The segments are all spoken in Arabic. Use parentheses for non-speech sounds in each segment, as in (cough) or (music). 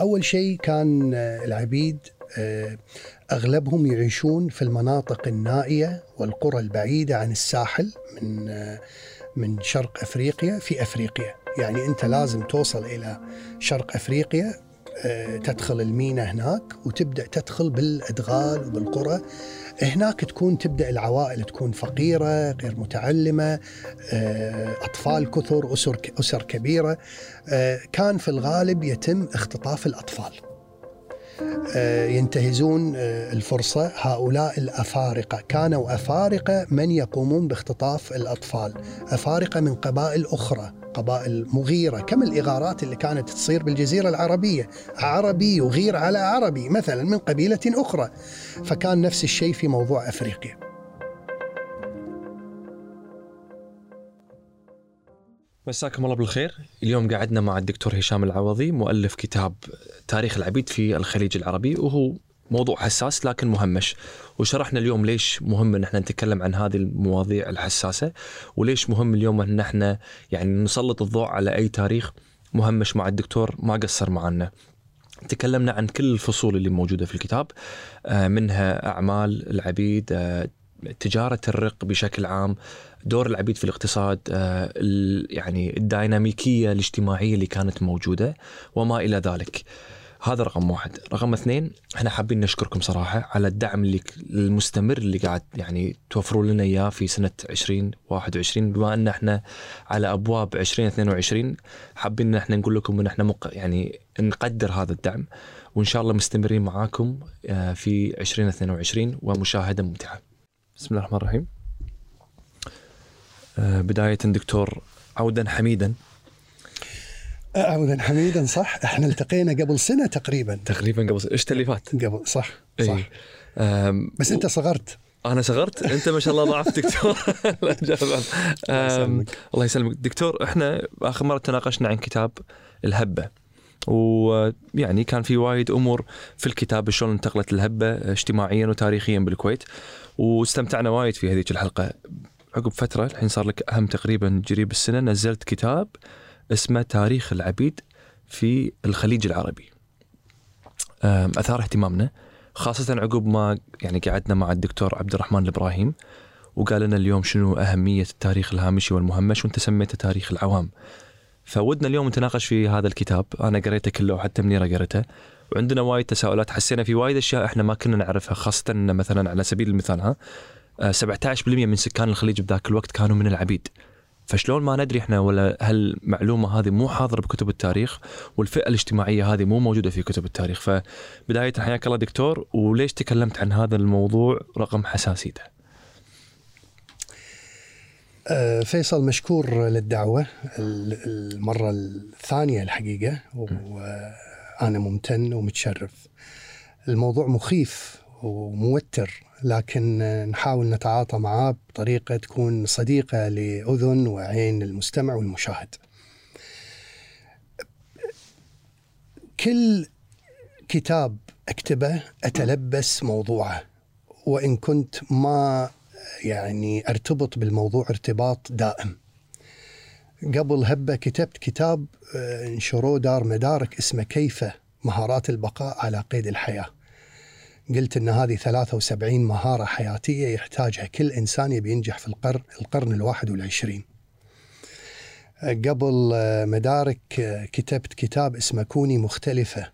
أول شيء كان العبيد أغلبهم يعيشون في المناطق النائية والقرى البعيدة عن الساحل من من شرق أفريقيا في أفريقيا، يعني أنت لازم توصل إلى شرق أفريقيا تدخل المينا هناك وتبدأ تدخل بالأدغال وبالقرى. هناك تكون تبدأ العوائل تكون فقيرة غير متعلمة أطفال كثر أسر أسر كبيرة. كان في الغالب يتم اختطاف الأطفال. ينتهزون الفرصة. هؤلاء الأفارقة كانوا أفارقة من يقومون باختطاف الأطفال. أفارقة من قبائل أخرى. قبائل مغيرة كم الإغارات اللي كانت تصير بالجزيرة العربية؟ عربي يغير على عربي مثلا من قبيلة أخرى. فكان نفس الشيء في موضوع أفريقيا. مساكم الله بالخير. اليوم قعدنا مع الدكتور هشام العوضي مؤلف كتاب تاريخ العبيد في الخليج العربي وهو موضوع حساس لكن مهمش. وشرحنا اليوم ليش مهم إن إحنا نتكلم عن هذه المواضيع الحساسة وليش مهم اليوم إن إحنا يعني نسلط الضوء على أي تاريخ مهمش مع الدكتور ما قصر معنا. تكلمنا عن كل الفصول اللي موجودة في الكتاب منها أعمال العبيد تجارة الرق بشكل عام دور العبيد في الاقتصاد يعني الديناميكية الاجتماعية اللي كانت موجودة وما إلى ذلك. هذا رقم واحد. رقم اثنين إحنا حابين نشكركم صراحة على الدعم اللي المستمر اللي قاعد يعني توفروا لنا إياه في سنة 2021 بما أن إحنا على أبواب 2022 حابين إن إحنا نقول لكم إن إحنا مق... يعني نقدر هذا الدعم وإن شاء الله مستمرين معاكم في 2022 ومشاهدة ممتعة. بسم الله الرحمن الرحيم. بداية دكتور عودا حميدا. عودا حميدا صح؟ إحنا التقينا قبل سنة تقريبا. تقريبا قبل سنة. إيش اللي فات؟ قبل صح صح. إيه. أم بس أنت صغرت. أنا صغرت؟ أنت ما شاء الله ضعف دكتور. (laughs) الله يسلمك. دكتور إحنا آخر مرة تناقشنا عن كتاب الهبة. ويعني كان في وايد أمور في الكتاب شلون انتقلت الهبة اجتماعيا وتاريخيا بالكويت. واستمتعنا وايد في هذيك الحلقة. عقب فترة الحين صار لك أهم تقريبا قريب السنة نزلت كتاب اسمه تاريخ العبيد في الخليج العربي. أثار اهتمامنا خاصة عقب ما يعني قعدنا مع الدكتور عبد الرحمن الإبراهيم وقال لنا اليوم شنو أهمية التاريخ الهامشي والمهمش وانت سميته تاريخ العوام. فودنا اليوم نتناقش في هذا الكتاب. أنا قريته كله وحتى منيرة قريته. وعندنا وايد تساؤلات. حسينا في وايد أشياء إحنا ما كنا نعرفها خاصة مثلا على سبيل المثال ها 17% من سكان الخليج بذاك الوقت كانوا من العبيد. فشلون ما ندري إحنا ولا هالمعلومه هذه مو حاضرة بكتب التاريخ والفئة الاجتماعية هذه مو موجودة في كتب التاريخ. فبداية حياك الله دكتور وليش تكلمت عن هذا الموضوع رقم حساسيته؟ فيصل مشكور للدعوة المرة الثانية الحقيقة وأنا ممتن ومتشرف. الموضوع مخيف وموتر. لكن نحاول نتعاطى معاه بطريقة تكون صديقة لأذن وعين المستمع والمشاهد. كل كتاب أكتبه أتلبس موضوعه وإن كنت ما يعني أرتبط بالموضوع ارتباط دائم. قبل هبة كتبت كتاب انشروه دار مدارك اسمه كيف مهارات البقاء على قيد الحياة. قلت إن هذه 73 مهارة حياتية يحتاجها كل إنسان يبي ينجح في القرن القرن الواحد والعشرين. قبل مدارك كتبت كتاب اسمه كوني مختلفة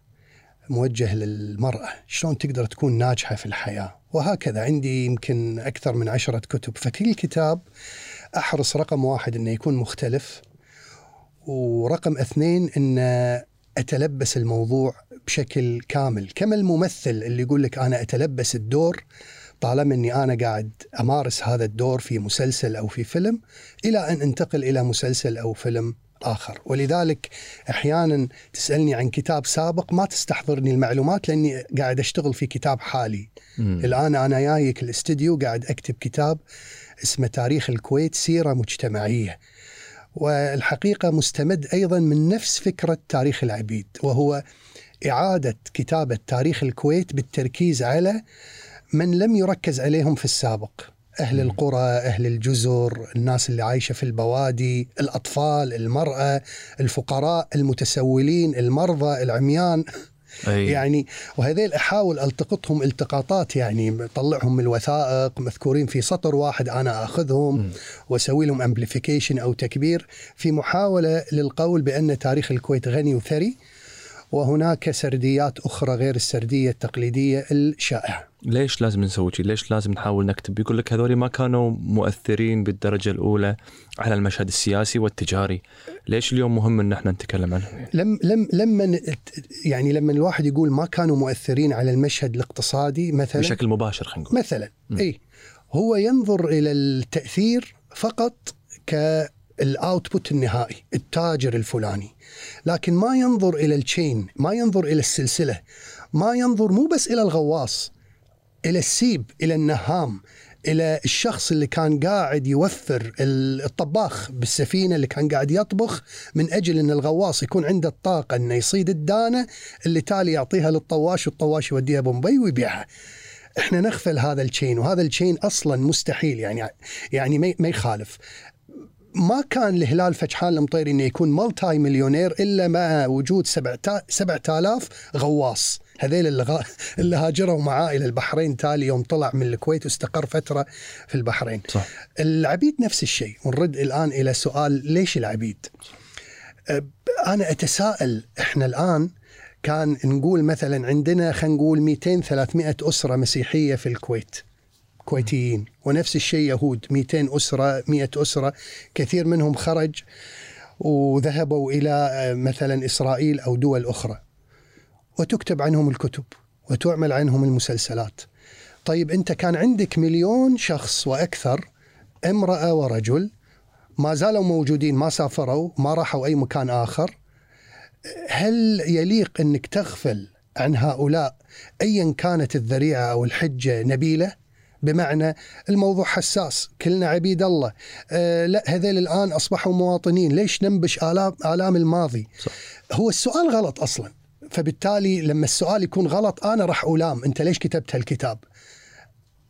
موجه للمرأة، شلون تقدر تكون ناجحة في الحياة، وهكذا. عندي يمكن أكثر من عشرة كتب، فكل كتاب أحرص رقم واحد إنه يكون مختلف ورقم اثنين إنه أتلبس الموضوع بشكل كامل. كما الممثل اللي يقول لك أنا أتلبس الدور طالما إني أنا قاعد أمارس هذا الدور في مسلسل أو في فيلم إلى أن انتقل إلى مسلسل أو فيلم آخر. ولذلك أحيانا تسألني عن كتاب سابق ما تستحضرني المعلومات لأني قاعد أشتغل في كتاب حالي. م. الآن أنا جايك الاستديو قاعد أكتب كتاب اسمه تاريخ الكويت سيرة مجتمعية. والحقيقة مستمد أيضا من نفس فكرة تاريخ العبيد وهو إعادة كتابة تاريخ الكويت بالتركيز على من لم يركز عليهم في السابق. أهل القرى أهل الجزر الناس اللي عايشة في البوادي الأطفال المرأة الفقراء المتسولين المرضى العميان. أي. (laughs) يعني وهذيل أحاول ألتقطهم التقاطات يعني طلعهم من الوثائق مذكورين في سطر واحد أنا أخذهم وأسوي لهم امبليفيكيشن أو تكبير في محاولة للقول بأن تاريخ الكويت غني وثري. وهناك سرديات أخرى غير السردية التقليدية الشائعة. ليش لازم نسوي شيء؟ ليش لازم نحاول نكتب؟ يقول لك هذول ما كانوا مؤثرين بالدرجة الأولى على المشهد السياسي والتجاري، ليش اليوم مهم إن إحنا نتكلم عنهم؟ لم لم لما يعني لما الواحد يقول ما كانوا مؤثرين على المشهد الاقتصادي مثلا بشكل مباشر خلينا نقول مثلا اي هو ينظر إلى التأثير فقط كال output النهائي التاجر الفلاني لكن ما ينظر إلى ال chain ما ينظر إلى السلسلة ما ينظر مو بس إلى الغواص إلى السيب إلى النهام إلى الشخص اللي كان قاعد يوفر الطباخ بالسفينة اللي كان قاعد يطبخ من أجل إن الغواص يكون عنده الطاقة إنه يصيد الدانة اللي تالي يعطيها للطواش والطواش يوديها بومبي ويبيعها. إحنا نغفل هذا ال chain وهذا ال chain أصلا مستحيل يعني يعني ما يخالف ما كان الهلال فجحان المطيري إنه يكون multi millionaire إلا مع وجود 7000 غواص. هذيل اللي, غ... اللي هاجروا معاه إلى البحرين تالي يوم طلع من الكويت واستقر فترة في البحرين. صح. العبيد نفس الشيء. ونرد الآن إلى سؤال ليش العبيد؟ أنا أتساءل إحنا الآن كان نقول مثلا عندنا خلينا نقول 200 300 أسرة مسيحية في الكويت. كويتيين. ونفس الشيء يهود 200 أسرة 100 أسرة كثير منهم خرج وذهبوا إلى مثلا إسرائيل أو دول أخرى. وتكتب عنهم الكتب وتعمل عنهم المسلسلات. طيب أنت كان عندك مليون شخص وأكثر امرأة ورجل ما زالوا موجودين ما سافروا ما راحوا أي مكان آخر. هل يليق أنك تغفل عن هؤلاء أيا كانت الذريعة أو الحجة نبيلة؟ بمعنى الموضوع حساس. كلنا عبيد الله. آه لا هذول الآن أصبحوا مواطنين. ليش ننبش آلام, آلام الماضي؟ صح. هو السؤال غلط أصلا. فبالتالي لما السؤال يكون غلط أنا راح ألام. أنت ليش كتبت هالكتاب؟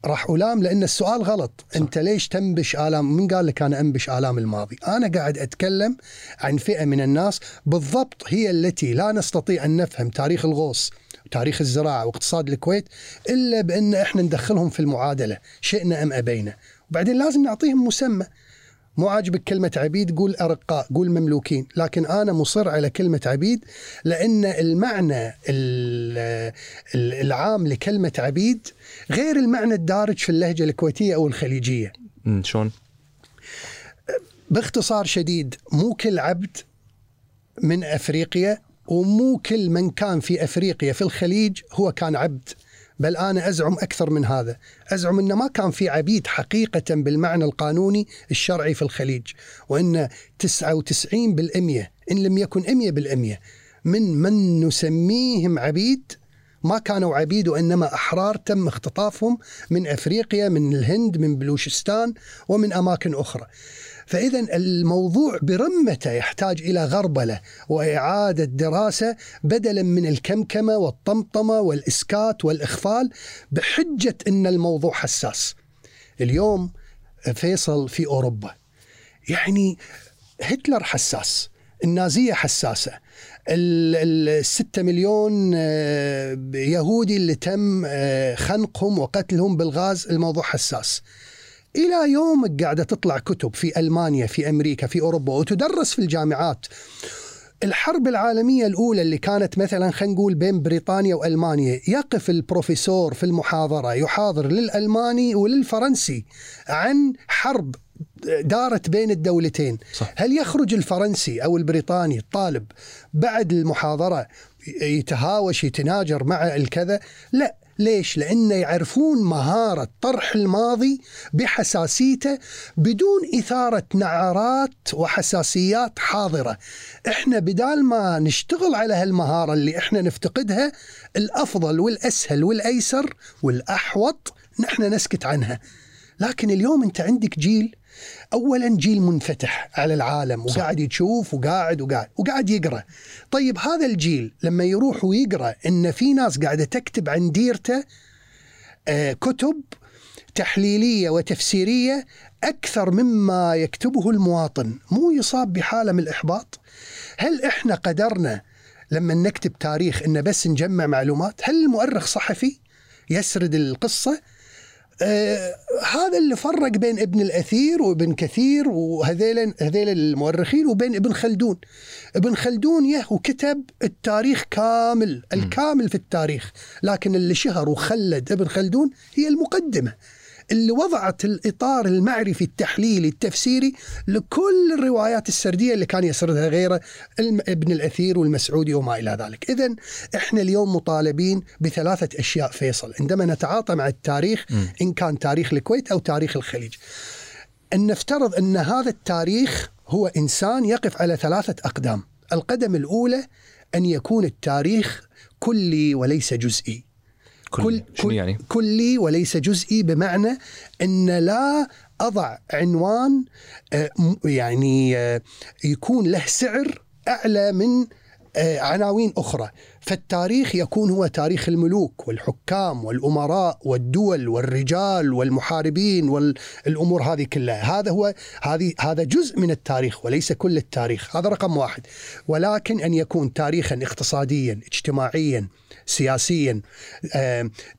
راح ألام لأن السؤال غلط. صح. أنت ليش تنبش آلام؟ من قال لك أنا أنبش آلام الماضي؟ أنا قاعد أتكلم عن فئة من الناس. بالضبط هي التي لا نستطيع أن نفهم تاريخ الغوص. تاريخ الزراعة واقتصاد الكويت إلا بأن إحنا ندخلهم في المعادلة شئنا أم أبينا. وبعدين لازم نعطيهم مسمى. مو عاجبك كلمة عبيد؟ قول أرقاء قول مملوكين. لكن أنا مصر على كلمة عبيد لأن المعنى العام لكلمة عبيد غير المعنى الدارج في اللهجة الكويتية أو الخليجية. شلون؟ باختصار شديد مو كل عبد من أفريقيا ومو كل من كان في أفريقيا في الخليج هو كان عبد بل أنا أزعم أكثر من هذا، أزعم إنه ما كان في عبيد حقيقة بالمعنى القانوني الشرعي في الخليج، وإن 99% إن لم يكن 100% من من نسميهم عبيد ما كانوا عبيد وإنما أحرار تم اختطافهم من أفريقيا من الهند من بلوشستان ومن أماكن أخرى. فإذا الموضوع برمته يحتاج إلى غربلة وإعادة دراسة بدلا من الكمكمة والطمطمة والإسكات والإخفال بحجة أن الموضوع حساس. اليوم فيصل في أوروبا. يعني هتلر حساس النازية حساسة الستة مليون آه، يهودي اللي تم آه، خنقهم وقتلهم بالغاز الموضوع حساس. إلى يومك قاعدة تطلع كتب في ألمانيا في أمريكا في أوروبا وتدرس في الجامعات. الحرب العالمية الأولى اللي كانت مثلا خلينا نقول بين بريطانيا وألمانيا يقف البروفيسور في المحاضرة يحاضر للألماني وللفرنسي عن حرب دارت بين الدولتين. صح. هل يخرج الفرنسي أو البريطاني الطالب بعد المحاضرة يتهاوش يتناجر مع الكذا؟ لا. ليش؟ لأن يعرفون مهارة طرح الماضي بحساسيته بدون إثارة نعرات وحساسيات حاضرة إحنا بدال ما نشتغل على هالمهارة اللي إحنا نفتقدها الأفضل والأسهل والأيسر والأحوط نحن نسكت عنها لكن اليوم أنت عندك جيل اولا جيل منفتح على العالم وقاعد يشوف وقاعد وقاعد وقاعد يقرأ. طيب هذا الجيل لما يروح ويقرأ إن في ناس قاعدة تكتب عن ديرته آه كتب تحليلية وتفسيرية أكثر مما يكتبه المواطن. مو يصاب بحالة من الإحباط؟ هل إحنا قدرنا لما نكتب تاريخ إنه بس نجمع معلومات؟ هل المؤرخ صحفي يسرد القصة؟ آه هذا اللي فرق بين ابن الأثير وابن كثير وهذيل هذيل المؤرخين وبين ابن خلدون. ابن خلدون يهو كتب التاريخ كامل، الكامل في التاريخ، لكن اللي شهر وخلد ابن خلدون هي المقدمة. اللي وضعت الإطار المعرفي التحليلي التفسيري لكل الروايات السردية اللي كان يسردها غيره ابن الأثير والمسعودي وما إلى ذلك. إذا إحنا اليوم مطالبين بثلاثة أشياء فيصل. عندما نتعاطى مع التاريخ إن كان تاريخ الكويت أو تاريخ الخليج. أن نفترض أن هذا التاريخ هو إنسان يقف على ثلاثة أقدام. القدم الأولى أن يكون التاريخ كلي وليس جزئي. كل شنو يعني؟ كلي وليس جزئي بمعنى إن لا أضع عنوان آه، يعني آه، يكون له سعر أعلى من آه، عناوين أخرى. فالتاريخ يكون هو تاريخ الملوك والحكام والأمراء والدول والرجال والمحاربين والأمور هذه كلها. هذا هو هذه هذا جزء من التاريخ وليس كل التاريخ. هذا رقم واحد. ولكن أن يكون تاريخا اقتصاديا اجتماعيا سياسيا.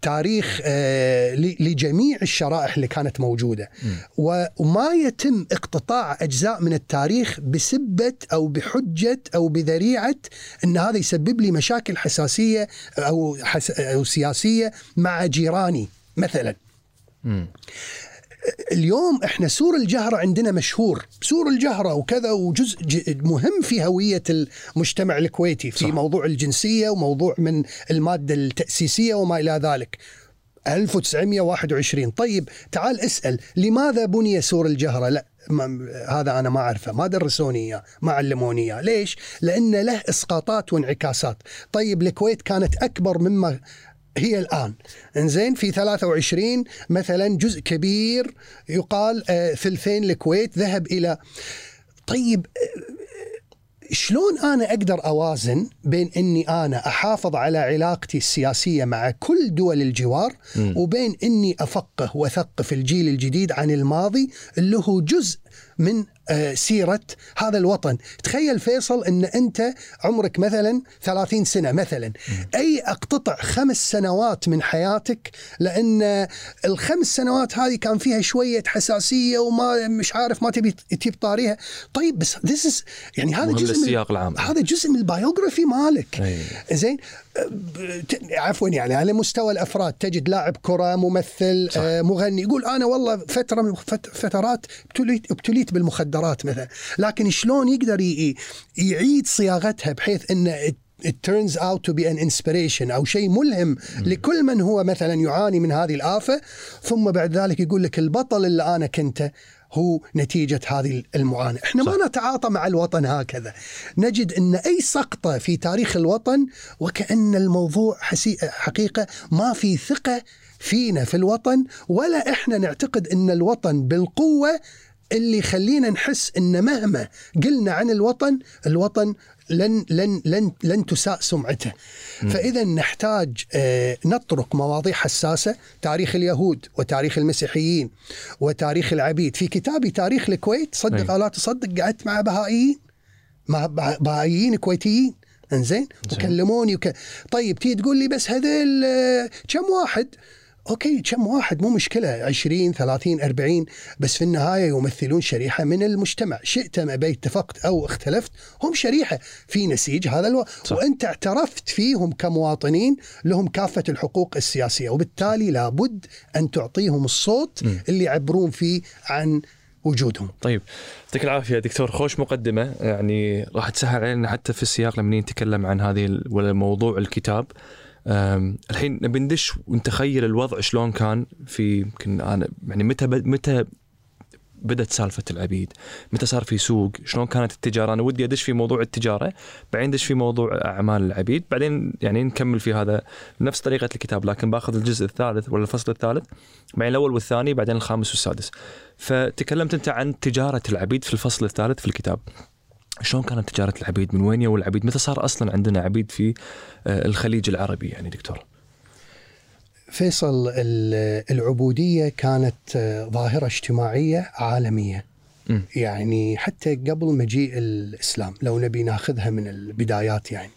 تاريخ آه، لجميع الشرائح اللي كانت موجودة. وما يتم اقتطاع أجزاء من التاريخ بسبة أو بحجة أو بذريعة إن هذا يسبب لي مشاكل حساسية أو حس أو سياسية مع جيراني مثلا. اليوم إحنا سور الجهرة عندنا مشهور. سور الجهرة وكذا وجزء مهم في هوية المجتمع الكويتي في صح. موضوع الجنسية وموضوع من المادة التأسيسية وما إلى ذلك. 1921 طيب تعال اسأل لماذا بني سور الجهرة؟ لا ما هذا أنا ما أعرفه ما درسوني إياه ما علموني إياه. ليش؟ لأن له إسقاطات وانعكاسات. طيب الكويت كانت أكبر مما هي الآن إنزين في 23 مثلا جزء كبير يقال آه، ثلثين الكويت ذهب إلى طيب آه، شلون أنا أقدر أوازن بين إني أنا أحافظ على علاقتي السياسية مع كل دول الجوار م. وبين إني أفقه واثقف الجيل الجديد عن الماضي اللي هو جزء من سيرة هذا الوطن. تخيل فيصل أن أنت عمرك مثلا 30 سنة مثلا. أي أقتطع خمس سنوات من حياتك؟ لأن الخمس سنوات هذه كان فيها شوية حساسية وما مش عارف ما تبي تجيب طاريها طيب بس this is يعني هذا جزء من السياق العام. هذا جزء من البايوغرافي مالك. زين؟ عفوا يعني على مستوى الأفراد. تجد لاعب كرة ممثل صح. آه، مغني. يقول أنا والله فترة من فترات ابتليت ابتليت بالمخدرات. مثلا لكن شلون يقدر يعيد صياغتها بحيث إن it turns out to be an inspiration أو شيء ملهم م. لكل من هو مثلا يعاني من هذه الآفة ثم بعد ذلك يقول لك البطل اللي أنا كنته هو نتيجة هذه المعاناة إحنا صح. ما نتعاطى مع الوطن هكذا نجد أن أي سقطة في تاريخ الوطن وكأن الموضوع حقيقة ما في ثقة فينا في الوطن ولا إحنا نعتقد أن الوطن بالقوة اللي يخلينا نحس إن مهما قلنا عن الوطن الوطن لن لن لن لن تساء سمعته. فإذا نحتاج آه، نطرق مواضيع حساسة تاريخ اليهود وتاريخ المسيحيين وتاريخ العبيد. في كتابي تاريخ الكويت صدق أو لا تصدق قعدت مع بهائيين مع بهائيين كويتيين. إنزين؟ وكلموني وك... طيب تيجي تقول لي بس هذيل آه، كم واحد؟ أوكي كم واحد مو مشكلة 20 30 40 بس في النهاية يمثلون شريحة من المجتمع شئت أم أبيت اتفقت أو اختلفت هم شريحة في نسيج هذا ألو... صح. وأنت اعترفت فيهم كمواطنين لهم كافة الحقوق السياسية وبالتالي لابد أن تعطيهم الصوت م. اللي يعبرون فيه عن وجودهم. طيب يعطيك العافية دكتور خوش مقدمة يعني راح تسهل علينا حتى في السياق لما نتكلم عن هذه ولا موضوع الكتاب الحين نبي ندش ونتخيل الوضع شلون كان في يمكن أنا يعني متى متى بدأت سالفة العبيد؟ متى صار في سوق؟ شلون كانت التجارة؟ أنا ودي أدش في موضوع التجارة، بعدين ادش في موضوع أعمال العبيد، بعدين يعني نكمل في هذا نفس طريقة الكتاب لكن بأخذ الجزء الثالث ولا الفصل الثالث، بعدين الأول والثاني بعدين الخامس والسادس. فتكلمت أنت عن تجارة العبيد في الفصل الثالث في الكتاب. شلون كانت تجارة العبيد؟ من وين يو العبيد؟ متى صار أصلا عندنا عبيد في آه، الخليج العربي يعني دكتور؟ فيصل العبودية كانت آه، ظاهرة اجتماعية عالمية. م. يعني حتى قبل مجيء الإسلام لو نبي ناخذها من البدايات يعني.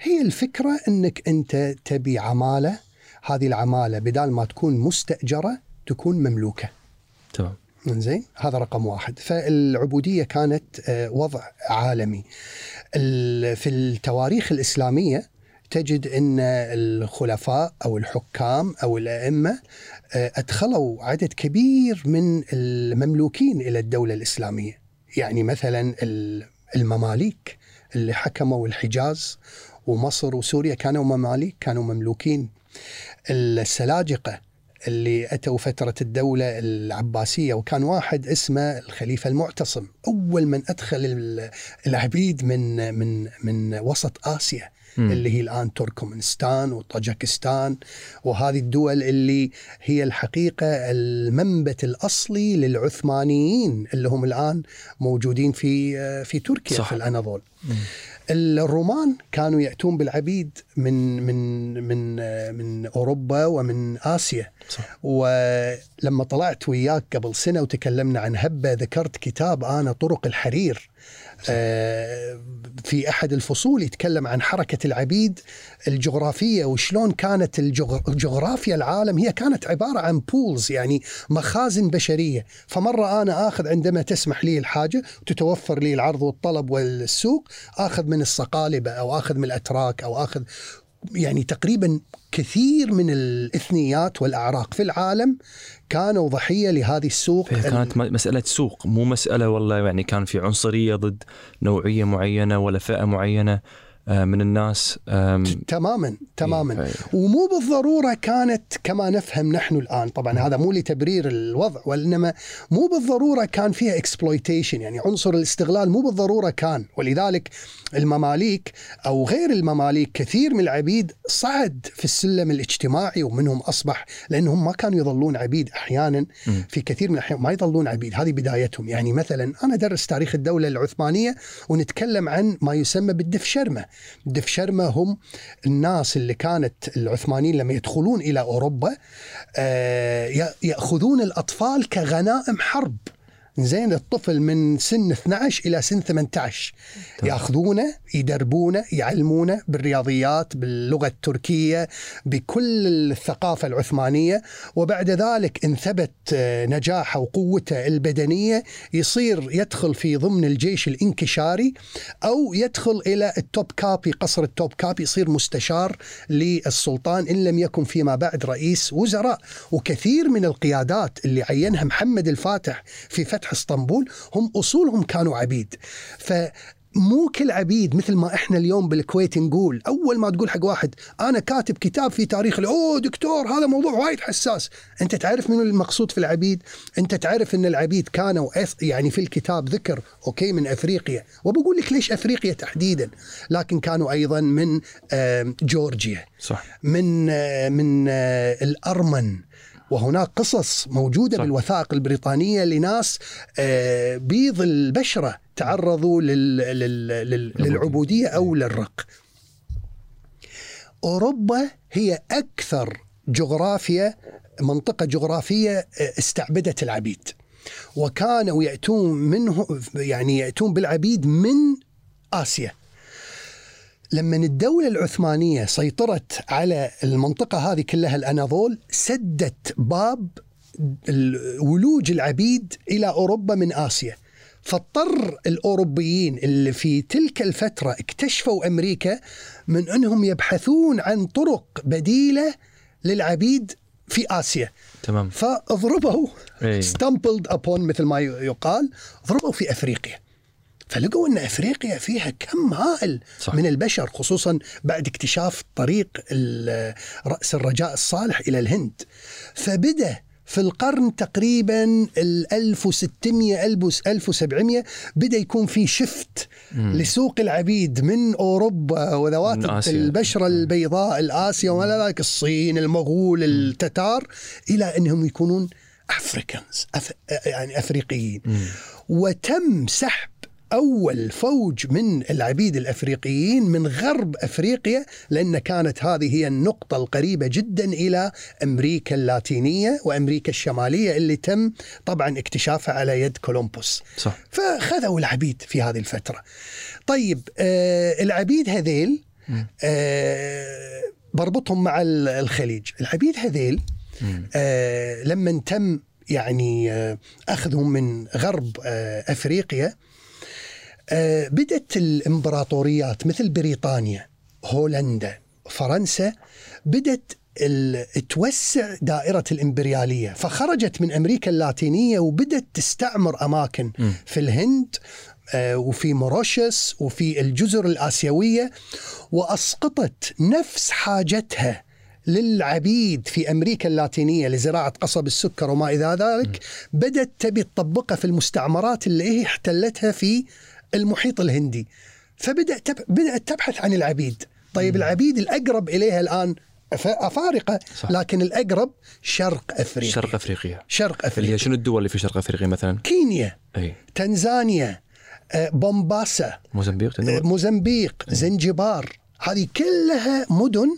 هي الفكرة إنك أنت تبي عمالة هذه العمالة بدال ما تكون مستأجرة تكون مملوكة. تمام زين هذا رقم واحد فالعبودية كانت آه، وضع عالمي. ال- في التواريخ الإسلامية تجد إن الخلفاء أو الحكام أو الأئمة آه، أدخلوا عدد كبير من المملوكين إلى الدولة الإسلامية. يعني مثلا ال- المماليك اللي حكموا الحجاز ومصر وسوريا كانوا مماليك كانوا مملوكين. السلاجقة اللي أتوا فترة الدولة العباسية وكان واحد اسمه الخليفة المعتصم أول من أدخل ال- العبيد من من من وسط آسيا مم. اللي هي الآن تركمانستان وطاجكستان وهذه الدول اللي هي الحقيقة المنبت الأصلي للعثمانيين اللي هم الآن موجودين في في تركيا صح. في الأناضول. مم. الرومان كانوا يأتون بالعبيد من من من من أوروبا ومن آسيا. صح. ولما طلعت وياك قبل سنة وتكلمنا عن هبة ذكرت كتاب أنا طرق الحرير. في أحد الفصول يتكلم عن حركة العبيد الجغرافية وشلون كانت الجغ- جغرافيا العالم هي كانت عبارة عن بولز يعني مخازن بشرية. فمرة أنا آخذ عندما تسمح لي الحاجة وتتوفر لي العرض والطلب والسوق آخذ من الصقالبه أو آخذ من الأتراك أو آخذ يعني تقريبا كثير من الاثنيات والأعراق في العالم كانوا ضحية لهذه السوق فهي كانت م- مسألة سوق مو مسألة والله يعني كان في عنصرية ضد نوعية معينة ولا فئة معينة. آه، من الناس تماما تماما. إيه، ومو بالضرورة كانت كما نفهم نحن الآن طبعا هذا مو لتبرير الوضع وإنما مو بالضرورة كان فيها اكسبلويتيشن يعني عنصر الاستغلال مو بالضرورة كان. ولذلك المماليك أو غير المماليك كثير من العبيد صعد في السلم الاجتماعي ومنهم أصبح لأنهم ما كانوا يظلون عبيد أحيانا. في كثير من الأحيان ما يظلون عبيد هذه بدايتهم. يعني مثلا أنا أدرس تاريخ الدولة العثمانية ونتكلم عن ما يسمى بالدفشرمة. الدفشرمه هم الناس اللي كانت العثمانيين لما يدخلون إلى أوروبا آه، ي- يأخذون الأطفال كغنائم حرب. زين الطفل من سن 12 إلى سن 18 تمام. ياخذونه يدربونه يعلمونه بالرياضيات باللغة التركية بكل الثقافة العثمانية. وبعد ذلك ان ثبت آه، نجاحه وقوته البدنية. يصير يدخل في ضمن الجيش الانكشاري أو يدخل إلى التوب كابي قصر التوب كابي يصير مستشار للسلطان إن لم يكن فيما بعد رئيس وزراء. وكثير من القيادات اللي عينها محمد الفاتح في فتح اسطنبول هم أصولهم كانوا عبيد. ف مو كل عبيد مثل ما إحنا اليوم بالكويت نقول. أول ما تقول حق واحد أنا كاتب كتاب في تاريخ أوه دكتور هذا موضوع وايد حساس. أنت تعرف منو المقصود في العبيد؟ أنت تعرف إن العبيد كانوا يعني في الكتاب ذكر أوكي من أفريقيا. وبقول لك ليش أفريقيا تحديدا؟ لكن كانوا أيضا من جورجيا. صح. من آه، من آه، الأرمن. وهناك قصص موجودة صح. بالوثائق البريطانية لناس آه، بيض البشرة تعرضوا لل- لل- لل- للعبودية أو للرق. أوروبا هي أكثر جغرافيا منطقة جغرافية آه، استعبدت العبيد. وكانوا يأتون منه يعني يأتون بالعبيد من آسيا. لما الدولة العثمانية سيطرت على المنطقة هذه كلها الأناضول سدت باب ولوج العبيد إلى أوروبا من آسيا. فاضطر الأوروبيين اللي في تلك الفترة اكتشفوا أمريكا من أنهم يبحثون عن طرق بديلة للعبيد في آسيا. تمام. فاضربوا إيه. ستامبلد ابون مثل ما يقال ضربوا في أفريقيا. فلقوا أن أفريقيا فيها كم هائل صح. من البشر خصوصا بعد اكتشاف طريق رأس الرجاء الصالح إلى الهند. فبدأ في القرن تقريبا ال 1600 1700 بدأ يكون في shift لسوق العبيد من أوروبا وذوات من. البشره البيضاء الآسيا وما ذلك الصين المغول التتار إلى أنهم يكونون Africans أف... يعني أفريقيين. وتم سحب أول فوج من العبيد الأفريقيين من غرب أفريقيا لأن كانت هذه هي النقطة القريبة جدا إلى أمريكا اللاتينية وأمريكا الشمالية اللي تم طبعا اكتشافها على يد كولومبوس. صح. فخذوا العبيد في هذه الفترة. طيب آه العبيد هذيل آه بربطهم مع ال- الخليج. العبيد هذيل. آه لما تم يعني آه أخذهم من غرب آه أفريقيا آه بدأت الإمبراطوريات مثل بريطانيا هولندا فرنسا بدت ال- توسع دائرة الإمبريالية. فخرجت من أمريكا اللاتينية وبدت تستعمر أماكن مم. في الهند آه، وفي موروشس وفي الجزر الآسيوية وأسقطت نفس حاجتها للعبيد في أمريكا اللاتينية لزراعة قصب السكر وما إلى ذلك. بدت تبي تطبقها في المستعمرات اللي هي احتلتها في المحيط الهندي. فبدأت تب... بدأت تبحث عن العبيد. طيب العبيد الأقرب إليها الآن أفارقة صح. لكن الأقرب شرق أفريقيا. شرق أفريقيا. شرق اللي أفريقيا. هي شنو الدول اللي في شرق أفريقيا مثلا؟ كينيا. أي. تنزانيا. آه، بومباسا. موزمبيق آه،؟ موزمبيق زنجبار. هذه كلها مدن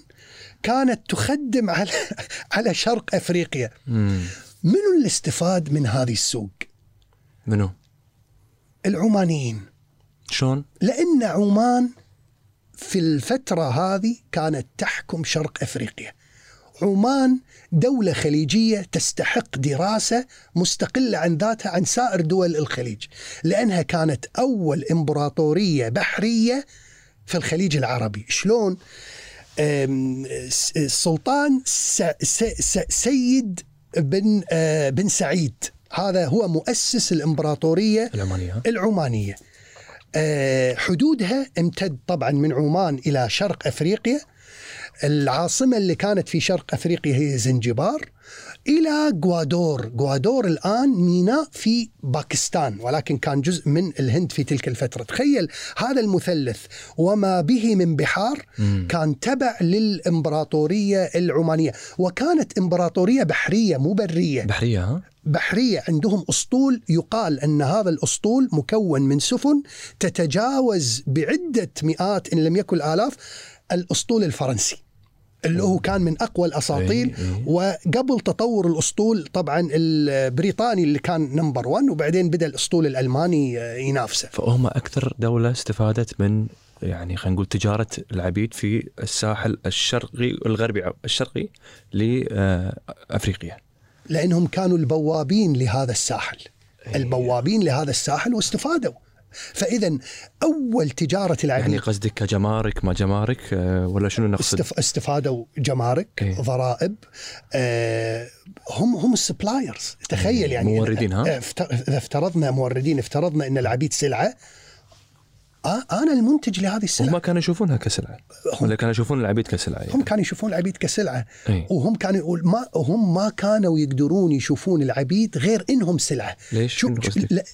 كانت تخدم على (laughs) على شرق أفريقيا. مم. منو اللي استفاد من هذه السوق؟ منو؟ العمانيين. شلون؟ لأن عمان في الفترة هذه كانت تحكم شرق أفريقيا. عمان دولة خليجية تستحق دراسة مستقلة عن ذاتها عن سائر دول الخليج لأنها كانت أول إمبراطورية بحرية في الخليج العربي. شلون؟ السلطان سيد بن آه، بن سعيد. هذا هو مؤسس الإمبراطورية العمانية. ها؟ آه، حدودها امتد طبعا من عمان إلى شرق أفريقيا. العاصمة اللي كانت في شرق أفريقيا هي زنجبار. إلى غوادور غوادور الآن ميناء في باكستان ولكن كان جزء من الهند في تلك الفترة. تخيل هذا المثلث وما به من بحار مم. كان تبع للإمبراطورية العمانية. وكانت إمبراطورية بحرية مو برية. بحرية ها؟ بحرية. عندهم أسطول يقال أن هذا الأسطول مكون من سفن تتجاوز بعدة مئات إن لم يكن الآلاف الأسطول الفرنسي. اللي هو كان من أقوى الأساطيل إي، إي. وقبل تطور الأسطول طبعا البريطاني اللي كان number 1 وبعدين بدأ الأسطول الألماني آه، ينافسه. فهم أكثر دولة استفادت من يعني خلينا نقول تجارة العبيد في الساحل الشرقي الغربي الشرقي لافريقيا لأنهم كانوا البوابين لهذا الساحل. البوابين لهذا الساحل واستفادوا. فإذا أول تجارة العبيد يعني قصدك كجمارك ما جمارك آه، ولا شنو نقصد؟ استف... استفادوا جمارك إيه. ضرائب آه هم هم ال suppliers تخيل يعني موردين، ها؟ افت- إذا افترضنا موردين افترضنا إن العبيد سلعة آنا المنتج لهذه السلعة. هم كانوا يشوفونها كسلعة. ولا كانوا يشوفون العبيد كسلعة هم يعني. كانوا يشوفون العبيد كسلعة. إيه. وهم كانوا ما هم ما كانوا يقدرون يشوفون العبيد غير إنهم سلعة. ليش؟ شو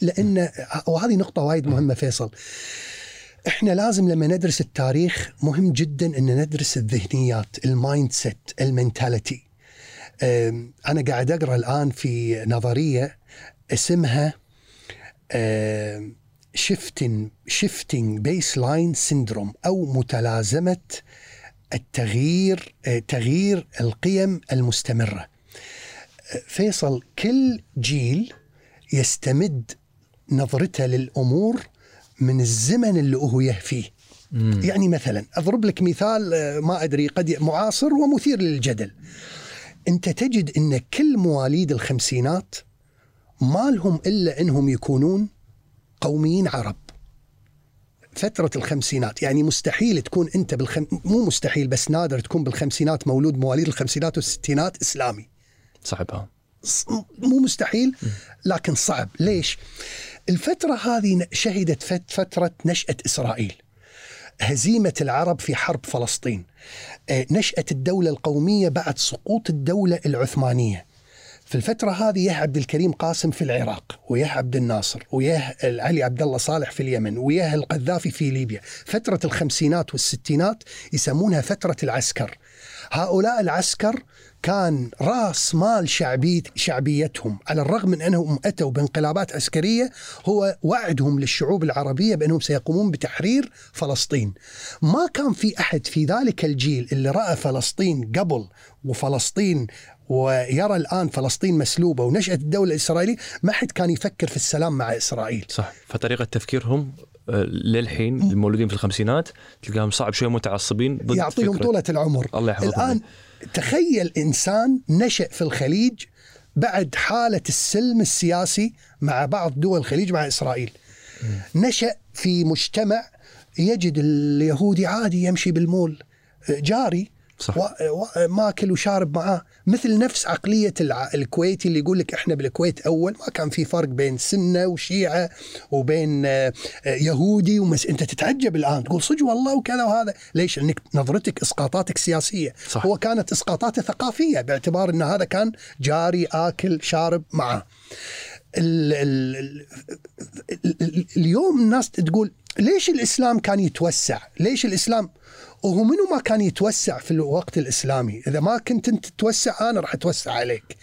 لأن وهذه نقطة وايد مهمة فيصل. إحنا لازم لما ندرس التاريخ مهم جدا إن ندرس الذهنيات ال mindset ال mentality أنا قاعد أقرأ الآن في نظرية اسمها shifting shifting baseline syndrome أو متلازمة التغيير تغيير القيم المستمرة. فيصل كل جيل يستمد نظرته للأمور من الزمن اللي هو يهفيه. مم. يعني مثلا أضرب لك مثال ما أدري قد معاصر ومثير للجدل. أنت تجد إن كل مواليد الخمسينات ما لهم إلا إنهم يكونون قوميين عرب. فترة الخمسينات يعني مستحيل تكون أنت بالخم... مو مستحيل بس نادر تكون بالخمسينات مولود مواليد الخمسينات والستينات إسلامي. صعب ها ص- مو مستحيل لكن صعب. ليش؟ الفترة هذه شهدت فت- فترة نشأة إسرائيل. هزيمة العرب في حرب فلسطين. آه، نشأة الدولة القومية بعد سقوط الدولة العثمانية. في الفترة هذه يه عبد الكريم قاسم في العراق ويه عبد الناصر ويه علي عبد الله صالح في اليمن ويه القذافي في ليبيا فترة الخمسينات والستينات يسمونها فترة العسكر هؤلاء العسكر كان راس مال شعبي شعبيتهم على الرغم من أنهم أتوا بانقلابات عسكرية هو وعدهم للشعوب العربية بأنهم سيقومون بتحرير فلسطين. ما كان في أحد في ذلك الجيل اللي رأى فلسطين قبل وفلسطين ويرى الآن فلسطين مسلوبة ونشاه الدولة الإسرائيلية ما حد كان يفكر في السلام مع إسرائيل. صح. فطريقة تفكيرهم آه، للحين المولودين في الخمسينات تلقاهم صعب شوي متعصبين ضد يعطيهم فكرة- طولة العمر. الله يحفظهم. الآن تخيل إنسان نشأ في الخليج بعد حالة السلم السياسي مع بعض دول الخليج مع إسرائيل. نشأ في مجتمع يجد اليهودي عادي يمشي بالمول جاري صح. و... و... ماكل وشارب معاه. مثل نفس عقلية. الكويتي اللي يقول لك إحنا بالكويت أول ما كان في فرق بين سنة وشيعة وبين آه، آه، يهودي ومس... أنت تتعجب الآن تقول صدق والله وكذا وهذا ليش لأنك نظرتك إسقاطاتك سياسية صح. هو كانت إسقاطاته ثقافية باعتبار أن هذا كان جاري آكل شارب معاه ال ال ال ال اليوم الناس تقول ليش الإسلام كان يتوسع؟ ليش الإسلام وهو منو ما كان يتوسع في الوقت الإسلامي؟ إذا ما كنت أنت تتوسع أنا راح أتوسع عليك.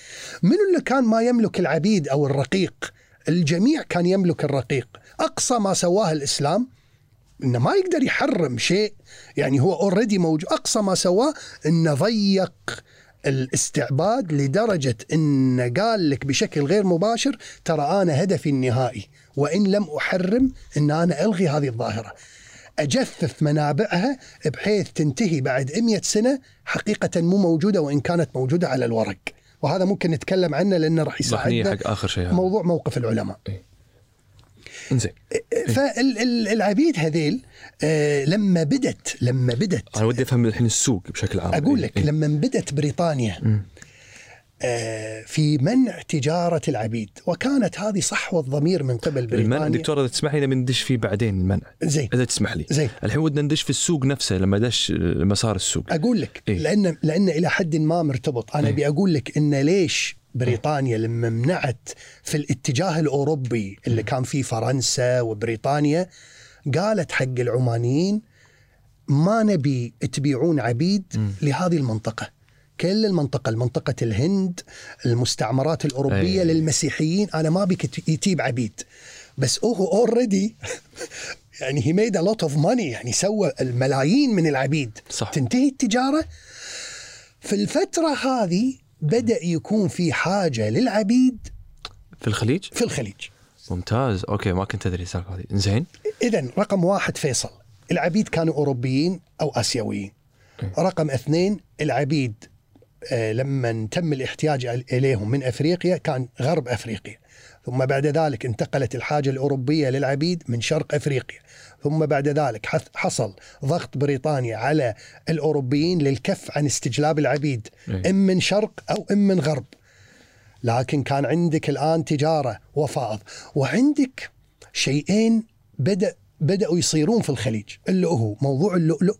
منو اللي كان ما يملك العبيد أو الرقيق؟ الجميع كان يملك الرقيق، أقصى ما سواه الإسلام إنه ما يقدر يحرم شيء يعني هو اوريدي موجود أقصى ما سواه إنه ضيق الاستعباد لدرجة إنه قال لك بشكل غير مباشر ترى أنا هدفي النهائي وإن لم أحرم إن أنا ألغي هذه الظاهرة. اجفف منابعها بحيث تنتهي بعد 100 سنة حقيقة مو موجودة وإن كانت موجودة على الورق. وهذا ممكن نتكلم عنه لأنه راح يساعدنا حق آخر شيء هذا موضوع موقف العلماء. إنزين فالعبيد هذيل آه، لما بدت لما بدت أنا ودي أفهم الحين السوق بشكل عام أقول لك إيه. لما بدت بريطانيا في منع تجارة العبيد. وكانت هذه صحوة الضمير من قبل المنع بريطانيا. دكتور إذا تسمح لي ندش فيه بعدين المنع. زين. إذا تسمح لي. زين. الحين ودنا ندش في السوق نفسه لما دش مسار السوق. أقول لك إيه. لأن لأن إلى حد ما مرتبط. أنا إيه. أبي أقول لك إن ليش بريطانيا لما منعت في الاتجاه الأوروبي اللي كان فيه فرنسا وبريطانيا قالت حق العمانيين ما نبي تبيعون عبيد لهذه المنطقة. كل المنطقة المنطقة الهند المستعمرات الأوروبية أي. للمسيحيين أنا ما أبيك تييب عبيد. بس هو already (laughs) يعني he made lot of money يعني سوى الملايين من العبيد. صح. تنتهي التجارة؟ في الفترة هذه بدأ يكون في حاجة للعبيد. في الخليج؟ في الخليج. ممتاز. أوكي ما كنت أدري السالفة هذه. زين إذا رقم واحد فيصل. العبيد كانوا أوروبيين أو آسيويين. رقم اثنين العبيد لما تم الاحتياج إليهم من أفريقيا كان غرب أفريقيا. ثم بعد ذلك انتقلت الحاجة الأوروبية للعبيد من شرق أفريقيا. ثم بعد ذلك حصل ضغط بريطانيا على الأوروبيين للكف عن استجلاب العبيد إيه. إم من شرق أو إم من غرب. لكن كان عندك الآن تجارة وفائض وعندك شيئين بدأ بدأوا يصيرون في الخليج. اللي هو موضوع اللؤلؤ.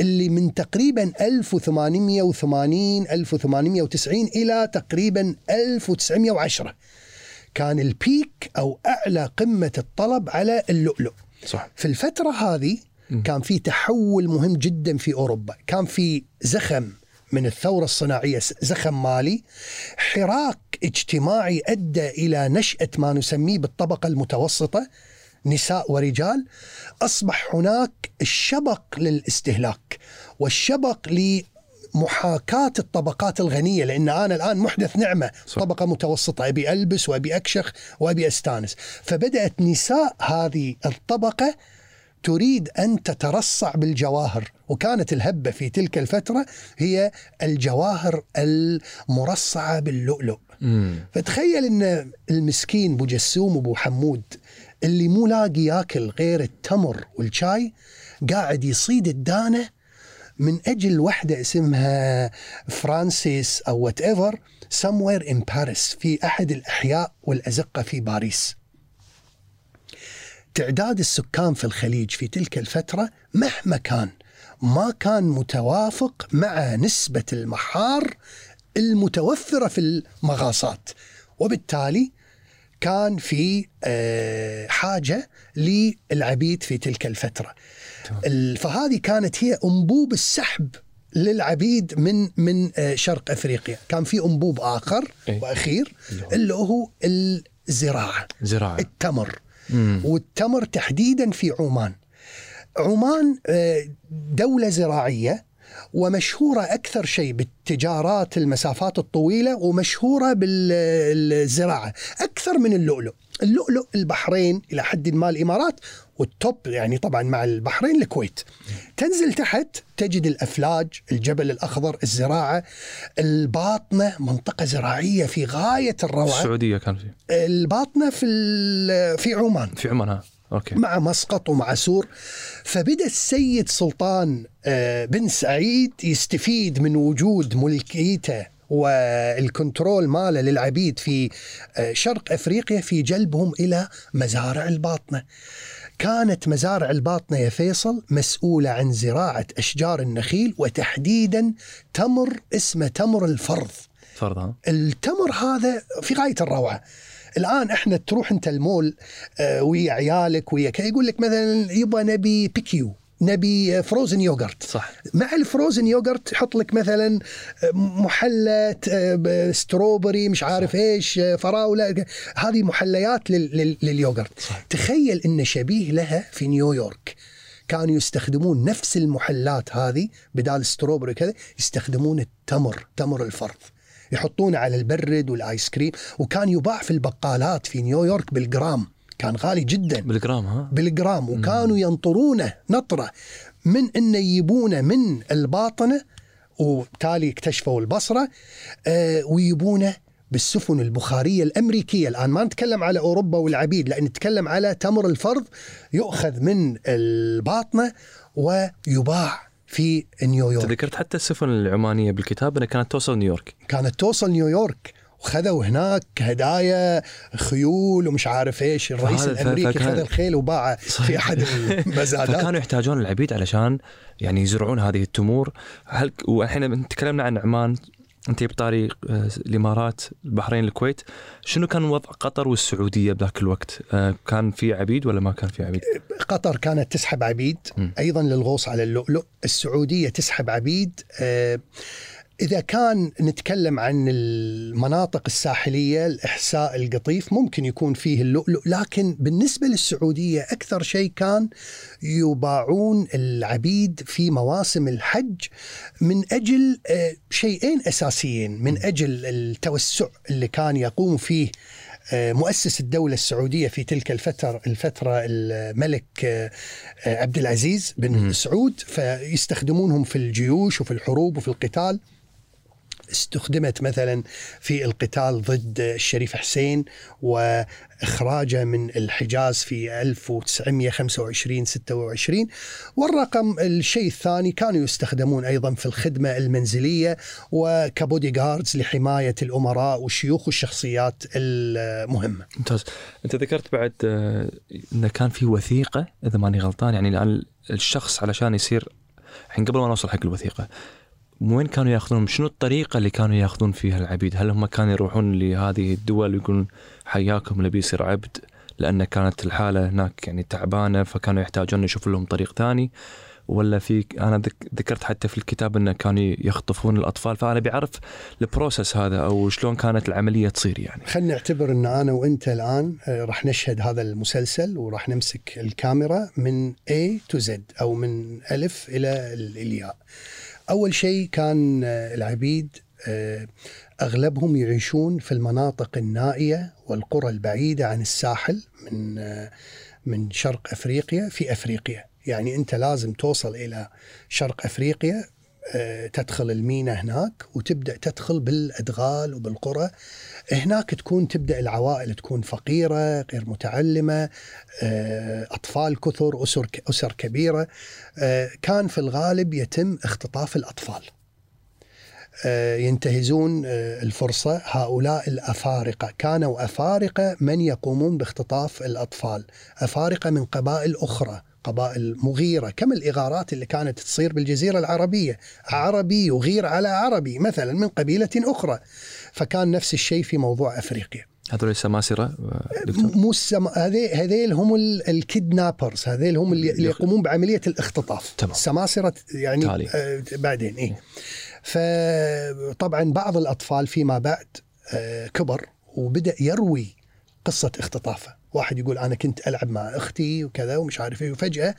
اللي من تقريبا 1880 1890 إلى تقريبا 1910 كان البيك أو أعلى قمة الطلب على اللؤلؤ. صح. في الفترة هذه كان في تحول مهم جدا في أوروبا. كان في زخم من الثورة الصناعية زخم مالي. حراك اجتماعي أدى إلى نشأة ما نسميه بالطبقة المتوسطة نساء ورجال أصبح هناك الشبق للاستهلاك والشبق لمحاكاة الطبقات الغنية لأن أنا الآن محدث نعمة صح. طبقة متوسطة أبي ألبس وأبي أكشخ وأبي أستانس. فبدأت نساء هذه الطبقة تريد أن تترصع بالجواهر وكانت الهبة في تلك الفترة هي الجواهر المرصعة باللؤلؤ. امم فتخيل إن المسكين أبو جسوم ابو حمود اللي مو لاقي ياكل غير التمر والشاي قاعد يصيد الدانة من أجل وحده اسمها فرانسيس أو whatever somewhere in باريس في أحد الأحياء والأزقة في باريس. تعداد السكان في الخليج في تلك الفترة مهما كان ما كان متوافق مع نسبة المحار المتوفرة في المغاصات وبالتالي كان في آه، حاجة للعبيد في تلك الفترة. ال- فهذه كانت هي أنبوب السحب للعبيد من من آه، شرق أفريقيا. كان في أنبوب آخر إيه. وأخير اللي هو؟ اللي هو الزراعة. زراعة. التمر. مم. والتمر تحديدا في عمان. عمان آه، دولة زراعية ومشهورة أكثر شيء بالتجارات المسافات الطويلة ومشهورة بالزراعة أكثر من اللؤلؤ. اللؤلؤ البحرين إلى حد ما الإمارات والتوب يعني طبعا مع البحرين الكويت. تنزل تحت تجد الأفلاج الجبل الأخضر الزراعة الباطنة منطقة زراعية في غاية الروعة. السعودية كان في. الباطنة في في عمان. في عمان ها. okay مع مسقط ومع سور فبدأ السيد سلطان آه، بن سعيد يستفيد من وجود ملكيته وال control ماله للعبيد في آه، شرق أفريقيا في جلبهم إلى مزارع الباطنة. كانت مزارع الباطنة يا فيصل مسؤولة عن زراعة أشجار النخيل وتحديدا تمر اسمه تمر الفرض. فرض التمر هذا في غاية الروعة الآن إحنا تروح أنت المول آه، ويا عيالك ويا يقول لك مثلا يبغى نبي بيكيو نبي آه، فروزن يوغرت صح. مع الفروزن يوغرت يحط لك مثلا آه، محلى آه، strawberry مش عارف إيش آه، فراولة هذه محليات لل- لل- لليوغرت. صح. تخيل إن شبيه لها في نيويورك كانوا يستخدمون نفس المحلات هذه بدال strawberry كذا يستخدمون التمر تمر الفرض يحطونه على البرد وال ice cream وكان يباع في البقالات في نيويورك بالجرام. كان غالي جدا. بالجرام ها؟ بالجرام. وكانوا ينطرونه نطرة من إنه يجيبونه من الباطنة وبالتالي اكتشفوا البصرة آه ويجيبونه بالسفن البخارية الأمريكية. الآن ما نتكلم على أوروبا والعبيد لا نتكلم على تمر الفرض يؤخذ من الباطنة ويباع. في نيويورك تذكرت حتى السفن العمانية بالكتاب إنها كانت توصل نيويورك كانت توصل نيويورك وخذوا هناك هدايا خيول ومش عارف إيش. الرئيس الأمريكي فكان- خذ الخيل وباعه في أحد (laughs) المزادات. فكانوا يحتاجون العبيد علشان يعني يزرعون هذه التمور. هل والحين تكلمنا عن عمان أنت بطاري آه، الإمارات البحرين الكويت. شنو كان وضع قطر والسعودية بذاك الوقت؟ آه، كان في عبيد ولا ما كان في عبيد؟ قطر كانت تسحب عبيد. أيضا للغوص على اللؤلؤ. السعودية تسحب عبيد آه، إذا كان نتكلم عن المناطق الساحلية الإحساء القطيف ممكن يكون فيه اللؤلؤ لكن بالنسبة للسعودية أكثر شيء كان يباعون العبيد في مواسم الحج من أجل آه، شيئين أساسيين من أجل التوسع اللي كان يقوم فيه آه، مؤسس الدولة السعودية في تلك الفترة الفترة الملك آه، عبد العزيز بن. سعود فيستخدمونهم في الجيوش وفي الحروب وفي القتال استخدمت مثلا في القتال ضد الشريف حسين وإخراجه من الحجاز في 1925 26 والرقم الشيء الثاني كانوا يستخدمون أيضا في الخدمة المنزلية وكبودي جاردز لحماية الأمراء والشيوخ والشخصيات المهمة. ممتاز أنت ذكرت بعد آه، انه كان في وثيقة إذا ماني غلطان يعني الآن الشخص علشان يصير الحين قبل ما نوصل حق الوثيقة وين كانوا ياخذون؟ شنو الطريقة اللي كانوا ياخذون فيها العبيد؟ هل هم كانوا يروحون لهذه الدول ويقولون حياكم نبي يصير عبد لأن كانت الحالة هناك يعني تعبانة فكانوا يحتاجون يشوفوا لهم طريق ثاني؟ ولا في أنا ذك- ذكرت حتى في الكتاب انه كانوا يخطفون الأطفال فأنا بعرف البروسس هذا أو شلون كانت العملية تصير يعني. خلينا نعتبر إن أنا وأنت الآن آه، راح نشهد هذا المسلسل وراح نمسك الكاميرا من A to Z أو من ألف إلى ال- الياء. أول شيء كان آه، العبيد آه، أغلبهم يعيشون في المناطق النائية والقرى البعيدة عن الساحل من آه، من شرق أفريقيا في أفريقيا، يعني أنت لازم توصل إلى شرق أفريقيا تدخل المينا هناك وتبدأ تدخل بالأدغال وبالقرى هناك تكون تبدأ العوائل تكون فقيرة غير متعلمة آه، أطفال كثر أسر أسر كبيرة آه، كان في الغالب يتم اختطاف الأطفال. آه، ينتهزون الفرصة. هؤلاء الأفارقة كانوا أفارقة من يقومون باختطاف الأطفال. أفارقة من قبائل أخرى قبائل مغيرة. كما الإغارات اللي كانت تصير بالجزيرة العربية؟ عربي يغير على عربي مثلا من قبيلة أخرى. فكان نفس الشيء في موضوع أفريقيا. هذول السماسره آه، دكتور؟ مو السم... هذي هذيل هم ال- الكيدنابرز هذيل هم اللي, اللي يقومون بعملية الاختطاف. تمام. السماسره يعني تالي. آه بعدين إيه. فطبعا بعض الأطفال فيما بعد آه كبر وبدأ يروي قصة اختطافه. واحد يقول أنا كنت ألعب مع أختي وكذا ومش عارف إيه وفجأة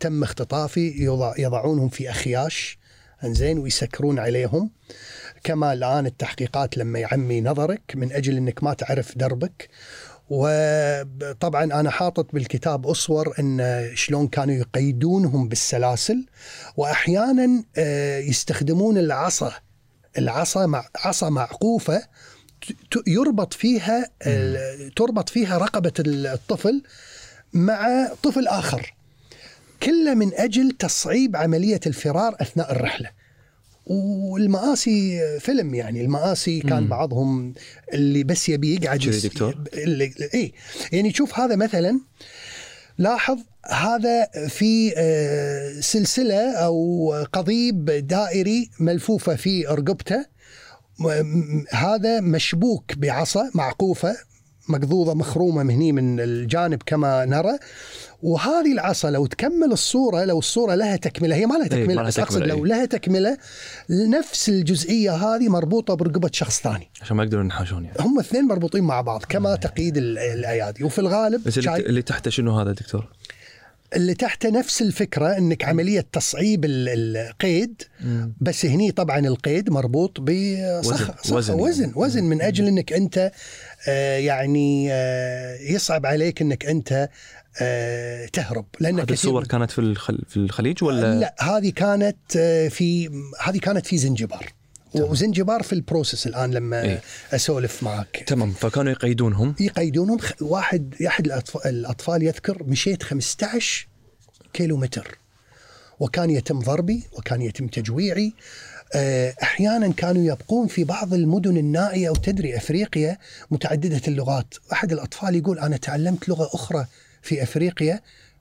تم اختطافي يضع يضعونهم في أخياش إنزين ويسكرون عليهم. كما الآن التحقيقات لما يعمي نظرك من أجل إنك ما تعرف دربك. وطبعا أنا حاطط بالكتاب أصور إن شلون كانوا يقيدونهم بالسلاسل واحيانا آه، يستخدمون العصا العصا مع عصا معقوفة يربط فيها تربط فيها رقبة الطفل مع طفل آخر. كله من أجل تصعيب عملية الفرار أثناء الرحلة. والمآسي فيلم يعني المآسي كان مم. بعضهم اللي بس يبي يقعد دكتور؟ اللي اي يعني شوف هذا مثلا لاحظ هذا في آه، سلسلة أو قضيب دائري ملفوفة في رقبته هذا مشبوك بعصا معقوفة مقضوضه مخرومة من هني من الجانب كما نرى. وهذه العصا لو تكمل الصورة لو الصورة لها تكملة هي ما لها إيه، تكملة لها بس أقصد تكملة، لو إيه. لها تكملة نفس الجزئية هذه مربوطة برقبة شخص ثاني. عشان ما يقدرون ينحاشون يعني. هم اثنين مربوطين مع بعض كما تقييد ال- الأيادي. وفي الغالب بس اللي, اللي تحته شنو هذا دكتور؟ اللي تحته نفس الفكرة إنك عملية تصعيب ال- القيد بس هني طبعا القيد مربوط بصخر وزن- وزن يعني. وزن وزن من أجل إنك أنت آه، يعني آه، يصعب عليك إنك أنت آه، تهرب. لأن هذه الصور كانت في. في الخليج ولا؟ لا هذه كانت آه، في هذه كانت في زنجبار. وزنجبار في البروسيس الآن لما إيه. أسولف معك. تمام. فكانوا يقيدونهم؟ يقيدونهم. واحد احد الأطف- الأطفال يذكر مشيت 15 كيلو متر وكان يتم ضربي وكان يتم تجويعي آه، أحيانا كانوا يبقون في بعض المدن النائية وتدري أفريقيا متعددة اللغات. أحد الأطفال يقول أنا تعلمت لغة أخرى في أفريقيا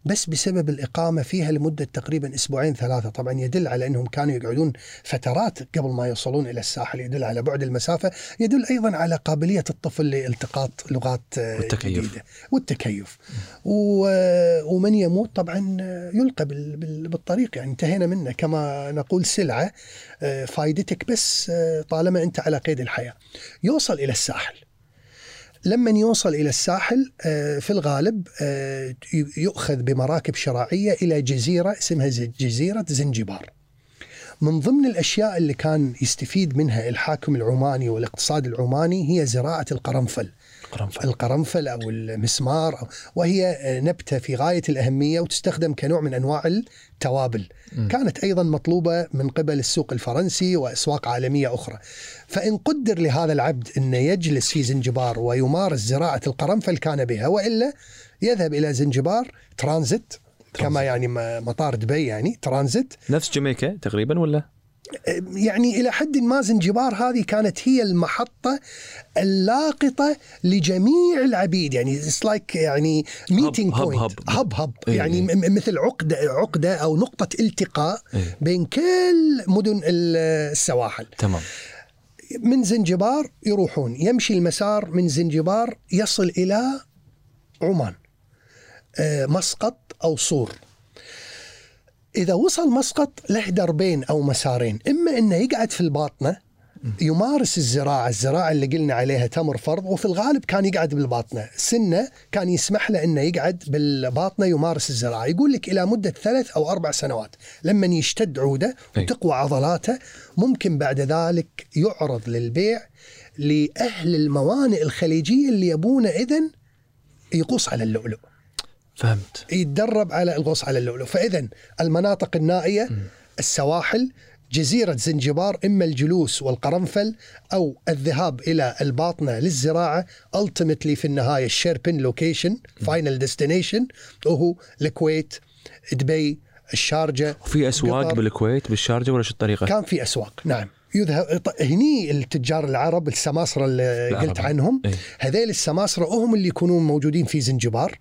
بس بسبب الإقامة فيها لمدة تقريبا أسبوعين ثلاثة. طبعا يدل على أنهم كانوا يقعدون فترات قبل ما يوصلون إلى الساحل يدل على بعد المسافة يدل أيضا على قابلية الطفل لالتقاط لغات آه، والتكيف. جديدة. والتكيف. و- ومن يموت طبعا يلقى بال- بال- بالطريق. يعني انتهينا منه. كما نقول سلعة آه، فائدتك بس آه، طالما أنت على قيد الحياة. يوصل إلى الساحل. لما يوصل إلى الساحل آه، في الغالب آه، يؤخذ بمراكب شراعية إلى جزيرة اسمها جزيرة زنجبار. من ضمن الأشياء اللي كان يستفيد منها الحاكم العماني والإقتصاد العماني هي زراعة القرنفل. قرنفل القرنفل أو المسمار أو وهي نبتة في غاية الأهمية وتستخدم كنوع من أنواع التوابل. مم. كانت أيضا مطلوبة من قبل السوق الفرنسي وأسواق عالمية أخرى. فإن قدر لهذا العبد انه يجلس في زنجبار ويمارس زراعة القرنفل كان بها وإلا يذهب إلى زنجبار ترانزيت كما يعني م- مطار دبي يعني ترانزيت نفس جامايكا تقريبا ولا؟ يعني إلى حد ما زنجبار هذه كانت هي المحطة اللاقطة لجميع العبيد. يعني it's like يعني meeting hub- point hub. hub hub. إيه. يعني م- مثل عقده عقدة أو نقطة التقاء إيه. بين كل مدن ال- السواحل. تمام. من زنجبار يروحون. يمشي المسار من زنجبار يصل إلى عمان آه، مسقط أو صور. إذا وصل مسقط له دربين أو مسارين إما إنه يقعد في الباطنة يمارس الزراعة الزراعة اللي قلنا عليها تمر فرض وفي الغالب كان يقعد بالباطنة. سنة كان يسمح له إنه يقعد بالباطنة يمارس الزراعة. يقول لك إلى مدة ثلاث أو أربع سنوات لما يشتد عودة. وتقوى عضلاته ممكن بعد ذلك يعرض للبيع لأهل الموانئ الخليجية اللي يبونه إذن يغوص على اللؤلؤ. فهمت يتدرب على الغوص على اللؤلؤ فإذا المناطق النائية السواحل جزيرة زنجبار إما الجلوس والقرنفل أو الذهاب إلى الباطنة للزراعة ultimately في النهاية الشيربن location final destination وهو الكويت دبي الشارجة وفي أسواق قطر. بالكويت بالشارجة ولا شو الطريقة؟ كان في أسواق نعم يذهب هني التجار العرب السماسرة اللي العرب. قلت عنهم إيه. هذيل السماسرة هم اللي يكونون موجودين في زنجبار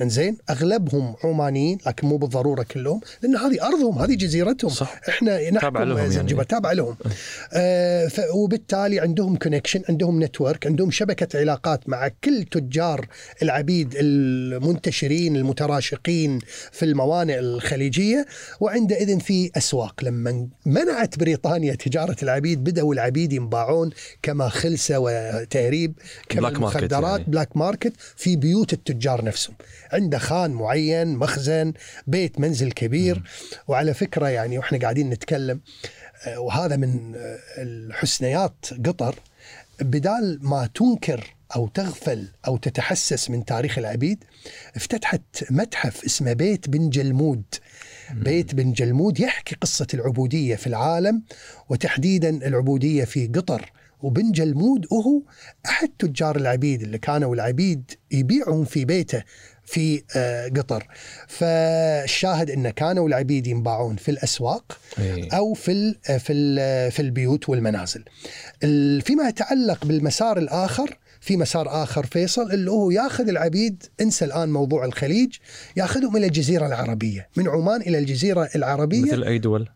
إنزين أغلبهم عمانيين لكن مو بالضرورة كلهم لأن هذه أرضهم هذه جزيرتهم. صح. إحنا تابعة لهم نحكم يعني. زنجبار تابع لهم. آه وبالتالي عندهم connection عندهم network عندهم شبكة علاقات مع كل تجار العبيد المنتشرين المتراشقين في الموانئ الخليجية. وعندئذ في أسواق. لما منعت بريطانيا تجارة العبيد بدأوا العبيد ينباعون كما خلسة وتهريب كما market المخدرات يعني. black market في بيوت التجار نفسهم. عنده خان معين مخزن بيت منزل كبير. وعلى فكرة يعني وإحنا قاعدين نتكلم آه، وهذا من آه، الحسنيات قطر. بدال ما تنكر أو تغفل أو تتحسس من تاريخ العبيد افتتحت متحف اسمه بيت بن جلمود. بيت بن جلمود يحكي قصة العبودية في العالم وتحديدا العبودية في قطر. وبن جلمود وهو أحد تجار العبيد اللي كانوا العبيد يبيعهم في بيته في آه، قطر. فالشاهد إن كانوا العبيد ينباعون في الأسواق إيه. أو في ال في ال في البيوت والمنازل. ال- فيما يتعلق بالمسار الآخر في مسار آخر فيصل اللي هو ياخذ العبيد انسى الآن موضوع الخليج ياخذهم إلى الجزيرة العربية. من عمان إلى الجزيرة العربية. مثل أي دول؟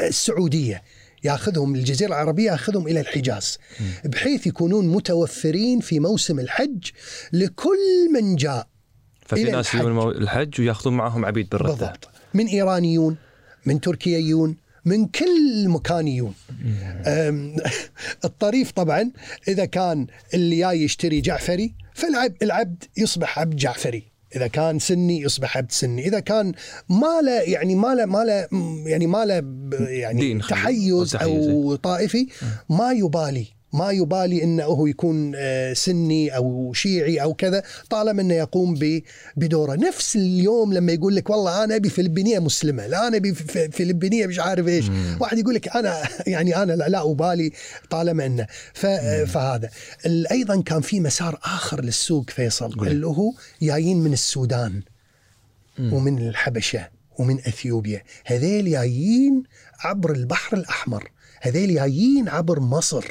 السعودية. ياخذهم الجزيرة العربية ياخذهم إلى الحجاز. بحيث يكونون متوفرين في موسم الحج لكل من جاء. ففي ناس. يجون الحج. وياخذون معهم عبيد بالرده بالضبط. من إيرانيون من تركييون من كل مكانيون. أم، الطريف طبعا إذا كان اللي جاي يشتري جعفري فالعبد العبد يصبح عبد جعفري. إذا كان سني يصبح عبد سني. إذا كان ما له يعني ما له ما له يعني ما له يعني تحيز أو طائفي ما يبالي. ما يبالي إنه هو يكون آه، سني أو شيعي أو كذا طالما إنه يقوم بدوره. نفس اليوم لما يقول لك والله أنا أبي فلبينية مسلمة لا أنا أبي فلبينية مش عارف إيش. واحد يقول لك أنا يعني أنا لا, لا أبالي طالما إنه. ف- فهذا. أيضا كان في مسار آخر للسوق فيصل. اللي هو جايين من السودان ومن الحبشة ومن إثيوبيا. هذيل جايين عبر البحر الأحمر. هذيل جايين عبر مصر.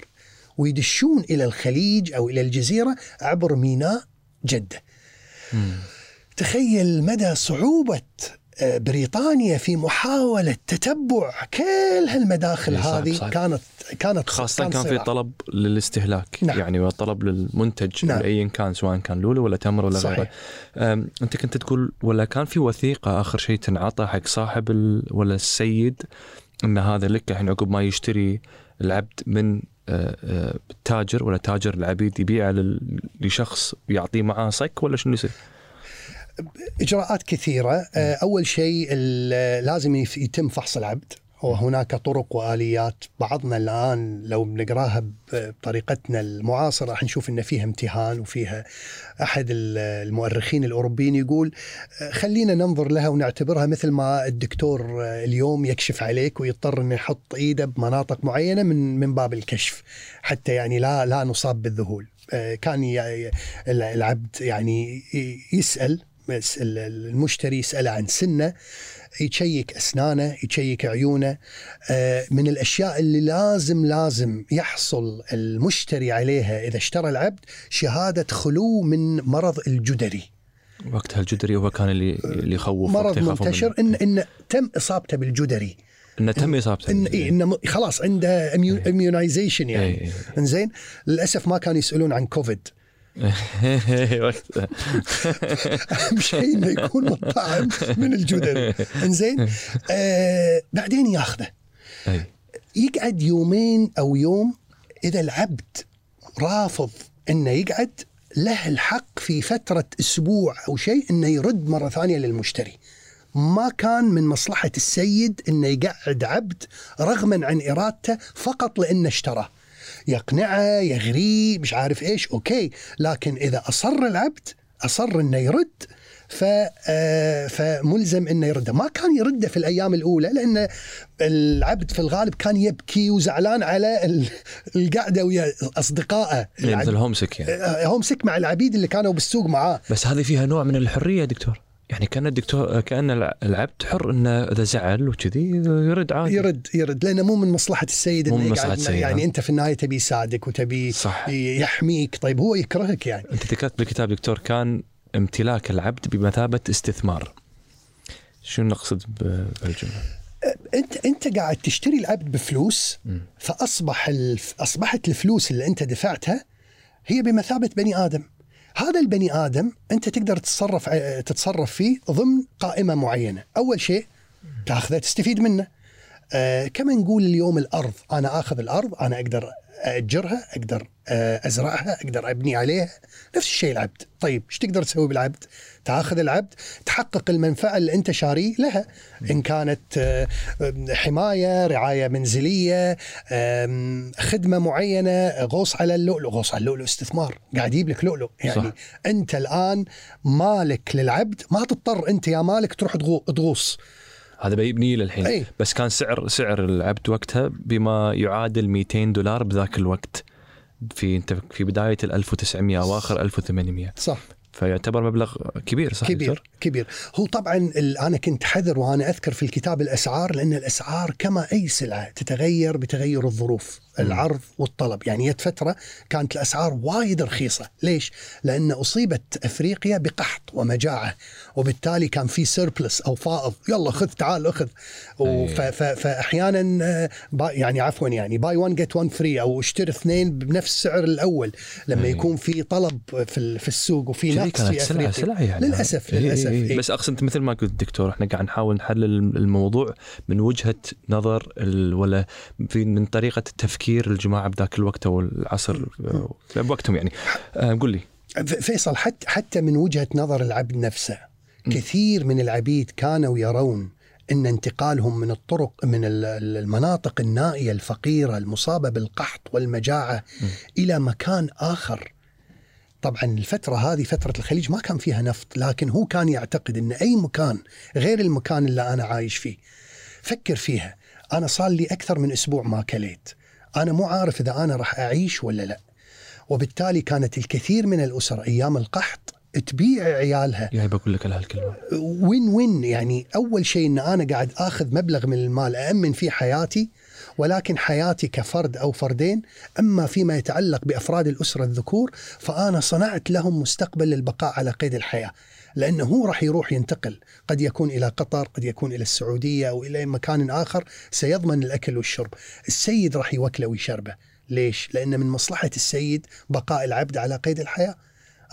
ويدشون إلى الخليج أو إلى الجزيرة عبر ميناء جدة تخيل مدى صعوبة آه، بريطانيا في محاولة تتبع كل هالمداخل صعب- هذه صعب. كانت كانت خاصة كان في صراع. طلب للاستهلاك نعم. يعني وطلب للمنتج نعم. ايا كان سواء كان لولو ولا تمر ولا. غيره أم، أنت كنت تقول ولا كان في وثيقة آخر شيء تنعطى حق صاحب. ولا السيد إن هذا لك الحين عقب ما يشتري العبد من تاجر ولا تاجر العبيد يبيعه لشخص يعطيه معاه صك ولا شنو يصير؟ إجراءات كثيرة أول شيء لازم يتم فحص العبد وهناك طرق وآليات. بعضنا الآن لو بنقراها بطريقتنا المعاصرة راح نشوف إن فيها امتهان وفيها أحد ال- المؤرخين الأوروبيين يقول آه، خلينا ننظر لها ونعتبرها مثل ما الدكتور آه، اليوم يكشف عليك ويضطر إنه يحط إيده بمناطق معينة من من باب الكشف حتى يعني لا لا نصاب بالذهول. آه، كان العبد يعني يسأل المشتري يسأله عن سنه يشيك أسنانه يشيك عيونه. آه، من الأشياء اللي لازم لازم يحصل المشتري عليها إذا اشترى العبد شهادة خلو من مرض الجدري. وقتها الجدري هو كان اللي اللي يخوف مرض منتشر منه. إن, إن تم إصابته بالجدري. إنه تم إصابته إن, إيه إن م- خلاص عنده immunization إيه، يعني. إيه. إنزين للأسف ما كانوا يسألون عن كوفيد وقتها (laughs) أهم شيء إنه يكون مطعم من الجدري (laughs) إنزين آه بعدين ياخذه. يقعد يومين أو يوم إذا العبد رافض إنه يقعد له الحق في فترة أسبوع أو شيء إنه يرد مرة ثانية للمشتري. ما كان من مصلحة السيد إنه يقعد عبد رغما عن إرادته فقط لأنه اشتراه. يقنعه يغريه مش عارف إيش أوكي. لكن إذا أصر العبد أصر إنه يرد ف آه، فملزم إنه يرده، ما كان يرده في الأيام الأولى لأن العبد في الغالب كان يبكي وزعلان على ال- القعدة ويا أصدقائه. يعني مثل هومسك يعني. آه، هم سك مع العبيد اللي كانوا بالسوق معاه. بس هذه فيها نوع من الحرية دكتور. يعني كان الدكتور كان الع- العبد حر إنه إذا زعل وكذي يرد عادي يرد يرد لأنه مو من مصلحة السيد مو من مصلحة السيد، يعني ها. أنت في النهاية تبي يساعدك وتبي صح يحميك طيب هو يكرهك يعني أنت ذكرت بالكتاب دكتور كان امتلاك العبد بمثابة استثمار شو نقصد بالجملة؟ أنت أنت قاعد تشتري العبد بفلوس. فأصبح الف... أصبحت الفلوس اللي أنت دفعتها هي بمثابة بني آدم هذا البني آدم أنت تقدر تتصرف تتصرف فيه ضمن قائمة معينة. أول شيء تأخذه تستفيد منه. آه كما نقول اليوم الأرض؟ أنا آخذ الأرض أنا أقدر اجرها أقدر آه، أزرعها أقدر أبني عليها. نفس الشيء العبد. طيب إيش تقدر تسوي بالعبد؟ تاخذ العبد تحقق المنفعة اللي انت شاريه لها. إن كانت آه، حماية رعاية منزلية خدمة معينة غوص على اللؤلؤ. غوص على اللؤلؤ استثمار. قاعد يجيب لك لؤلؤ. يعني صح. انت الآن مالك للعبد ما تضطر انت يا مالك تروح تغو- تغوص. هذا بيبني للحين أي. بس كان سعر سعر العبد وقتها بما يعادل 200 دولار بذاك الوقت. في انت في بداية ال 1900 أواخر 1800 صح. فيعتبر مبلغ كبير صح كبير دكتور؟ كبير هو طبعا أنا كنت حذر وأنا أذكر في الكتاب الأسعار لأن الأسعار كما أي سلعة تتغير بتغير الظروف العرض والطلب. يعني جت فترة كانت الأسعار وايد رخيصة. ليش؟ لأن أصيبت أفريقيا بقحط ومجاعة وبالتالي كان في surplus أو فائض. يلا خذ تعال أخذ. وف- ف- فأحيانا آه، با- يعني عفوا يعني buy 1 get 1 free أو اشتري اثنين بنفس السعر الأول. لما أي. يكون في طلب في ال- في السوق وفي نقص في سلعة أفريقيا. سلعة يعني. للأسف إيه للأسف. إيه إيه. بس أقصد انت مثل ما قلت دكتور إحنا قاعد نحاول نحلل الموضوع من وجهة نظر ولا في من طريقة تفكير الجماعه بذاك الوقت أو العصر آه، بوقتهم يعني. آه، قول لي. فيصل حتى حتى من وجهة نظر العبد نفسه كثير من العبيد كانوا يرون إن انتقالهم من الطرق من ال- ال- المناطق النائية الفقيرة المصابة بالقحط والمجاعة إلى مكان آخر. طبعا الفترة هذه فترة الخليج ما كان فيها نفط لكن هو كان يعتقد إن أي مكان غير المكان اللي أنا عايش فيه فكر فيها. أنا صار لي أكثر من أسبوع ما كليت. أنا مو عارف إذا أنا راح أعيش ولا لا. وبالتالي كانت الكثير من الأسر أيام القحط تبيع عيالها. يا بقول لك هالكلمة. وين وين؟ يعني أول شيء إن أنا قاعد آخذ مبلغ من المال امن فيه حياتي ولكن حياتي كفرد أو فردين أما فيما يتعلق بأفراد الأسرة الذكور فأنا صنعت لهم مستقبل للبقاء على قيد الحياة. لأنه هو راح يروح ينتقل. قد يكون إلى قطر قد يكون إلى السعودية أو إلى مكان آخر سيضمن الأكل والشرب. السيد راح يوكله ويشربه. ليش؟ لأن من مصلحة السيد بقاء العبد على قيد الحياة.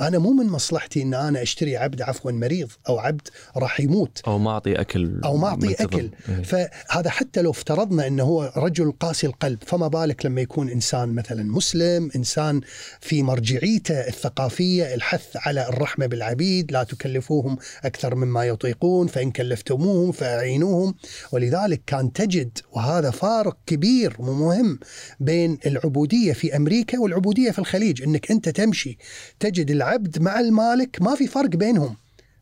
أنا مو من مصلحتي إن أنا أشتري عبد عفوا مريض أو عبد راح يموت أو ما أعطي أكل أو ما منتظم. أكل إيه. فهذا حتى لو افترضنا إنه هو رجل قاسي القلب فما بالك لما يكون إنسان مثلا مسلم إنسان في مرجعيته الثقافية الحث على الرحمة بالعبيد لا تكلفوهم أكثر مما يطيقون فإن كلفتموهم فأعينوهم ولذلك كان تجد وهذا فارق كبير ومهم بين العبودية في أمريكا والعبودية في الخليج إنك أنت تمشي تجد العبد مع المالك ما في فرق بينهم.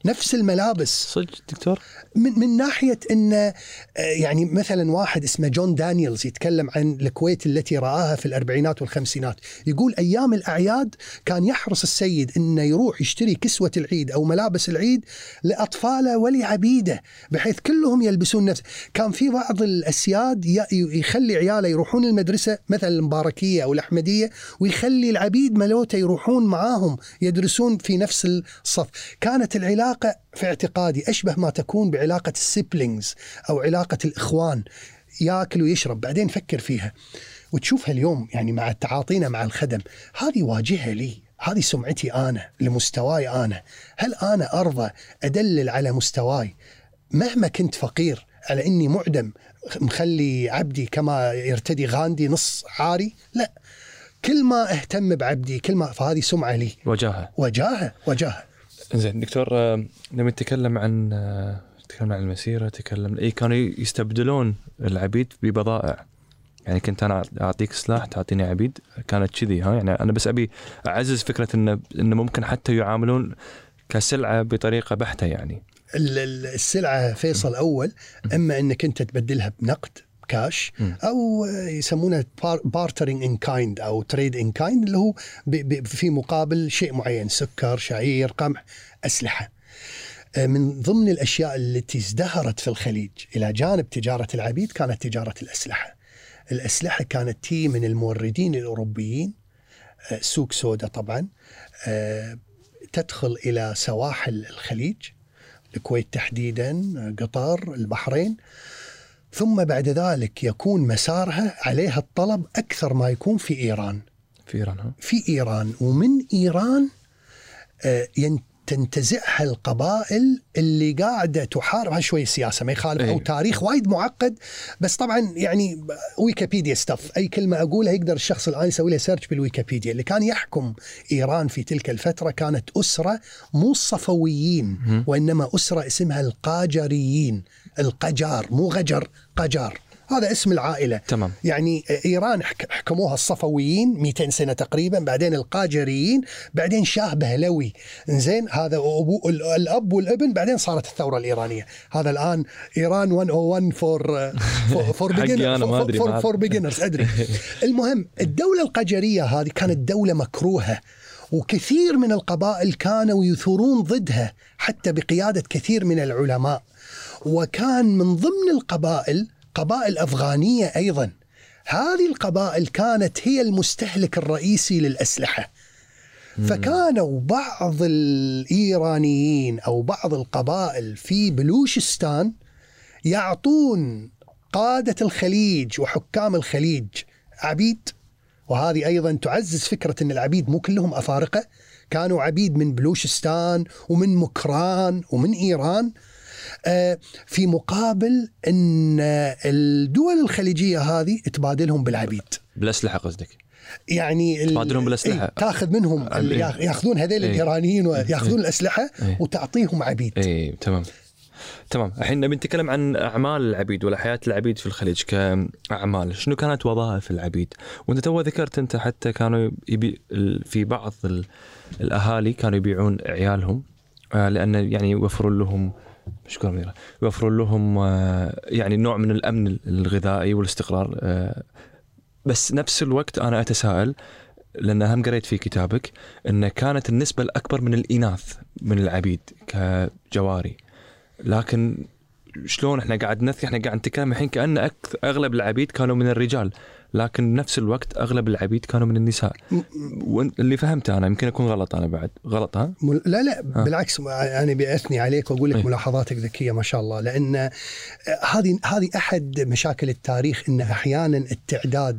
نفس الملابس. صدق دكتور؟ من من ناحية إن آه، يعني مثلا واحد اسمه جون دانييلز يتكلم عن الكويت التي رآها في الأربعينات والخمسينات يقول أيام الأعياد كان يحرص السيد إنه يروح يشتري كسوة العيد أو ملابس العيد لأطفاله ولعبيده بحيث كلهم يلبسون نفس. كان في بعض الأسياد يخلي عياله يروحون المدرسة مثلا المباركية أو الأحمدية ويخلي العبيد ملوته يروحون معاهم يدرسون في نفس الصف. كانت العلاقة في اعتقادي أشبه ما تكون بعلاقة السيبلينجز أو علاقة الإخوان. ياكل ويشرب بعدين فكر فيها. وتشوفها اليوم يعني مع تعاطينا مع الخدم هذه واجهة لي هذه سمعتي أنا لمستواي أنا. هل أنا أرضى أدلل على مستواي؟ مهما كنت فقير على إني معدم مخلي عبدي كما يرتدي غاندي نص عاري؟ لا. كل ما أهتم بعبدي كل ما فهذه سمعة لي. وجاهة. وجاهة وجاهة. زين دكتور آه، لما نتكلم عن آه، تكلمنا عن المسيرة تكلم إي كانوا يستبدلون العبيد ببضائع. يعني كنت أنا أعطيك سلاح تعطيني عبيد كانت كذي ها؟ يعني أنا بس أبي أعزز فكرة انه انه ممكن حتى يعاملون كسلعة بطريقة بحتة يعني. ال- ال- السلعة فيصل أول أما إنك أنت تبدلها بنقد كاش مم. أو يسمونه bartering in kind أو trade in kind اللي هو في مقابل شيء معين سكر شعير قمح أسلحة آه، من ضمن الأشياء التي ازدهرت في الخليج إلى جانب تجارة العبيد كانت تجارة الأسلحة. الأسلحة كانت تي من الموردين الأوروبيين آه، سوق سودا طبعا آه، تدخل إلى سواحل الخليج الكويت تحديدا آه، قطر البحرين ثم بعد ذلك يكون مسارها عليها الطلب أكثر ما يكون في إيران. في إيران ها في إيران ومن إيران آه، تنتزعها القبائل اللي قاعدة تحارب. شوي سياسه ما يخالف أو أي. تاريخ وايد معقد بس طبعا يعني ويكيبيديا stuff أي كلمة أقولها يقدر الشخص الآن يسوي له search بالويكيبيديا. اللي كان يحكم إيران في تلك الفترة كانت أسرة مو الصفويين وإنما أسرة اسمها القاجريين القجار مو غجر قجار. هذا اسم العائلة. تمام. يعني إيران حك- حكموها الصفويين 200 سنة تقريبا بعدين القاجريين بعدين شاه بهلوي. زين هذا أبو ال- الأب والابن بعدين صارت الثورة الإيرانية. هذا الآن إيران 101 for for أدري for beginners أدري. (laughs) المهم الدولة القجريه هذه كانت دولة مكروهة وكثير من القبائل كانوا يثورون ضدها حتى بقيادة كثير من العلماء. وكان من ضمن القبائل قبائل افغانيه أيضا. هذه القبائل كانت هي المستهلك الرئيسي للأسلحة. فكانوا بعض الإيرانيين أو بعض القبائل في بلوشستان يعطون قادة الخليج وحكام الخليج عبيد. وهذه أيضا تعزز فكرة إن العبيد مو كلهم أفارقة. كانوا عبيد من بلوشستان ومن مكران ومن إيران. آه، في مقابل إن الدول الخليجية هذه تبادلهم بالعبيد بالاسلحه قصدك يعني تبادلهم بالأسلحة. إيه، تاخذ منهم إيه. ياخ- ياخذون هذيل إيه. الايرانيين وياخذون الأسلحة إيه. وتعطيهم عبيد اي تمام تمام الحين نبي نتكلم عن أعمال العبيد ولا حياة العبيد في الخليج كأعمال شنو كانت وظائف العبيد وانت تو ذكرت أنت حتى كانوا يبي في بعض ال- الأهالي كانوا يبيعون عيالهم آه، لأن يعني يوفرون لهم شكرا مديرة يوفرون لهم آه، يعني نوع من الأمن الغذائي والاستقرار آه، بس نفس الوقت أنا أتساءل لأن هم قريت في كتابك إن كانت النسبة الأكبر من الإناث من العبيد كجواري. لكن شلون إحنا قاعد نذكر إحنا قاعد نتكلم الحين كأن أغلب العبيد كانوا من الرجال. لكن نفس الوقت أغلب العبيد كانوا من النساء. واللي فهمته أنا يمكن أكون غلط أنا بعد. غلط ها؟ مل- لا لا بالعكس أنا بأثني عليك وأقول لك إيه. ملاحظاتك ذكية ما شاء الله. لأن آه، هذه هذه أحد مشاكل التاريخ إن أحيانا التعداد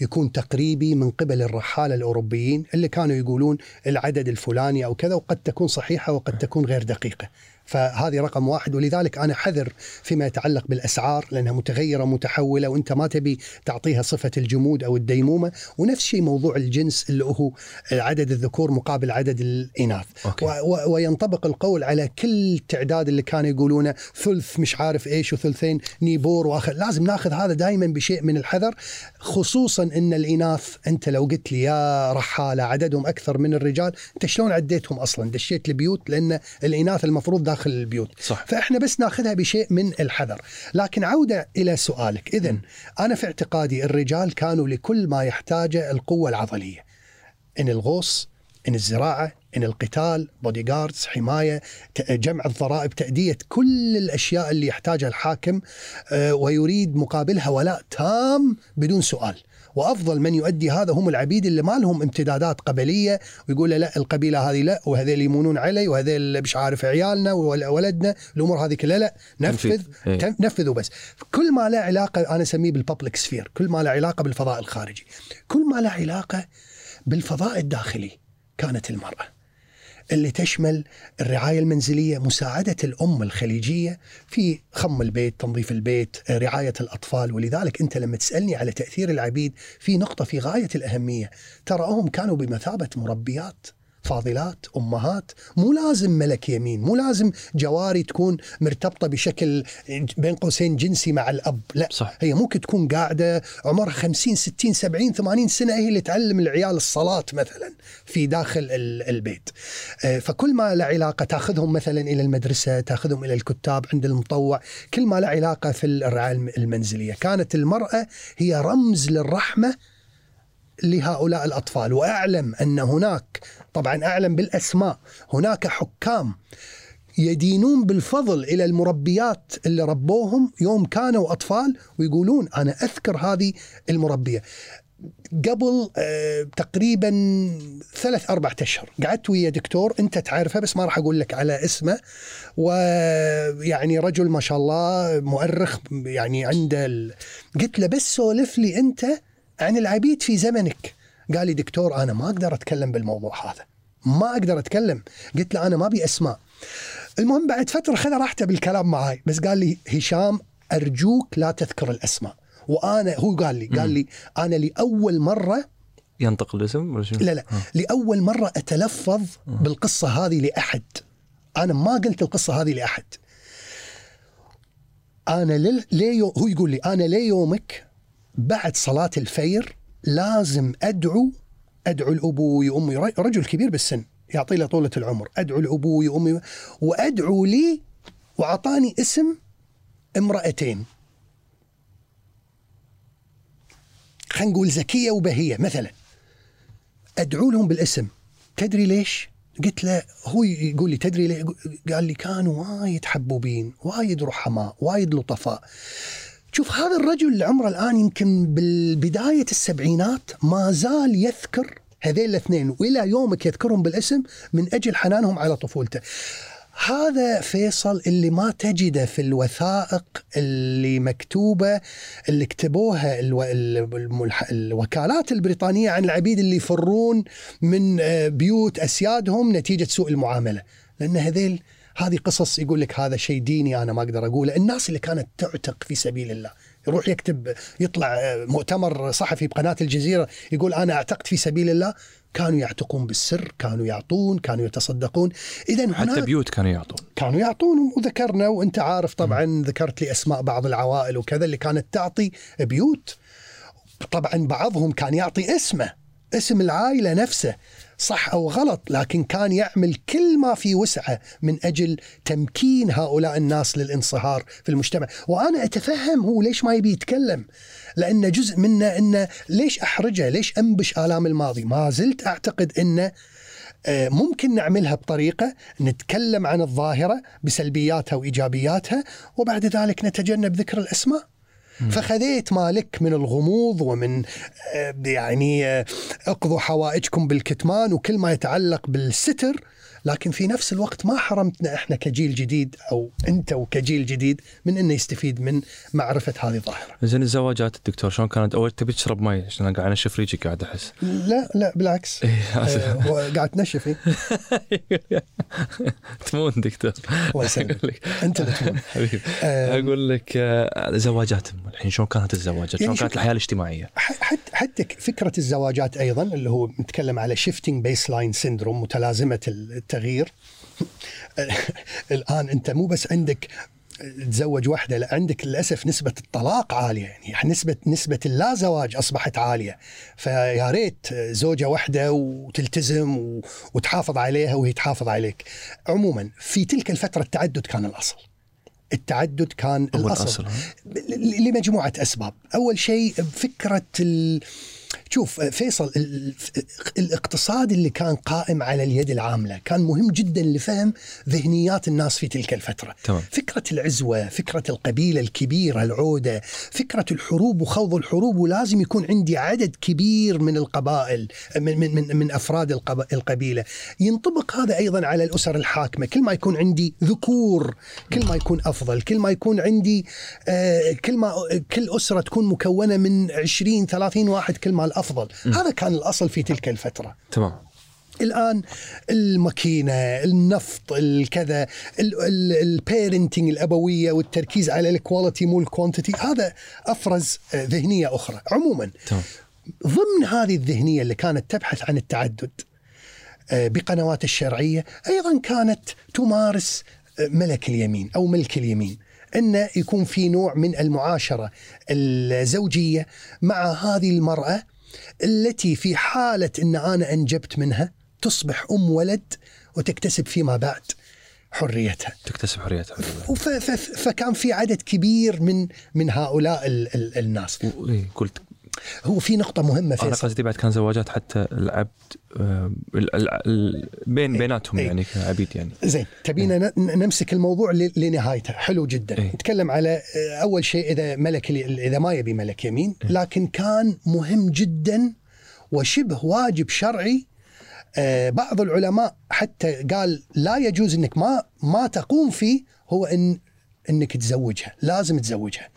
يكون تقريبي من قبل الرحالة الأوروبيين اللي كانوا يقولون العدد الفلاني أو كذا وقد تكون صحيحة وقد تكون غير دقيقة. فهذه رقم واحد ولذلك أنا حذر فيما يتعلق بالأسعار لأنها متغيرة متحولة وأنت ما تبي تعطيها صفة الجمود أو الديمومة ونفس الشيء موضوع الجنس اللي هو عدد الذكور مقابل عدد الإناث. أوكي. و- وينطبق القول على كل التعداد اللي كانوا يقولونه ثلث مش عارف إيش وثلثين نيبور وآخر لازم ناخذ هذا دائما بشيء من الحذر خصوصا إن الإناث أنت لو قلت لي يا رحالة عددهم أكثر من الرجال أنت شلون عديتهم أصلا دشيت البيوت لأن الإناث المفروض داخل البيوت. صح. فإحنا بس ناخذها بشيء من الحذر. لكن عودة إلى سؤالك. اذا أنا في اعتقادي الرجال كانوا لكل ما يحتاجه القوة العضلية. إن الغوص إن الزراعة إن القتال بودي جاردز حمايه جمع الضرائب تأدية كل الأشياء اللي يحتاجها الحاكم آه، ويريد مقابلها ولاء تام بدون سؤال. وأفضل من يؤدي هذا هم العبيد اللي ما لهم امتدادات قبلية ويقول لا القبيلة هذه لا وهذيل يمونون علي وهذيل مش عارف عيالنا وولدنا الأمور هذه كلها لا نفذ. إيه. نفذوا بس كل ما له علاقة أنا أسميه بالببليك سفير كل ما له علاقة بالفضاء الخارجي كل ما له علاقة بالفضاء الداخلي كانت المرأة اللي تشمل الرعاية المنزلية مساعدة الأم الخليجية في خم البيت تنظيف البيت رعاية الأطفال. ولذلك أنت لما تسألني على تأثير العبيد في نقطة في غاية الأهمية تراهم كانوا بمثابة مربيات. فاضلات أمهات. مو لازم ملك يمين مو لازم جواري تكون مرتبطة بشكل بين قوسين جنسي مع الأب لا. صح. هي ممكن تكون قاعدة عمرها 50 60 70 80 سنة هي اللي تعلم العيال الصلاة مثلا في داخل ال- البيت. آه، فكل ما له علاقة تاخذهم مثلا إلى المدرسة تاخذهم إلى الكتاب عند المطوع كل ما له علاقة في الرعاية الم- المنزلية. كانت المرأة هي رمز للرحمة لهؤلاء الأطفال وأعلم أن هناك طبعا أعلم بالأسماء هناك حكام يدينون بالفضل إلى المربيات اللي ربوهم يوم كانوا أطفال ويقولون أنا أذكر هذه المربية قبل آه تقريبا ثلاث أربعة أشهر قعدت ويا دكتور أنت تعرفه بس ما راح أقول لك على اسمه ويعني رجل ما شاء الله مؤرخ يعني عنده. قلت له بس سولف لي أنت عن العبيد في زمنك. قال لي دكتور أنا ما أقدر أتكلم بالموضوع هذا. ما أقدر أتكلم. قلت له أنا ما أبي اسماء المهم بعد فترة خذ راحته بالكلام معاي. بس قال لي هشام أرجوك لا تذكر الأسماء. وأنا هو قال لي قال لي أنا لأول مرة ينطق الاسم ولا شنو؟ لا لا لأول مرة أتلفظ بالقصة هذه لأحد. أنا ما قلت القصة هذه لأحد. أنا لل... ليو هو يقول لي أنا ليومك بعد صلاة الفير لازم أدعو أدعو لأبوي وأمي رجل كبير بالسن يعطي له طولة العمر أدعو لأبوي وأمي وأدعو لي وأعطاني اسم امرأتين خلينا نقول زكية وبهية مثلا أدعو لهم بالاسم تدري ليش؟ قلت له هو يقول لي تدري ليه؟ قال لي كانوا وايد حبوبين وايد رحماء وايد لطفاء شوف هذا الرجل اللي عمره الآن يمكن بالبداية السبعينات ما زال يذكر هذين الاثنين وإلى يومك يذكرهم بالاسم من أجل حنانهم على طفولته. هذا فيصل اللي ما تجده في الوثائق اللي مكتوبة اللي كتبوها ألو... الوكالات البريطانية عن العبيد اللي يفرون من آه، بيوت أسيادهم نتيجة سوء المعاملة، لأن هذيل هذه قصص يقول لك هذا شيء ديني أنا ما أقدر أقوله، الناس اللي كانت تعتق في سبيل الله، يروح يكتب يطلع مؤتمر صحفي بقناة الجزيرة يقول أنا اعتقت في سبيل الله. كانوا يعتقون بالسر كانوا يعطون كانوا يتصدقون. اذا حتى بيوت كانوا يعطون. كانوا يعطون وذكرنا وأنت عارف طبعا م. ذكرت لي أسماء بعض العوائل وكذا اللي كانت تعطي بيوت. طبعا بعضهم كان يعطي اسمه. اسم العائلة نفسه صح أو غلط لكن كان يعمل كل ما في وسعه من أجل تمكين هؤلاء الناس للانصهار في المجتمع، وأنا أتفهم هو ليش ما يبي يتكلم؟ لأن جزء منه إنه ليش أحرجه؟ ليش أنبش آلام الماضي؟ ما زلت أعتقد إنه آه، ممكن نعملها بطريقة نتكلم عن الظاهرة بسلبياتها وإيجابياتها وبعد ذلك نتجنب ذكر الأسماء. فخذيت مالك من الغموض ومن آه، يعني آه، اقضوا حوائجكم بالكتمان وكل ما يتعلق بالستر لكن في نفس الوقت ما حرمتنا إحنا كجيل جديد أو أنت وكجيل جديد من إنه يستفيد من معرفة هذه الظاهرة. زين الزواجات الدكتور شلون كانت؟ أول تبي تشرب مي عشان أنا قاعد أنشف ريجي قاعد أحس. لا لا بالعكس. إيه، آه قاعد تنشف (laughs) تمون دكتور. الله يسلمك. أنت اللي تمون. (laughs) حبيبي. أقول لك آه، زواجات الحين شلون كانت الزواجات؟ شلون يعني كانت الحياة الاجتماعية؟ حتى حتى فكرة الزواجات أيضا اللي هو نتكلم على shifting baseline syndrome متلازمه التغيير. (laughs) الآن أنت مو بس عندك تزوج واحدة لا عندك للأسف نسبة الطلاق عالية. يعني نسبة نسبة اللا زواج أصبحت عالية. فيا ريت زوجة واحدة وتلتزم وتحافظ عليها وهي تحافظ عليك. عموما في تلك الفترة التعدد كان الأصل. التعدد كان الأصل. لمجموعة أسباب. أول شيء فكرة ال شوف فيصل الاقتصاد اللي كان قائم على اليد العاملة كان مهم جدا لفهم ذهنيات الناس في تلك الفترة. تمام. فكرة العزوة فكرة القبيلة الكبيرة العودة فكرة الحروب وخوض الحروب ولازم يكون عندي عدد كبير من القبائل من من من, من أفراد القبيلة. ينطبق هذا أيضا على الأسر الحاكمة. كل ما يكون عندي ذكور كل ما يكون أفضل. كل ما يكون عندي آه كل ما كل أسرة تكون مكونة من 20 30 واحد كل ما الافضل م. هذا كان الأصل في تلك الفترة. تمام. الآن الماكينة النفط الكذا ال parenting الأبوية والتركيز على ال quality مو ال quantity هذا أفرز ذهنية أخرى. عموما تمام. ضمن هذه الذهنية اللي كانت تبحث عن التعدد آه، بقنوات الشرعية أيضا كانت تمارس آه، ملك اليمين أو ملك اليمين. أن يكون في نوع من المعاشرة الزوجية مع هذه المرأة التي في حالة أن أنا أنجبت منها تصبح أم ولد وتكتسب فيما بعد حريتها. تكتسب حريتها. فكان في عدد كبير من من هؤلاء ال ال الناس. قلت هو في نقطة مهمة في أنا قصدي بعد كان زواجات حتى العبد آه، بين بيناتهم إيه. يعني كعبيد يعني. زين تبينا إيه. نمسك الموضوع لنهايته. حلو جدا. إيه. نتكلم على آه، أول شيء إذا ملك إذا ما يبي ملك يمين إيه. لكن كان مهم جدا وشبه واجب شرعي آه، بعض العلماء حتى قال لا يجوز إنك ما ما تقوم فيه هو ان إنك تزوجها لازم تزوجها.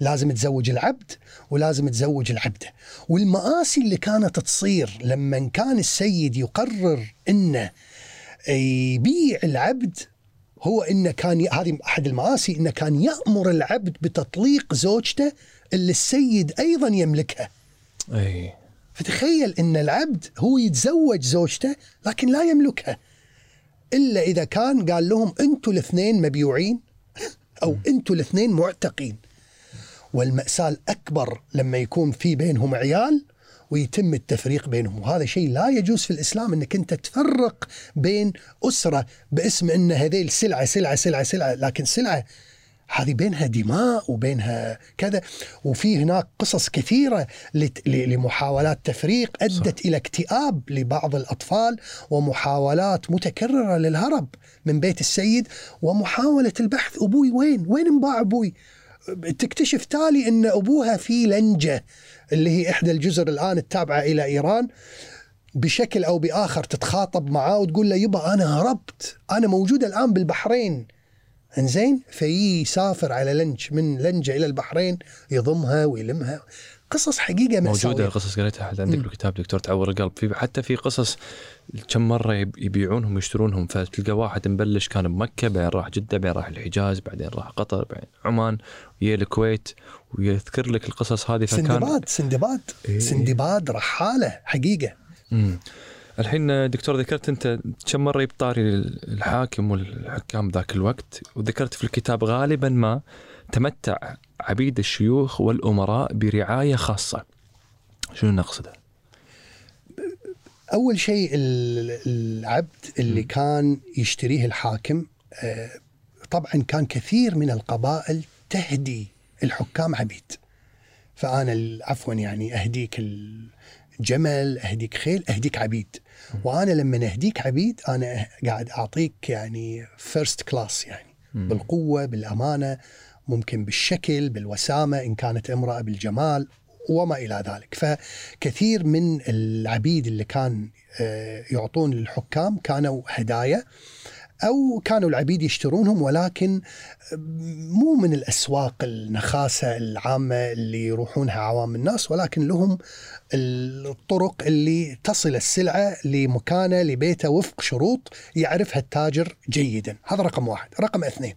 لازم تزوج العبد ولازم تزوج العبدة. والمآسي اللي كانت تصير لما كان السيد يقرر إنه يبيع العبد هو إنه كان. هذه أحد المآسي إنه كان يأمر العبد بتطليق زوجته اللي السيد أيضا يملكها. أي. فتخيل إن العبد هو يتزوج زوجته لكن لا يملكها. إلا إذا كان قال لهم أنتم الاثنين مبيوعين أو أنتم الاثنين معتقين. والمأساة الأكبر لما يكون في بينهم عيال ويتم التفريق بينهم. وهذا شيء لا يجوز في الإسلام أنك أنت تفرق بين أسرة باسم أن هذيل سلعة سلعة سلعة سلعة لكن سلعة هذه بينها دماء وبينها كذا. وفي هناك قصص كثيرة لمحاولات تفريق أدت صح. إلى اكتئاب لبعض الأطفال ومحاولات متكررة للهرب من بيت السيد ومحاولة البحث. أبوي وين؟ وين انباع أبوي؟ تكتشف تالي أن أبوها في لنجة اللي هي إحدى الجزر الآن التابعة إلى إيران بشكل أو بآخر تتخاطب معاه وتقول له يبا أنا هربت أنا موجودة الآن بالبحرين. إنزين في يسافر على لنج من لنجة إلى البحرين يضمها ويلمها. قصص موجوده مأساوية قصص قريتها حتى عندك. بالكتاب دكتور تعور القلب في حتى في قصص كم مرة يب- يبيعونهم ويشترونهم فتلقى واحد مبلش كان بمكة بعدين راح جدة بعدين راح الحجاز بعدين راح قطر بعدين عمان ويا الكويت ويذكر لك القصص هذه فكان سندباد سندباد إيه. سندباد رحالة حقيقة مم. الحين دكتور ذكرت أنت كم مرة يبطاري الحاكم والحكام ذاك الوقت وذكرت في الكتاب غالبا ما تمتع عبيد الشيوخ والأمراء برعاية خاصة شنو نقصده؟ أول شيء ال- العبد اللي مم. كان يشتريه الحاكم آه، طبعا كان كثير من القبائل تهدي الحكام عبيد فأنا عفوا يعني أهديك الجمل أهديك خيل أهديك عبيد وأنا لما أهديك عبيد أنا قاعد أعطيك يعني first class يعني. بالقوة بالأمانة ممكن بالشكل بالوسامة إن كانت امرأة بالجمال وما إلى ذلك. فكثير من العبيد اللي كان آه، يعطون للحكام كانوا هدايا أو كانوا العبيد يشترونهم ولكن مو من الأسواق النخاسة العامة اللي يروحونها عوام الناس ولكن لهم الطرق اللي تصل السلعة لمكانة لبيته وفق شروط يعرفها التاجر جيدا. هذا رقم واحد. رقم اثنين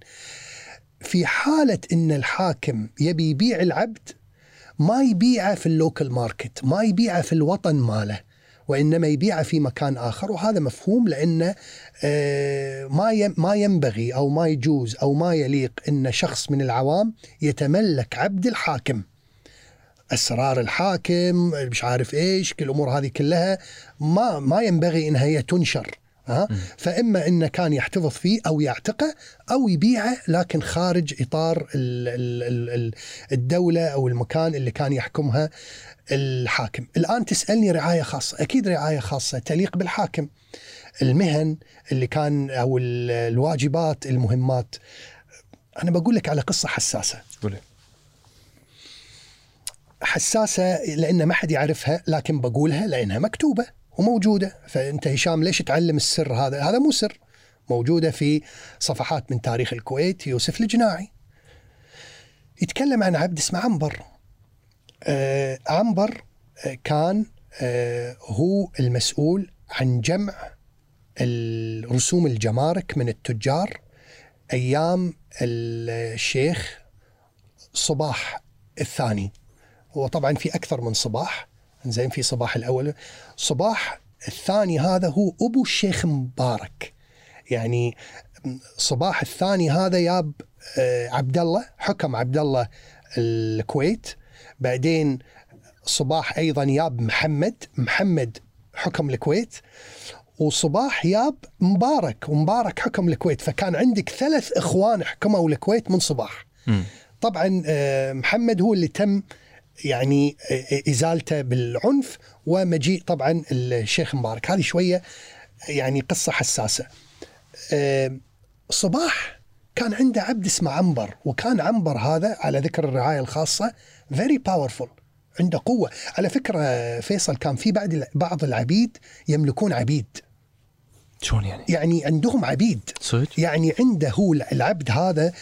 في حالة أن الحاكم يبي يبيع العبد ما يبيعه في اللوكل ماركت ما يبيعه في الوطن ماله وإنما يبيعه في مكان آخر وهذا مفهوم لأنه آه، ما ما ينبغي أو ما يجوز أو ما يليق أن شخص من العوام يتملك عبد الحاكم. أسرار الحاكم مش عارف إيش كل الأمور هذه كلها ما ما ينبغي إنها هي تنشر. ها؟ مم. فإما انه كان يحتفظ فيه أو يعتقه أو يبيعه لكن خارج إطار ال- ال- ال- ال- الدولة أو المكان اللي كان يحكمها الحاكم. الآن تسألني رعاية خاصة. أكيد رعاية خاصة تليق بالحاكم. المهن اللي كان أو ال- الواجبات المهمات. أنا بقول لك على قصة حساسة. قولي. حساسة لأن ما حد يعرفها لكن بقولها لأنها مكتوبة. وموجودة فأنت هشام ليش تعلم السر هذا؟ هذا مو سر موجودة في صفحات من تاريخ الكويت يوسف الجناعي. يتكلم عن عبد اسمه عنبر. آه عنبر آه كان آه هو المسؤول عن جمع الرسوم الجمارك من التجار أيام الشيخ صباح الثاني وطبعا في أكثر من صباح زين في صباح الأول صباح الثاني هذا هو أبو الشيخ مبارك. يعني صباح الثاني هذا ياب آه، عبد الله حكم عبد الله الكويت. بعدين صباح أيضا ياب محمد محمد حكم الكويت. وصباح ياب مبارك ومبارك حكم الكويت. فكان عندك ثلاث إخوان حكموا الكويت من صباح. مم. طبعا آه، محمد هو اللي تم يعني آه، إزالته بالعنف ومجيء طبعا الشيخ مبارك هذه شوية يعني قصة حساسة. آه، صباح كان عنده عبد اسمه عنبر وكان عنبر هذا على ذكر الرعاية الخاصة فيري باورفul عنده قوة، على فكرة فيصل كان في بعد بعض العبيد يملكون عبيد، شلون يعني؟ يعني عندهم عبيد صدق؟ يعني عنده هو العبد هذا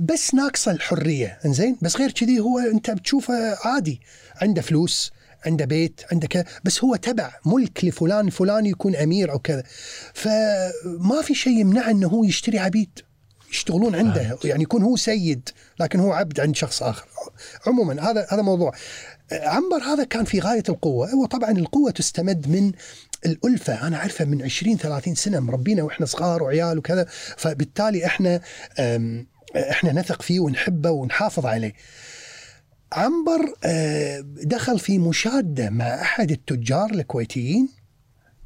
بس ناقصة الحرية إنزين؟ بس غير كذي هو أنت بتشوفه عادي. عنده فلوس عنده بيت عنده كذا بس هو تبع ملك لفلان فلان يكون أمير أو كذا. فما في شيء يمنعه إنه هو يشتري عبيد. يشتغلون عنده يعني يكون هو سيد لكن هو عبد عند شخص آخر. عموما هذا هذا موضوع. عنبر هذا كان في غاية القوة. وطبعا القوة تستمد من الألفة. أنا أعرفه من 20 30 سنة مربينا وإحنا صغار وعيال وكذا. فبالتالي إحنا إحنا نثق فيه ونحبه ونحافظ عليه. عنبر آه، دخل في مشادة مع أحد التجار الكويتيين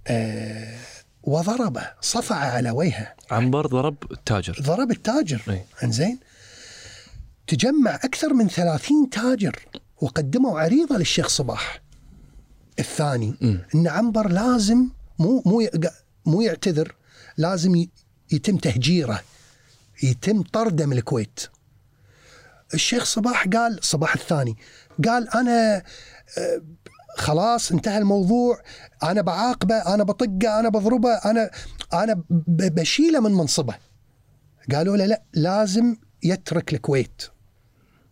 آه، وضربه صفع على وجهه. عنبر ضرب التاجر. ضرب التاجر. إنزين. تجمع أكثر من ثلاثين تاجر وقدموا عريضة للشيخ صباح الثاني. م. إن عنبر لازم مو مو مو يعتذر لازم يتم تهجيره. يتم طرده من الكويت. الشيخ صباح قال صباح الثاني قال أنا آه، خلاص انتهى الموضوع أنا بعاقبه أنا بطقه أنا بضربه أنا أنا ب- بشيله من منصبه. قالوا له لا لازم يترك الكويت.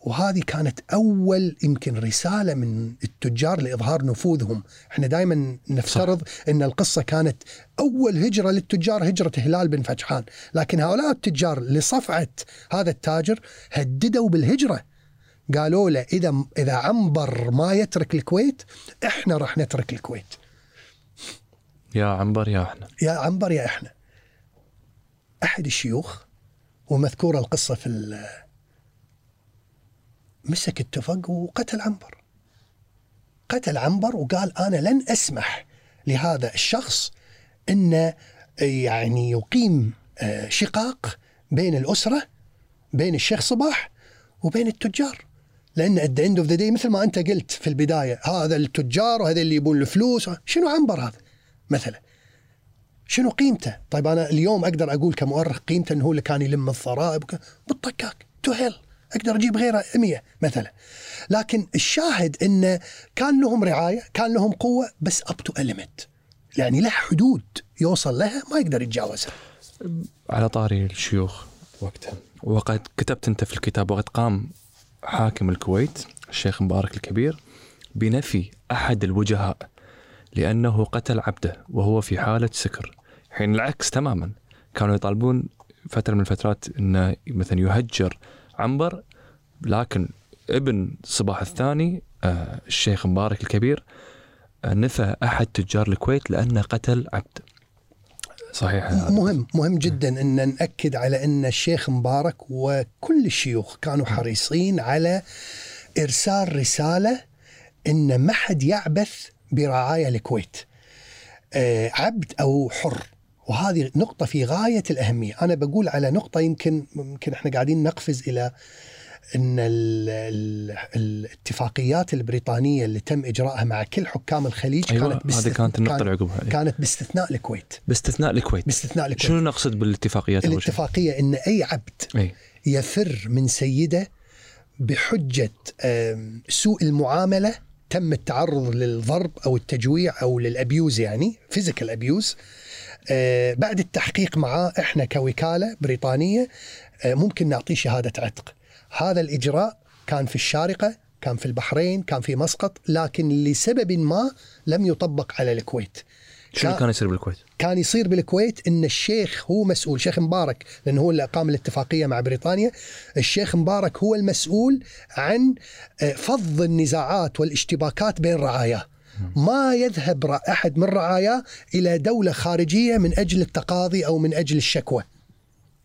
وهذه كانت أول يمكن رسالة من التجار لإظهار نفوذهم، إحنا دائما نفترض إن القصة كانت أول هجرة للتجار هجرة هلال بن فتحان، لكن هؤلاء التجار لصفعة هذا التاجر هددوا بالهجرة. قالوا له إذا إذا عنبر ما يترك الكويت إحنا راح نترك الكويت. يا عنبر يا إحنا يا عنبر يا إحنا. أحد الشيوخ ومذكوره القصة في مسك التفق وقتل عنبر. قتل عنبر وقال أنا لن أسمح لهذا الشخص إنه يعني يقيم آه، شقاق بين الأسرة بين الشيخ صباح وبين التجار. لأن at the end of the day مثل ما أنت قلت في البداية هذا التجار وهذا اللي يبون الفلوس شنو عنبر هذا مثلا شنو قيمته؟ طيب أنا اليوم أقدر أقول كمؤرخ قيمته إنه هو اللي كان يلم الضرائب بالطقاق to hell أقدر أجيب غيره 100 مثلا. لكن الشاهد إنه كان لهم رعاية كان لهم قوة بس up to يعني له حدود يوصل لها ما يقدر يتجاوزها. على طاري الشيوخ وقتها. وقد كتبت أنت في الكتاب وقد قام حاكم الكويت الشيخ مبارك الكبير بنفي أحد الوجهاء لأنه قتل عبده وهو في حالة سكر. حين العكس تماما. كانوا يطالبون فترة من الفترات إنه مثلا يهجر عنبر لكن ابن صباح الثاني آه، الشيخ مبارك الكبير آه، نفى أحد تجار الكويت لأنه قتل عبد. صحيح؟ مهم مهم جدا إن نأكد على إن الشيخ مبارك وكل الشيوخ كانوا حريصين على إرسال رسالة إن ما حد يعبث برعاية الكويت. آه، عبد أو حر. وهذه نقطة في غاية الأهمية، أنا بقول على نقطة يمكن يمكن إحنا قاعدين نقفز إلى أن ال- ال- الاتفاقيات البريطانية اللي تم إجراءها مع كل حكام الخليج أيوه كانت هذه كانت النقطة كان- اللي عقبها كانت باستثناء الكويت. باستثناء الكويت. باستثناء الكويت. شنو نقصد بالاتفاقيات؟ الاتفاقية أن أي عبد اي يفر من سيده بحجة سوء المعاملة تم التعرض للضرب أو التجويع أو لل abuse يعني physical abuse بعد التحقيق معاه إحنا كوكالة بريطانية آه، ممكن نعطيه شهادة عتق. هذا الإجراء كان في الشارقة كان في البحرين كان في مسقط لكن لسبب ما لم يطبق على الكويت. شنو اللي كان يصير بالكويت؟ كان يصير بالكويت إن الشيخ هو مسؤول شيخ مبارك لأنه هو اللي قام الاتفاقية مع بريطانيا. الشيخ مبارك هو المسؤول عن آه، فض النزاعات والاشتباكات بين رعاياه. ما يذهب أحد من رعاياه إلى دولة خارجية من أجل التقاضي أو من أجل الشكوى.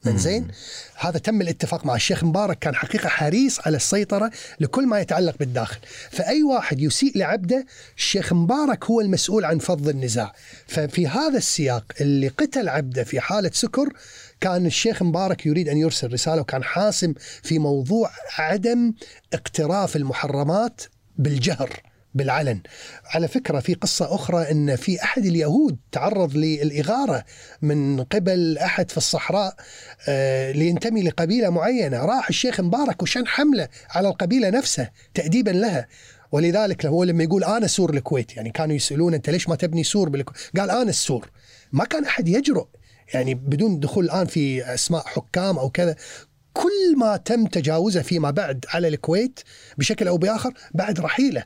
زين هذا تم الاتفاق مع الشيخ مبارك كان حقيقة حريص على السيطرة لكل ما يتعلق بالداخل. فأي واحد يسيء لعبده الشيخ مبارك هو المسؤول عن فض النزاع. ففي هذا السياق اللي قتل عبده في حالة سكر كان الشيخ مبارك يريد أن يرسل رسالة وكان حاسم في موضوع عدم اقتراف المحرمات بالجهر. بالعلن. على فكرة في قصة أخرى أن في أحد اليهود تعرض للإغارة من قبل أحد في الصحراء آه، لينتمي لقبيلة معينة. راح الشيخ مبارك وشن حملة على القبيلة نفسها تأديبا لها. ولذلك هو لما يقول أنا سور الكويت يعني كانوا يسألون أنت ليش ما تبني سور بالكويت قال أنا السور. ما كان أحد يجرؤ. يعني بدون دخول الآن في أسماء حكام أو كذا كل ما تم تجاوزه فيما بعد على الكويت بشكل أو بآخر بعد رحيله.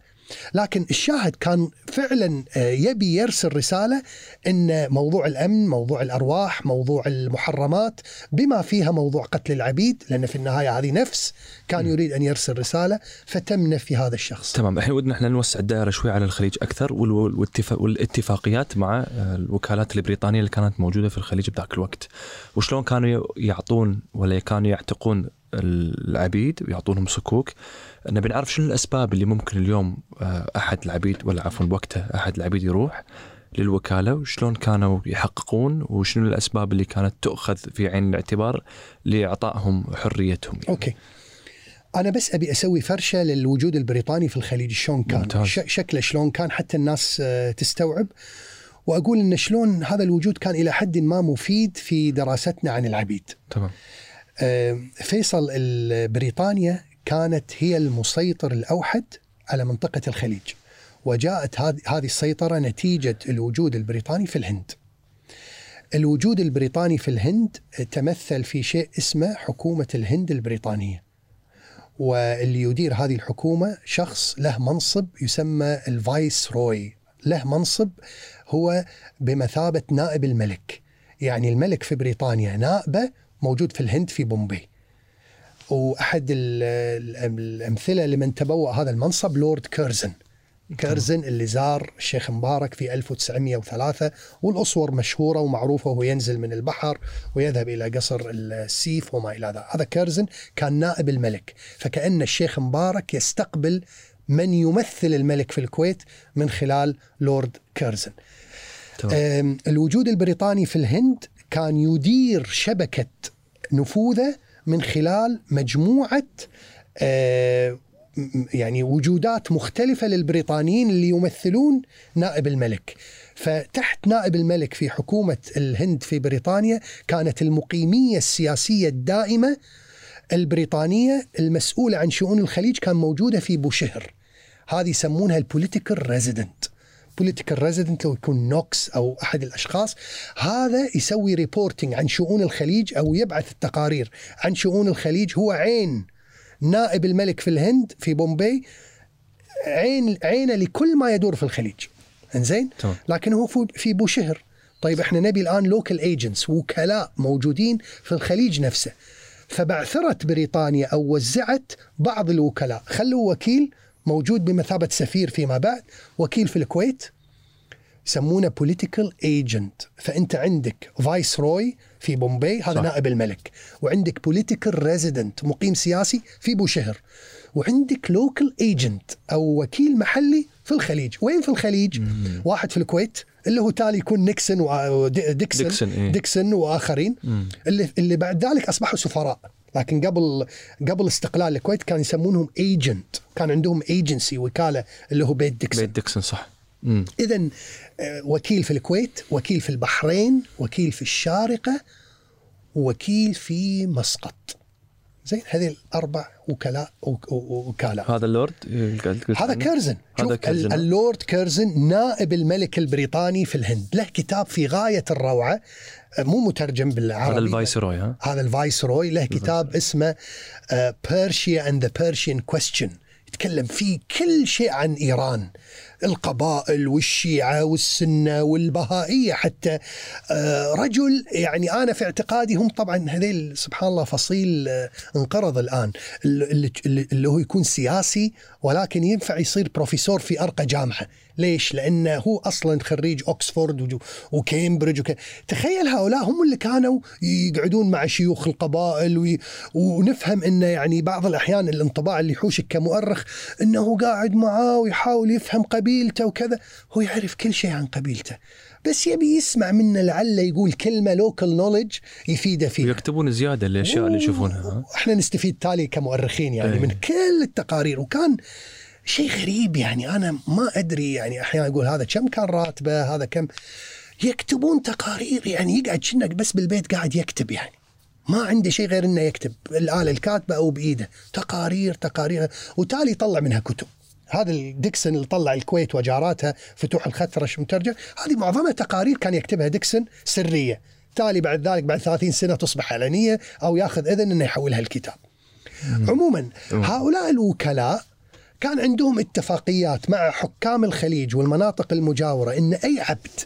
لكن الشاهد كان فعلا آه، يبي يرسل رسالة إن موضوع الأمن، موضوع الأرواح، موضوع المحرمات بما فيها موضوع قتل العبيد لأن في النهاية هذه نفس كان يريد أن يرسل رسالة فتم نفي هذا الشخص. تمام الحين ودنا إحنا نوسع الدائرة شوي على الخليج أكثر والاتفاقيات مع الوكالات البريطانية اللي كانت موجودة في الخليج بذاك الوقت. وشلون كانوا يعطون ولا كانوا يعتقون العبيد ويعطونهم صكوك. نبي نعرف شنو الأسباب اللي ممكن اليوم آه، أحد العبيد ولا عفوا بوقته أحد العبيد يروح للوكالة وشلون كانوا يحققون وشنو الأسباب اللي كانت تؤخذ في عين الاعتبار لإعطائهم حريتهم يعني. أوكي. أنا بس أبي أسوي فرشة للوجود البريطاني في الخليج. شلون كان؟ ممتاز. شكله شلون كان؟ حتى الناس آه، تستوعب. وأقول إن شلون هذا الوجود كان إلى حد ما مفيد في دراستنا عن العبيد. تمام. فيصل بريطانيا كانت هي المسيطر الأوحد على منطقة الخليج وجاءت هذه السيطرة نتيجة الوجود البريطاني في الهند. الوجود البريطاني في الهند تمثل في شيء اسمه حكومة الهند البريطانية. واللي يدير هذه الحكومة شخص له منصب يسمى الفايس روي، له منصب هو بمثابة نائب الملك. يعني الملك في بريطانيا نائبه موجود في الهند في بومبي. وأحد الأمثلة لمن تبوأ هذا المنصب لورد كيرزن. كيرزن اللي زار الشيخ مبارك في 1903 والصور مشهورة ومعروفة وهو ينزل من البحر ويذهب إلى قصر السيف وما إلى ذلك هذا كيرزن كان نائب الملك فكأن الشيخ مبارك يستقبل من يمثل الملك في الكويت من خلال لورد كيرزن. الوجود البريطاني في الهند كان يدير شبكة نفوذه من خلال مجموعة آه، يعني وجودات مختلفة للبريطانيين اللي يمثلون نائب الملك. فتحت نائب الملك في حكومة الهند في بريطانيا كانت المقيمية السياسية الدائمة البريطانية المسؤولة عن شؤون الخليج كان موجودة في بوشهر. هذه يسمونها ال political resident. political resident لو يكون نوكس أو أحد الأشخاص هذا يسوي reporting عن شؤون الخليج أو يبعث التقارير عن شؤون الخليج. هو عين نائب الملك في الهند في بومبي عين عينه لكل ما يدور في الخليج. إنزين؟ لكن هو في بوشهر طيب إحنا نبي الآن local agents وكلاء موجودين في الخليج نفسه. فبعثرت بريطانيا أو وزعت بعض الوكلاء. خلوا وكيل موجود بمثابة سفير فيما بعد وكيل في الكويت يسمونه political agent فأنت عندك viceroy في بومبي هذا صح. نائب الملك وعندك political resident مقيم سياسي في بوشهر وعندك local agent أو وكيل محلي في الخليج وين في الخليج مم. واحد في الكويت اللي هو تالي يكون نيكسون وديكسون ديكسون, إيه؟ ديكسون وآخرين مم. اللي اللي بعد ذلك أصبحوا سفراء لكن قبل قبل استقلال الكويت كانوا يسمونهم agent كان عندهم ايجنسي وكالة اللي هو بيت ديكسون. بيت ديكسون صح. اذا آه، وكيل في الكويت وكيل في البحرين وكيل في الشارقة وكيل في مسقط. زين هذه الأربع وكلاء وكالة. هذا اللورد؟ هذا كيرزن. هذا كيرزن. اللورد كيرزن نائب الملك البريطاني في الهند. له كتاب في غاية الروعة. مو مترجم بالعربي. هذا ال viceroy ها؟ هذا ال viceroy له كتاب اسمه Persia and the Persian Question يتكلم فيه كل شيء عن إيران. القبائل والشيعة والسنة والبهائية حتى آه، رجل يعني أنا في اعتقادي هم طبعا هذيل سبحان الله فصيل آه، انقرض الآن. اللي, اللي هو يكون سياسي ولكن ينفع يصير بروفيسور في أرقى جامعة. ليش؟ لأنه هو أصلا خريج أكسفورد وكامبريدج وك... تخيل هؤلاء هم اللي كانوا يقعدون مع شيوخ القبائل وي... ونفهم أنه يعني بعض الأحيان الانطباع اللي يحوشك كمؤرخ أنه قاعد معاه ويحاول يفهم قبيلته وكذا. هو يعرف كل شيء عن قبيلته. بس يبي يسمع منا لعل يقول كلمة local knowledge يفيده فيها. ويكتبون زيادة الأشياء اللي يشوفونها إحنا نستفيد تالي كمؤرخين يعني أي. من كل التقارير. وكان شيء غريب يعني. أنا ما أدري يعني أحيانا أقول هذا كم كان راتبه هذا كم. يكتبون تقارير يعني يقعد كأنك بس بالبيت قاعد يكتب يعني. ما عنده شيء غير إنه يكتب الآلة الكاتبة أو بإيده. تقارير تقارير. وتالي يطلع منها كتب. هذا ديكسون اللي طلع الكويت وجاراتها فتوح الخثرش مترجم. هذه معظمها تقارير كان يكتبها ديكسون سرية. بالتالي بعد ذلك بعد 30 سنة تصبح علنية أو ياخذ إذن إنه يحولها الكتاب. عموما هؤلاء الوكلاء كان عندهم اتفاقيات مع حكام الخليج والمناطق المجاورة إن أي عبد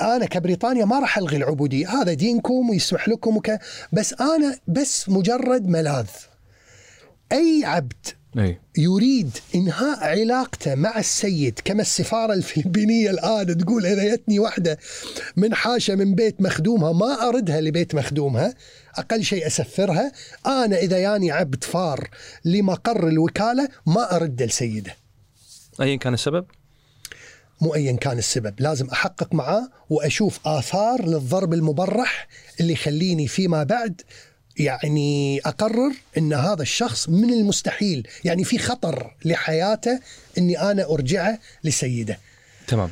أنا كبريطانيا ما راح ألغي العبودية، هذا دينكم ويسمح لكم وك... بس أنا بس مجرد ملاذ. أي عبد أي. يريد إنهاء علاقته مع السيد كما السفارة الفلبينية الآن تقول اذا جتني واحدة من حاشه من بيت مخدومها ما أردها لبيت مخدومها. أقل شيء أسفرها. أنا إذا ياني عبد فار لمقر الوكالة ما أرد لسيده. ايا كان السبب؟ مو ايا كان السبب لازم أحقق معاه وأشوف آثار للضرب المبرح اللي يخليني فيما بعد يعني أقرر إن هذا الشخص من المستحيل. يعني في خطر لحياته إني أنا أرجعه لسيده. تمام.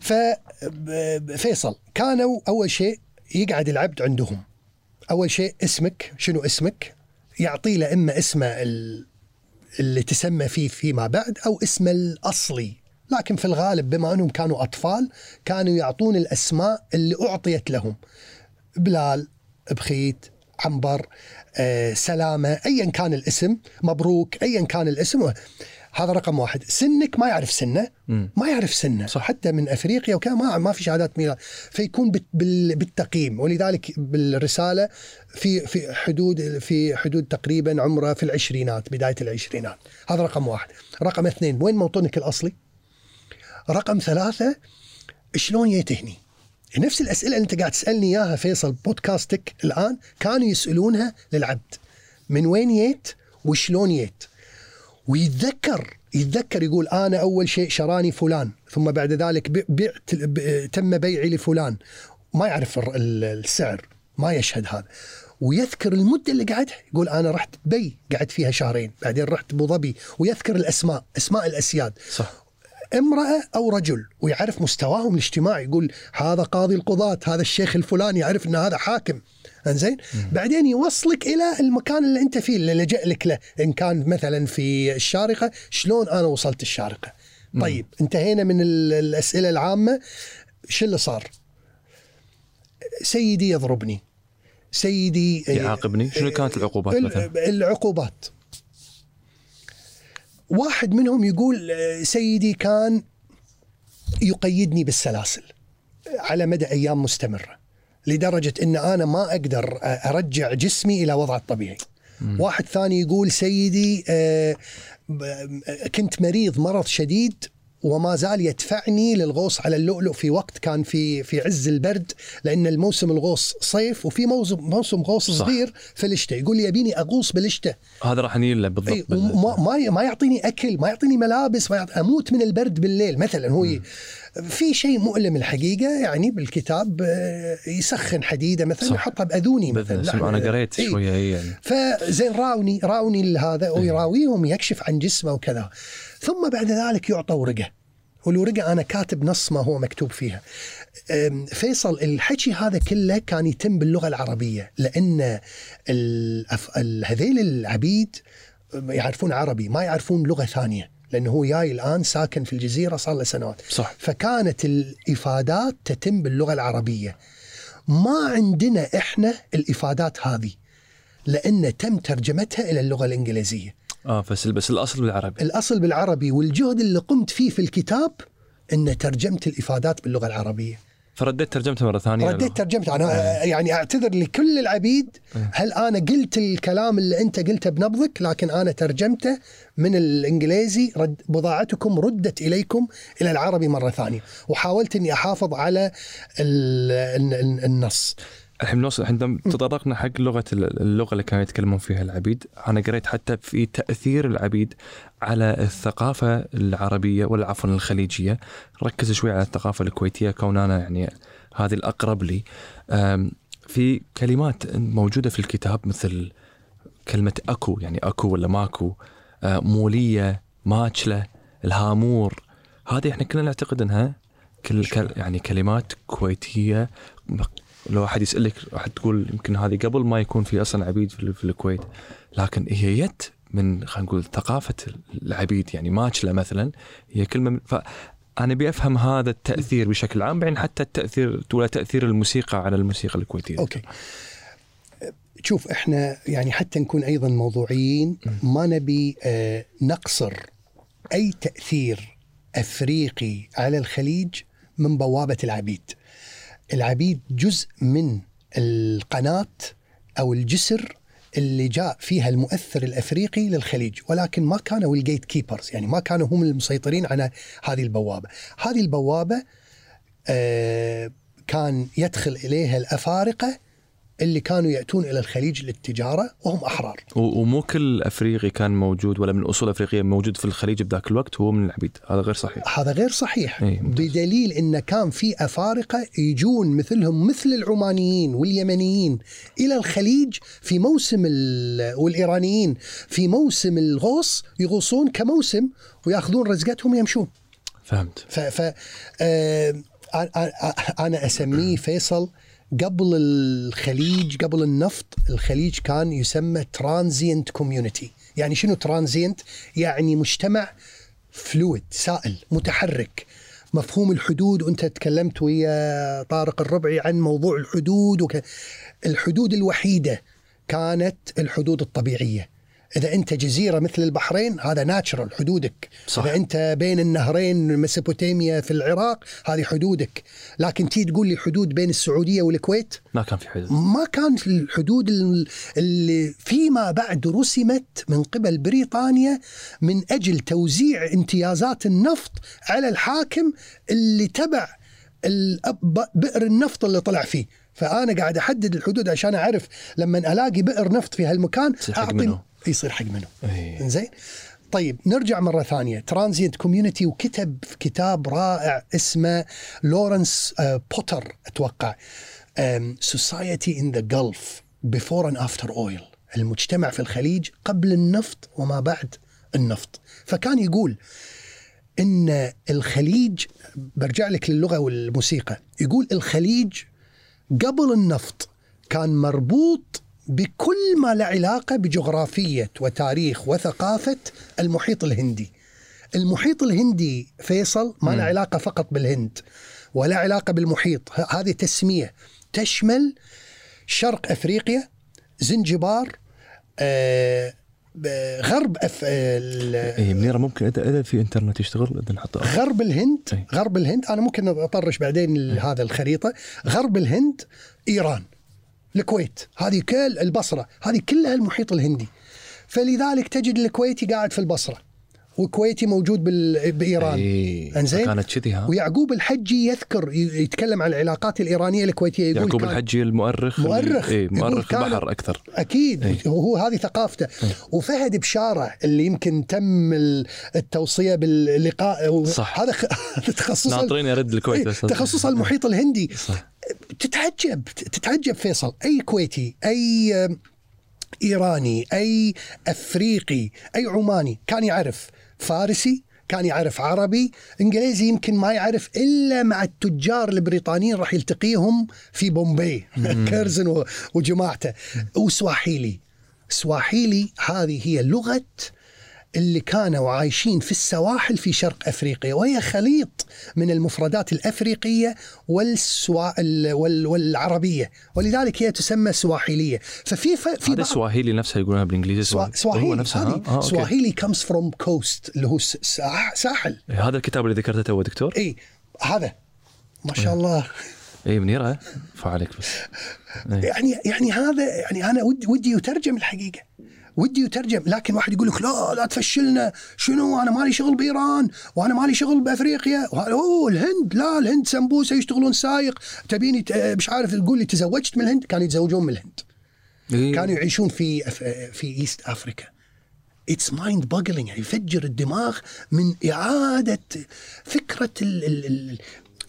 ففيصل كانوا أول شيء يقعد العبد عندهم. أول شيء اسمك شنو اسمك؟ يعطي له اما اسمه ال- اللي تسمى فيه فيما بعد أو اسمه الأصلي. لكن في الغالب بما أنهم كانوا أطفال كانوا يعطون الأسماء اللي أعطيت لهم. بلال بخيت عنبر آه، سلامة ايا كان الاسم مبروك ايا كان الاسم. هذا رقم واحد. سنك ما يعرف سنه. ما يعرف سنه. صح. حتى من أفريقيا وكذا ما ما في شهادات ميلاد. فيكون بالتقييم. ولذلك بالرسالة في في حدود في حدود تقريبا عمره في العشرينات بداية العشرينات. هذا رقم واحد. رقم اثنين وين موطنك الأصلي؟ رقم ثلاثة شلون جيت هني نفس الأسئلة اللي أنت قاعد تسألني إياها فيصل بودكاستك الآن كانوا يسألونها للعبد. من وين جيت وشلون جيت ويتذكر يتذكر يقول أنا أول شيء شراني فلان ثم بعد ذلك بع- بعت تم بيعي لفلان. ما يعرف السعر ما يشهد هذا. ويذكر المدة اللي قعدها يقول أنا رحت دبي قعدت فيها شهرين بعدين رحت أبو ظبي ويذكر الأسماء أسماء الأسياد. صح. امرأة أو رجل ويعرف مستواهم الاجتماعي يقول هذا قاضي القضاة هذا الشيخ الفلاني يعرف أن هذا حاكم. إنزين؟ بعدين يوصلك إلى المكان اللي أنت فيه اللي لجأ لك له. إن كان مثلا في الشارقة شلون أنا وصلت الشارقة؟ طيب انتهينا من ال- الأسئلة العامة. شو اللي صار؟ سيدي يضربني. سيدي يعاقبني. شنو كانت العقوبات مثلا؟ ال- العقوبات. واحد منهم يقول آه، سيدي كان يقيدني بالسلاسل على مدى أيام مستمرة لدرجة إن أنا ما أقدر آه، أرجع جسمي إلى وضعه الطبيعي. واحد ثاني يقول سيدي آه، كنت مريض مرض شديد وما زال يدفعني للغوص على اللؤلؤ في وقت كان في في عز البرد لأن الموسم الغوص صيف وفي موسم موسم غوص صح. صغير في الشتاء يقول لي يبيني أغوص بالشتاء هذا راح نيجي له بالضبط ما ما يعطيني أكل ما يعطيني ملابس ما يعطي أموت من البرد بالليل مثلا هو. في شيء مؤلم الحقيقة يعني بالكتاب آه، يسخن حديدة مثلا صح. يحطها بأذوني مثلا. أنا قريت إي. شوية هي يعني. فزين راوني راوني هذا ويراويهم يكشف عن جسمه وكذا. م بعد ذلك يعطى ورقة والورقة أنا كاتب نص ما هو مكتوب فيها. فيصل الحكي هذا كله كان يتم باللغة العربية لأن هذيل العبيد يعرفون عربي ما يعرفون لغة ثانية. لأنه هو جاي الآن ساكن في الجزيرة صار له سنوات. صح. فكانت الإفادات تتم باللغة العربية. ما عندنا إحنا الإفادات هذه لأن تم ترجمتها إلى اللغة الإنجليزية. آه بس بس الأصل بالعربي. الأصل بالعربي والجهد اللي قمت فيه في الكتاب إن ترجمت الإفادات باللغة العربية. فرديت ترجمتها مرة ثانية رديت ترجمت أنا يعني أعتذر لكل العبيد هل أنا قلت الكلام اللي أنت قلته بنبضك؟ لكن أنا ترجمته من الإنجليزي رد بضاعتكم ردت إليكم إلى العربي مرة ثانية. وحاولت إني أحافظ على ال- ال- النص. الحين نوصل الحين تطرقنا حق لغة اللغة اللي كانوا يتكلمون فيها العبيد. أنا قريت حتى في تأثير العبيد على الثقافة العربية ولا عفوا الخليجية. ركز شوي على الثقافة الكويتية كون أنا يعني هذه الأقرب لي. في كلمات موجودة في الكتاب مثل كلمة أكو يعني أكو ولا ماكو. أه، مولية ماتشله الهامور. هذه إحنا كلنا نعتقد إنها كل يعني كلمات كويتية. لو أحد يسألك راح تقول يمكن هذه قبل ما يكون في أصلا عبيد في, في الكويت. لكن هي جت من خلينا نقول ثقافة العبيد يعني ماتشله مثلا هي كلمة من ف أنا أبي أفهم هذا التأثير بشكل عام بعدين حتى التأثير ولا تأثير الموسيقى على الموسيقى الكويتية. أوكي. شوف إحنا يعني حتى نكون أيضا موضوعيين ما نبي آه، نقصر أي تأثير أفريقي على الخليج من بوابة العبيد. العبيد جزء من القناة أو الجسر اللي جاء فيها المؤثر الأفريقي للخليج ولكن ما كانوا ال gatekeepers يعني ما كانوا هم المسيطرين على هذه البوابة. هذه البوابة آه، كان يدخل إليها الأفارقة اللي كانوا يأتون إلى الخليج للتجارة وهم أحرار. ومو كل أفريقي كان موجود ولا من أصول أفريقية موجود في الخليج بذاك الوقت هو من العبيد هذا غير صحيح هذا غير صحيح ممتاز. بدليل إن كان في أفارقة يجون مثلهم مثل العمانيين واليمنيين إلى الخليج في موسم ال- والإيرانيين في موسم الغوص يغوصون كموسم ويأخذون رزقتهم ويمشون فهمت ف, ف آه، أنا أسميه فيصل قبل الخليج قبل النفط الخليج كان يسمى transient community يعني شنو transient يعني مجتمع fluid سائل متحرك. مفهوم الحدود وانت تكلمت ويا طارق الربعي عن موضوع الحدود وك... الحدود الوحيدة كانت الحدود الطبيعية. إذا أنت جزيرة مثل البحرين هذا ناتشرال حدودك. صح. اذا أنت بين النهرين ميسوبوتاميا في العراق هذه حدودك. لكن تي تقول لي حدود بين السعودية والكويت؟ ما كان في حدود. ما كان في الحدود ال- اللي فيما بعد رسمت من قبل بريطانيا من أجل توزيع امتيازات النفط على الحاكم اللي تبع بئر النفط اللي طلع فيه. فأنا قاعد أحدد الحدود عشان أعرف لما ألاقي بئر نفط في هالمكان حق منه. يصير حق منه. إيه. زين طيب نرجع مرة ثانية. transient community وكتب كتاب رائع اسمه لورنس آه، بوتر أتوقع. Society in the Gulf before and after oil المجتمع في الخليج قبل النفط وما بعد النفط. فكان يقول إن الخليج برجع لك للغة والموسيقى يقول الخليج قبل النفط كان مربوط بكل ما له علاقة بجغرافية وتاريخ وثقافة المحيط الهندي. المحيط الهندي فيصل ما له علاقة فقط بالهند ولا علاقة بالمحيط، هذه تسمية تشمل شرق أفريقيا، زنجبار، آه، غرب أف... ال- اي منيرة ممكن اذا إذا في إنترنت يشتغل إذا نحطه. غرب الهند أي. غرب الهند. أنا ممكن أطرش بعدين هذا الخريطة. غرب الهند إيران. الكويت هذه كل البصرة هذه كلها المحيط الهندي فلذلك تجد الكويتي قاعد في البصرة والكويتي موجود بال... بإيران إيه. إنزين كانت كذي ها ويعقوب الحجي يذكر يتكلم عن العلاقات الإيرانية الكويتية يقول يعقوب كان- الحجي المؤرخ مؤرخ. إي يقول مؤرخ كان- البحر أكثر أكيد أي. وهو هذه ثقافته وفهد بشارة اللي يمكن تم ال- التوصية باللقاء و- صح. هذا خ- (laughs) تخصص ناطرين يرد الكويت. تخصص المحيط الهندي صح تتعجب تتعجب فيصل. أي كويتي أي إيراني أي أفريقي أي عماني كان يعرف فارسي كان يعرف عربي إنجليزي يمكن ما يعرف إلا مع التجار البريطانيين راح يلتقيهم في بومبي. (laughs) كيرزن وجماعته. وسواحيلي. سواحيلي هذه هي لغة اللي كانوا عايشين في السواحل في شرق أفريقيا وهي خليط من المفردات الأفريقية والسوا... ال- وال... والعربية. ولذلك هي تسمى سواحيلية. ففي ف... في هذا بعض سواهيلي نفسها يقولونها بالإنجليزي سوا... هو سواحيلي نفسها؟ آه،. سواحيلي comes from coast اللي هو س... ساح... ساحل. إيه، هذا الكتاب اللي ذكرته تو دكتور؟ اي هذا. ما شاء الله. اي منيره فعليك بس. إيه. يعني يعني هذا يعني أنا ودي ودي يترجم الحقيقة. ودي يترجم لكن واحد يقول لك لا لا تفشلنا. شنو؟ أنا مالي شغل بإيران وأنا مالي شغل بأفريقيا. أوه الهند لا الهند سمبوسة يشتغلون سايق. تبيني مش عارف تقول لي تزوجت من الهند؟ كانوا يتزوجون من الهند. إيه. كانوا يعيشون في في East Africa it's mind boggling يعني يفجر الدماغ من إعادة فكرة ال ال ال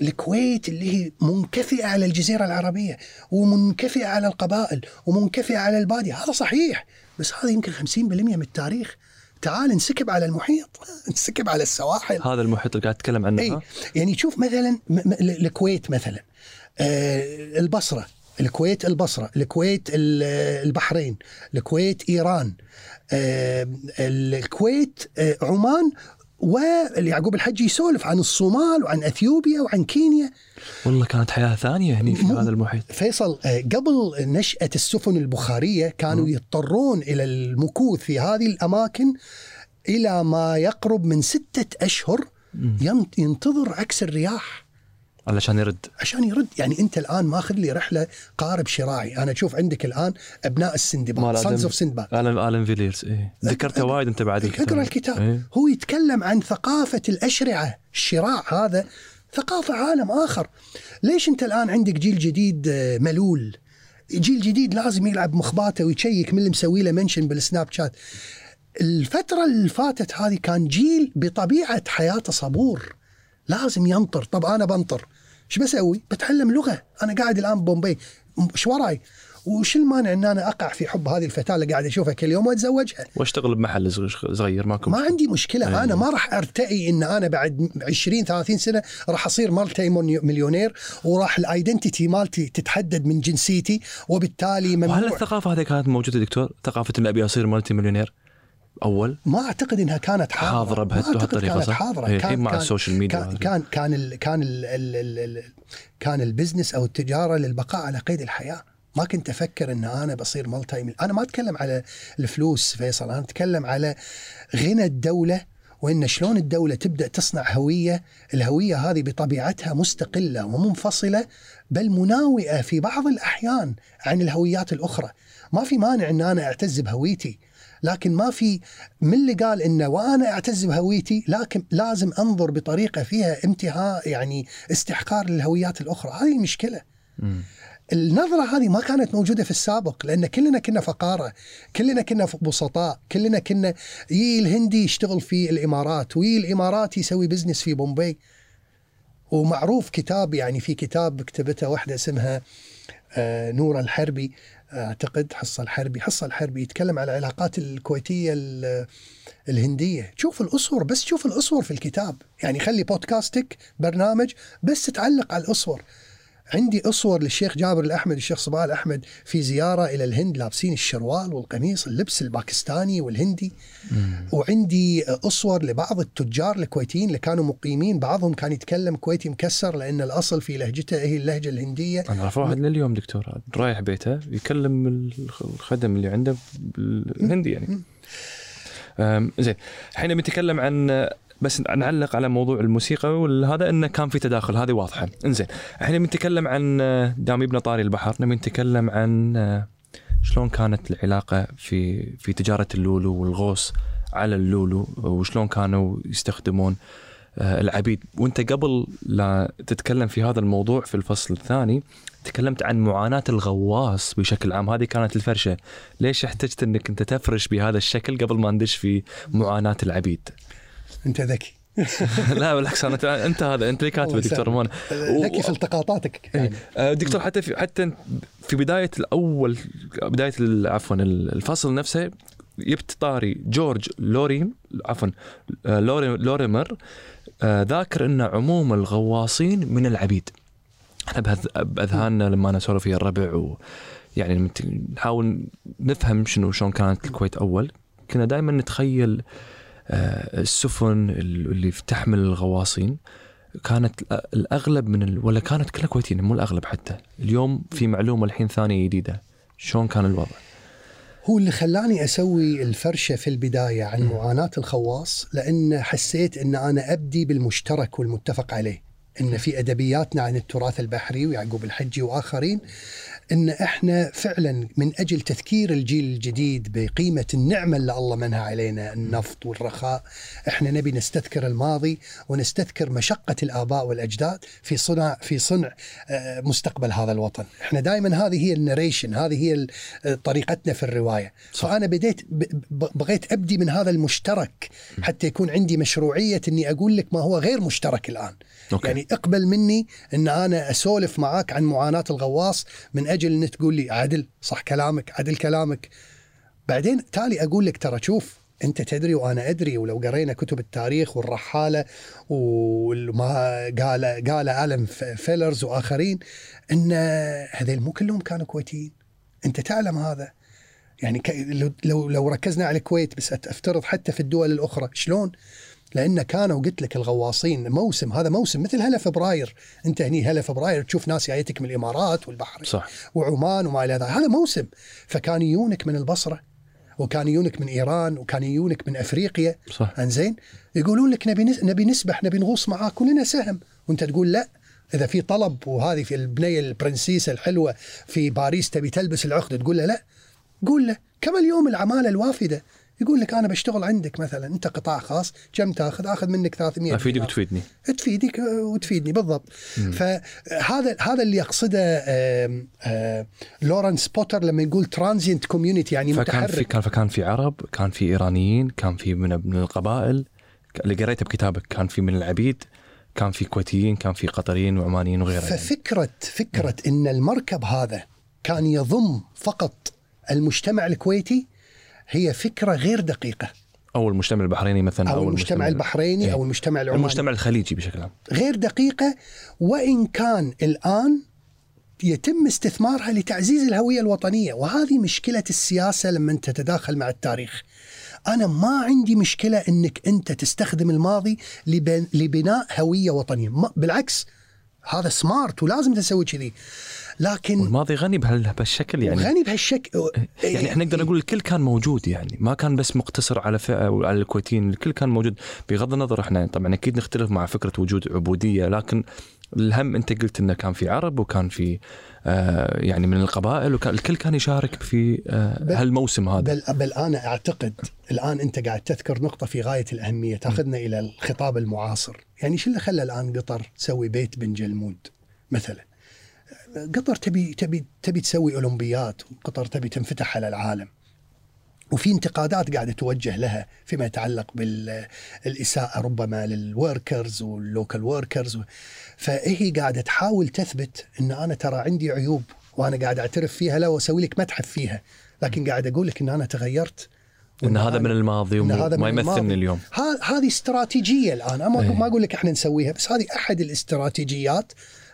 الكويت اللي هي منكفئة على الجزيرة العربية ومنكفئة على القبائل ومنكفئة على البادية. هذا صحيح. بس هذا يمكن 50% من التاريخ. تعال انسكب على المحيط. (laughs) انسكب على السواحل. هذا المحيط اللي قاعد تتكلم عنه إي؟ يعني شوف مثلا الكويت مثلا. آه البصرة. الكويت البصرة. الكويت ال- البحرين. الكويت إيران. آه الكويت آه عمان. ويعقوب الحجي يسولف عن الصومال وعن أثيوبيا وعن كينيا. والله كانت حياة ثانية هني في هذا المحيط. فيصل آه، قبل نشأة السفن البخارية كانوا يضطرون إلى المكوث في هذه الأماكن إلى ما يقرب من ستة أشهر يم- ينتظر عكس الرياح. علشان يرد. عشان يرد. يعني أنت الآن ماخذ لي رحلة قارب شراعي. أنا أشوف عندك الآن أبناء السندباد Sons of Sinbad Alan Alan Villiers إيه. ذكرته وايد أنت بعد الكتاب. اقرا الكتاب. إيه. هو يتكلم عن ثقافة الأشرعة الشراع هذا. ثقافة عالم آخر. ليش أنت الآن عندك جيل جديد آه، ملول؟ جيل جديد لازم يلعب مخباته ويشيك من اللي مسوي له mention بال Snapchat. الفترة اللي فاتت هذه كان جيل بطبيعة حياته صبور. لازم ينطر. طب أنا بنطر. إيش بسوي؟ بتعلم لغة. أنا قاعد الآن بومبي إيش وراي؟ وش المانع إن أنا أقع في حب هذه الفتاة اللي قاعد أشوفها كل يوم وأتزوجها؟ واشتغل بمحل صغ- صغير ماكو ما. عندي مشكلة. أيوة. أنا ما راح أرتئي إن أنا بعد 20 30 سنة راح أصير multi-millionaire وراح ال identity مالتي تتحدد من جنسيتي وبالتالي ممنوع. الثقافة هذه كانت موجودة دكتور؟ ثقافة اني أبي أصير multi-millionaire؟ أول؟ ما أعتقد إنها كانت حاضرة. حاضرة بهال- ما أعتقد بهالطريقة، كانت صح؟ حاضرة. إيه، كان مع كان ال social media كان. كان كان ال كان ال ال ال ال كان ال business أو التجاره للبقاء على قيد الحياة. ما كنت أفكر إن أنا بصير multi-mil- أنا ما أتكلم على الفلوس فيصل أنا أتكلم على غنى الدولة وإن شلون الدولة تبدأ تصنع هوية، الهوية هذه بطبيعتها مستقلة ومنفصلة بل مناوئة في بعض الأحيان عن الهويات الأخرى، ما في مانع إن أنا أعتز بهويتي، لكن ما في من اللي قال إنه وأنا أعتز بهويتي لكن لازم أنظر بطريقة فيها امتهاء يعني استحقار للهويات الأخرى، هذه المشكلة. النظرة هذه ما كانت موجودة في السابق لأن كلنا كنا فقارة كلنا كنا بسطاء كلنا كنا يي الهندي يشتغل في الإمارات ويي الإماراتي يسوي بزنس في بومبي. ومعروف كتاب يعني في كتاب كتبته واحدة اسمها آه، نورة الحربي. أعتقد حصة الحربي. حصة الحربي يتكلم على العلاقات الكويتية ال- الهندية. شوف الأصور بس شوف الأصور في الكتاب. يعني خلي بودكاستك برنامج بس تعلق على الأصور عندي أصور للشيخ جابر الأحمد والشيخ صباح الأحمد في زيارة إلى الهند لابسين الشروال والقميص اللبس الباكستاني والهندي. وعندي أصور لبعض التجار الكويتيين اللي كانوا مقيمين بعضهم كان يتكلم كويتي مكسر لأن الأصل في لهجته هي اللهجة الهندية. أنا اعرف واحد لليوم دكتور رايح بيته يكلم الخ- الخدم اللي عنده بالهندي يعني. زين الحين بنتكلم عن بس نعلق على موضوع الموسيقى وهذا إنه كان في تداخل هذه واضحة. إنزين الحين بنتكلم عن دام يبنى طاري البحر نبي نتكلم عن شلون كانت العلاقة في في تجارة اللولو والغوص على اللولو وشلون كانوا يستخدمون آه، العبيد. وأنت قبل لا تتكلم في هذا الموضوع في الفصل الثاني تكلمت عن معاناة الغواص بشكل عام. هذه كانت الفرشة. ليش احتجت إنك أنت تفرش بهذا الشكل قبل ما ندش في معاناة العبيد؟ أنت ذكي. (laughs) لا بالعكس أنا أنت هذا أنت اللي كاتبة دكتور. رمون ذكي في التقاطاتك. يعني. آه، دكتور حتى في حتى في بداية الأول بداية عفوا الفصل نفسه جبت طاري جورج لوريم عفوا آه، لوري لوريمر آه، ذاكر إن عموم الغواصين من العبيد. إحنا بأذهاننا لما أنا أسولف ويا الربع و يعني نحاول نفهم شنو شلون كانت الكويت أول. كنا دائما نتخيل آه، السفن اللي تحمل الغواصين كانت الأغلب من ال... ولا كانت كلها كويتيين مو الأغلب حتى. اليوم في معلومة الحين ثانية جديدة. شلون كان الوضع؟ هو اللي خلاني أسوي الفرشة في البداية عن معاناة الخواص لأن حسيت إن أنا أبدي بالمشترك والمتفق عليه. إن في أدبياتنا عن التراث البحري ويعقوب الحجي وآخرين إن إحنا فعلا من أجل تذكير الجيل الجديد بقيمة النعمة اللي الله منها علينا النفط والرخاء إحنا نبي نستذكر الماضي ونستذكر مشقة الآباء والأجداد في صنع في صنع آه، مستقبل هذا الوطن. إحنا دائما هذه هي النريشن هذه هي آه، طريقتنا في الرواية. صح. فأنا بديت بغيت أبدي من هذا المشترك حتى يكون عندي مشروعية إني أقول لك ما هو غير مشترك الآن. أوكي. يعني اقبل مني إن أنا أسولف معاك عن معاناة الغواص من أجل ان تقول لي عدل صح كلامك عدل كلامك. بعدين تالي أقول لك ترى شوف أنت تدري وأنا أدري ولو قرينا كتب التاريخ والرحالة وما قال قال Alan Villiers وآخرين إن هذيل مو كلهم كانوا كويتيين. أنت تعلم هذا. يعني لو- لو ركزنا على الكويت بس أفترض حتى في الدول الأخرى شلون؟ لأن كانوا قلت لك الغواصين موسم هذا موسم مثل هلا فبراير أنت هني هلا فبراير تشوف ناس جايتك من الإمارات والبحرين صح. وعمان وما إلى ذلك. هذا موسم. فكان يجونك من البصرة وكان يجونك من إيران وكان يجونك من أفريقيا. صح. إنزين؟ يقولون لك نبي نبي نسبح نبي نغوص معاك ولنا سهم. وأنت تقول لا. إذا في طلب وهذه في البنية البرنسيسة الحلوة في باريس تبي تلبس العقد تقول له لا. قول له كما اليوم العمالة الوافدة. يقول لك أنا بشتغل عندك مثلا أنت قطاع خاص كم تأخذ؟ آخذ منك 300 أفيدك. وتفيدني تفيدك وتفيدني بالضبط. فهذا هذا اللي يقصده لورنس بوتر لما يقول transient community يعني فكان في متحرك كان فكان في عرب كان في إيرانيين كان في من من القبائل. اللي قريته بكتابك كان في من العبيد كان في كويتيين كان في قطريين وعمانيين وغيرها يعني. ففكرة فكرة إن المركب هذا كان يضم فقط المجتمع الكويتي هي فكرة غير دقيقة أو المجتمع البحريني مثلا أو المجتمع البحريني إيه. أو المجتمع العماني المجتمع الخليجي بشكل عام غير دقيقة وإن كان الآن يتم استثمارها لتعزيز الهوية الوطنية وهذه مشكلة السياسة لما تتداخل مع التاريخ. أنا ما عندي مشكلة إنك أنت تستخدم الماضي لبن- لبناء هوية وطنية، بالعكس هذا سمارت ولازم تسوي كذي. لكن والماضي غني بهال- بهالشكل يعني. غني بهالشكل. يعني إحنا نقدر نقول الكل كان موجود يعني. ما كان بس مقتصر على فئة أو على الكويتيين الكل كان موجود. بغض النظر إحنا طبعا أكيد نختلف مع فكرة وجود عبودية لكن الهم أنت قلت إنه كان في عرب وكان في آه يعني من القبائل وكان الكل كان يشارك في آه هالموسم هذا. بل, بل أنا أعتقد الآن أنت قاعد تذكر نقطة في غاية الأهمية. تأخذنا إلى الخطاب المعاصر، يعني شو اللي خلى الآن قطر تسوي بيت بن جلمود مثلا؟ قطر تبي تبي تبي تسوي أولمبيات وقطر تبي تنفتح على العالم. وفي انتقادات قاعدة توجه لها فيما يتعلق بالاساءه ربما لل workers وال local workers فهي قاعدة تحاول تثبت إن أنا ترى عندي عيوب وأنا قاعد أعترف فيها لا وأسوي لك متحف فيها لكن قاعد أقول لك إن أنا تغيرت إن هذا من الماضي وما يمثلني. اليوم هذه استراتيجية الآن ما إيه. ما أقول لك إحنا نسويها بس هذه أحد الاستراتيجيات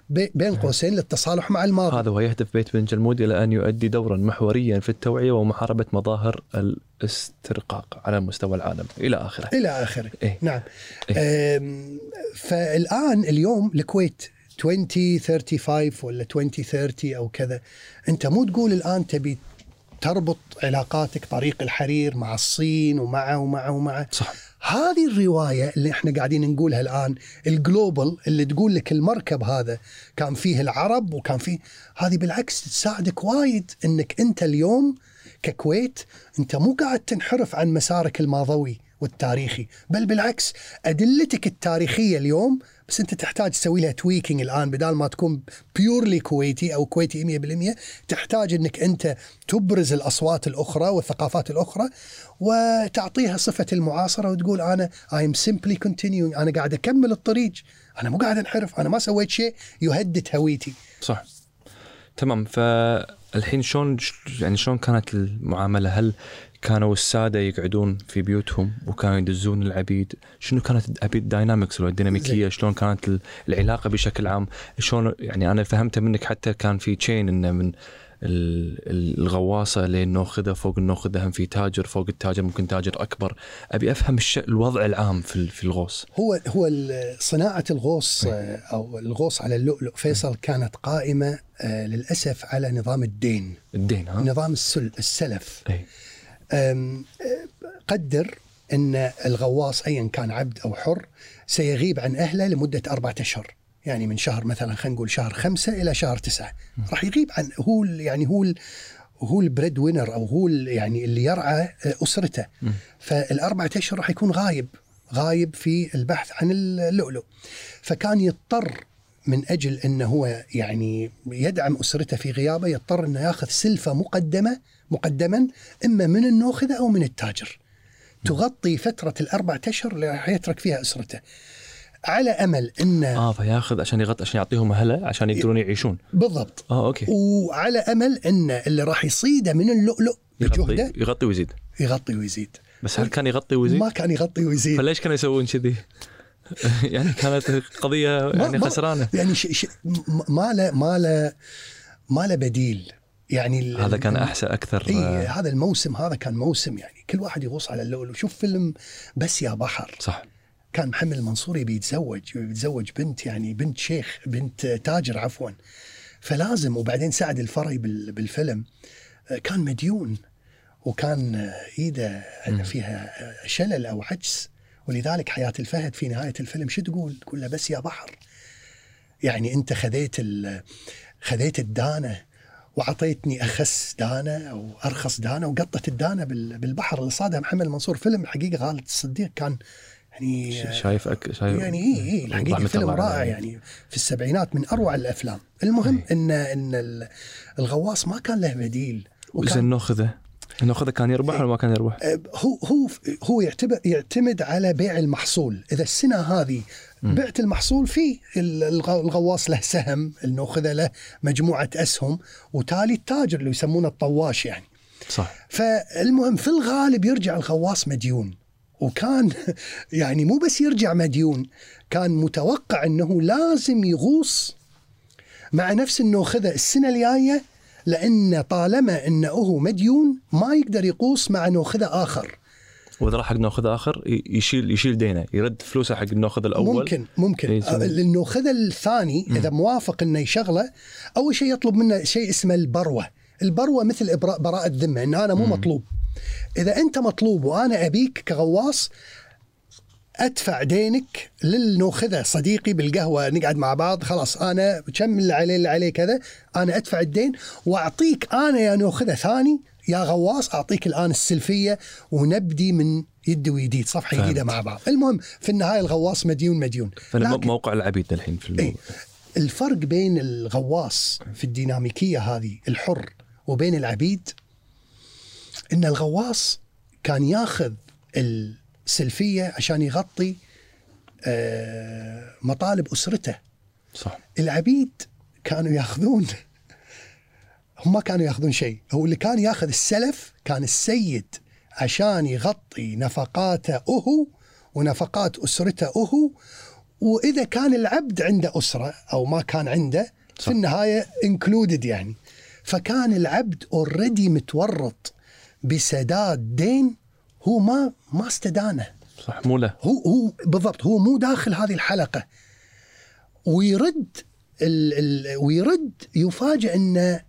بين قوسين للتصالح مع الماضي. هذا ويهدف بيت بن جلمود إلى أن يؤدي دورا محوريا في التوعية ومحاربة مظاهر الاسترقاق على مستوى العالم. إلى آخره. إلى آخره. إيه. نعم. أم، فالآن اليوم الكويت 2035 ولا 2030 أو كذا أنت مو تقول الآن تبي تربط علاقاتك طريق الحرير مع الصين ومع ومع ومع؟ صح. هذه الرواية اللي إحنا قاعدين نقولها الآن الجلوبال اللي تقول لك المركب هذا كان فيه العرب وكان فيه هذه بالعكس تساعدك وايد إنك أنت اليوم ككويت أنت مو قاعد تنحرف عن مسارك الماضوي والتاريخي بل بالعكس أدلتك التاريخية اليوم بس انت تحتاج تسوي لها tweaking الآن بدال ما تكون purely كويتي أو كويتي 100% تحتاج إنك أنت تبرز الأصوات الأخرى والثقافات الأخرى وتعطيها صفة المعاصرة وتقول أنا I'm simply continuing. أنا قاعد أكمل الطريق. أنا مو قاعد أنحرف. أنا ما سويت شيء يهدد هويتي. صح. تمام. فالحين شلون يعني شلون كانت المعاملة؟ هل كانوا السادة يقعدون في بيوتهم وكانوا يدزون العبيد. شنو كانت ابي ال dynamics ولا الديناميكية؟ شلون كانت ال- العلاقة بشكل عام؟ شلون يعني أنا فهمت منك حتى كان في chain إنه من ال- ال- الغواصة للنوخذه فوق النوخذه هم في تاجر فوق التاجر ممكن تاجر أكبر. أبي أفهم. الوضع العام في في الغوص. هو هو صناعة الغوص آه، أو الغوص على اللؤلؤ فيصل كانت قائمة آه، للأسف على نظام الدين. الدين ها؟ نظام السل السلف. أم، قدر أن الغواص ايا كان عبد أو حر سيغيب عن أهله لمدة أربعة أشهر. يعني من شهر مثلا خلينا نقول شهر خمسة إلى شهر تسعة. راح يغيب عن هو يعني هو هو البريد وينر أو هو يعني اللي يرعى أسرته. مم. فالأربعة أشهر راح يكون غايب غايب في البحث عن اللؤلؤ. فكان يضطر من أجل أنه هو يعني يدعم أسرته في غيابه يضطر أنه ياخذ سلفة مقدمة مقدما إما من النوخذه أو من التاجر. تغطي فترة الاربعه أشهر اللي راح يترك فيها أسرته. على أمل انه آه فياخذ عشان يغطي عشان يعطيهم مهله عشان يقدرون يعيشون. بالضبط. آه أوكي. وعلى أمل إن اللي راح يصيده من اللؤلؤ بجهده يغطي يغطي ويزيد. يغطي ويزيد. بس هل كان يغطي ويزيد؟ ما كان يغطي ويزيد. فليش كانوا يسوون كذي؟ (laughs) يعني كانت قضية يعني خسرانة. يعني ش... ش... ما له ما له ما له بديل يعني هذا كان أحسن أكثر اي آه، هذا الموسم هذا كان موسم يعني كل واحد يغوص على اللؤلؤ شوف فيلم بس يا بحر. صح. كان محمد المنصور يبي يتزوج يبي يتزوج بنت يعني بنت شيخ بنت تاجر عفوا. فلازم وبعدين سعد الفري بال- بالفيلم آه، كان مديون. وكان آه، ايده فيها شلل أو عجز. ولذلك حياة الفهد في نهاية الفيلم شو تقول؟ تقول له بس يا بحر. يعني أنت خذيت ال- خذيت الدانة وعطيتني أخس دانه أو ارخص دانه وقطت الدانه بال- بالبحر اللي صادها محمد المنصور. فيلم حقيقة خالد الصديق كان يعني شايف أك... شايف يعني اي اي الحقيقة رحمة فيلم رائع عليه. يعني في السبعينات من أروع الأفلام. المهم ان إن ال- الغواص ما كان له بديل وكان نأخذه نأخذه كان يربح ولا ما كان يربح؟ هو هو هو يعتبر يعتمد على بيع المحصول. إذا السنة هذه بعت المحصول في ال- الغ- الغواص له سهم النوخذه له مجموعة أسهم وتالي التاجر اللي يسمونه الطواش يعني. صح. فالمهم في الغالب يرجع الغواص مديون. وكان (laughs) يعني مو بس يرجع مديون كان متوقع إنه لازم يغوص مع نفس النوخذه السنة الجاية لأن طالما إنه هو مديون ما يقدر يقوص مع نوخذه آخر. وإذا راح حق ناخذ آخر يشيل يشيل دينه يرد فلوسه حق الناخذ الأول. ممكن ممكن. إيه، النوخذه الثاني إذا موافق إنه يشغله أول شيء يطلب منه شيء اسمه البروة. البروة مثل إبراء براءة ذمة إن أنا مو مطلوب. إذا أنت مطلوب وأنا أبيك كغواص أدفع دينك للنوخذه صديقي بالقهوة نقعد مع بعض خلاص أنا كم اللي عليه اللي عليه كذا أنا أدفع الدين. وأعطيك أنا يا نوخذه ثاني يا غواص أعطيك الآن السلفية ونبدي من يد ويديد صفحة فهمت. جديده مع بعض. المهم في النهاية الغواص مديون مديون. لكن موقع العبيد الحين في الموضوع. إيه الفرق بين الغواص في الديناميكية هذه الحر وبين العبيد إن الغواص كان ياخذ السلفية عشان يغطي آه، مطالب أسرته. صح. العبيد كانوا ياخذون هم ما كانوا ياخذون شيء. هو اللي كان ياخذ السلف كان السيد عشان يغطي نفقاته هو ونفقات أسرته هو وإذا كان العبد عنده أسرة أو ما كان عنده صح. في النهاية included يعني. فكان العبد already متورط بسداد دين هو ما ما استدانه. صح مو له. هو هو بالضبط هو مو داخل هذه الحلقة. ويرد ال ال ويرد يفاجئ إنه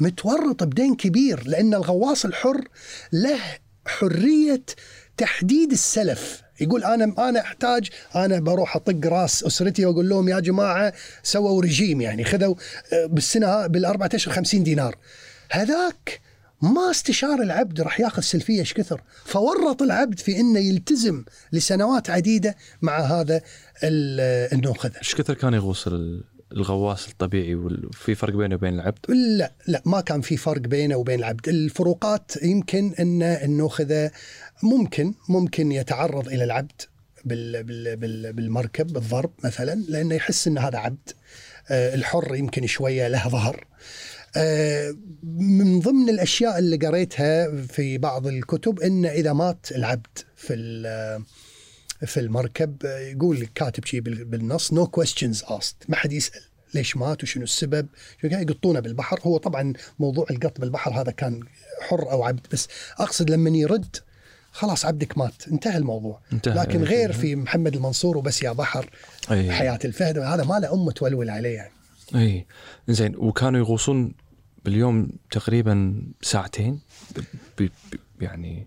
متورط بدين كبير لأن الغواص الحر له حرية تحديد السلف. يقول أنا أنا أحتاج أنا بروح أطق راس أسرتي وأقول لهم يا جماعة سووا رجيم يعني خذوا آه، بالسنة بالأربعة أشهر 50 دينار. هذاك ما استشار العبد راح ياخذ سلفية إيش كثر؟ فورط العبد في إنه يلتزم لسنوات عديدة مع هذا ال- النوخذة. إيش كثر كان يغوص الغواص الطبيعي وفي فرق بينه وبين العبد؟ لا لا ما كان في فرق بينه وبين العبد. الفروقات يمكن ان النوخذه ممكن ممكن يتعرض إلى العبد بال بال بال بالمركب بالضرب مثلا لأنه يحس إن هذا عبد. آه، الحر يمكن شوية له ظهر. آه، من ضمن الأشياء اللي قريتها في بعض الكتب إن إذا مات العبد في في المركب يقول كاتب شيء بال- بالنص no questions asked. ما حد يسأل. ليش مات؟ وشنو السبب؟ شو كان؟ يقطونه بالبحر. هو طبعا موضوع القط بالبحر هذا كان حر أو عبد بس أقصد لما يرد خلاص عبدك مات. انتهى الموضوع. انتهى. لكن غير في محمد المنصور وبس يا بحر أي. حياة الفهد هذا ما له ام تولول عليه يعني. أي. زين وكانوا يغوصون باليوم تقريبا ساعتين ب... ب... يعني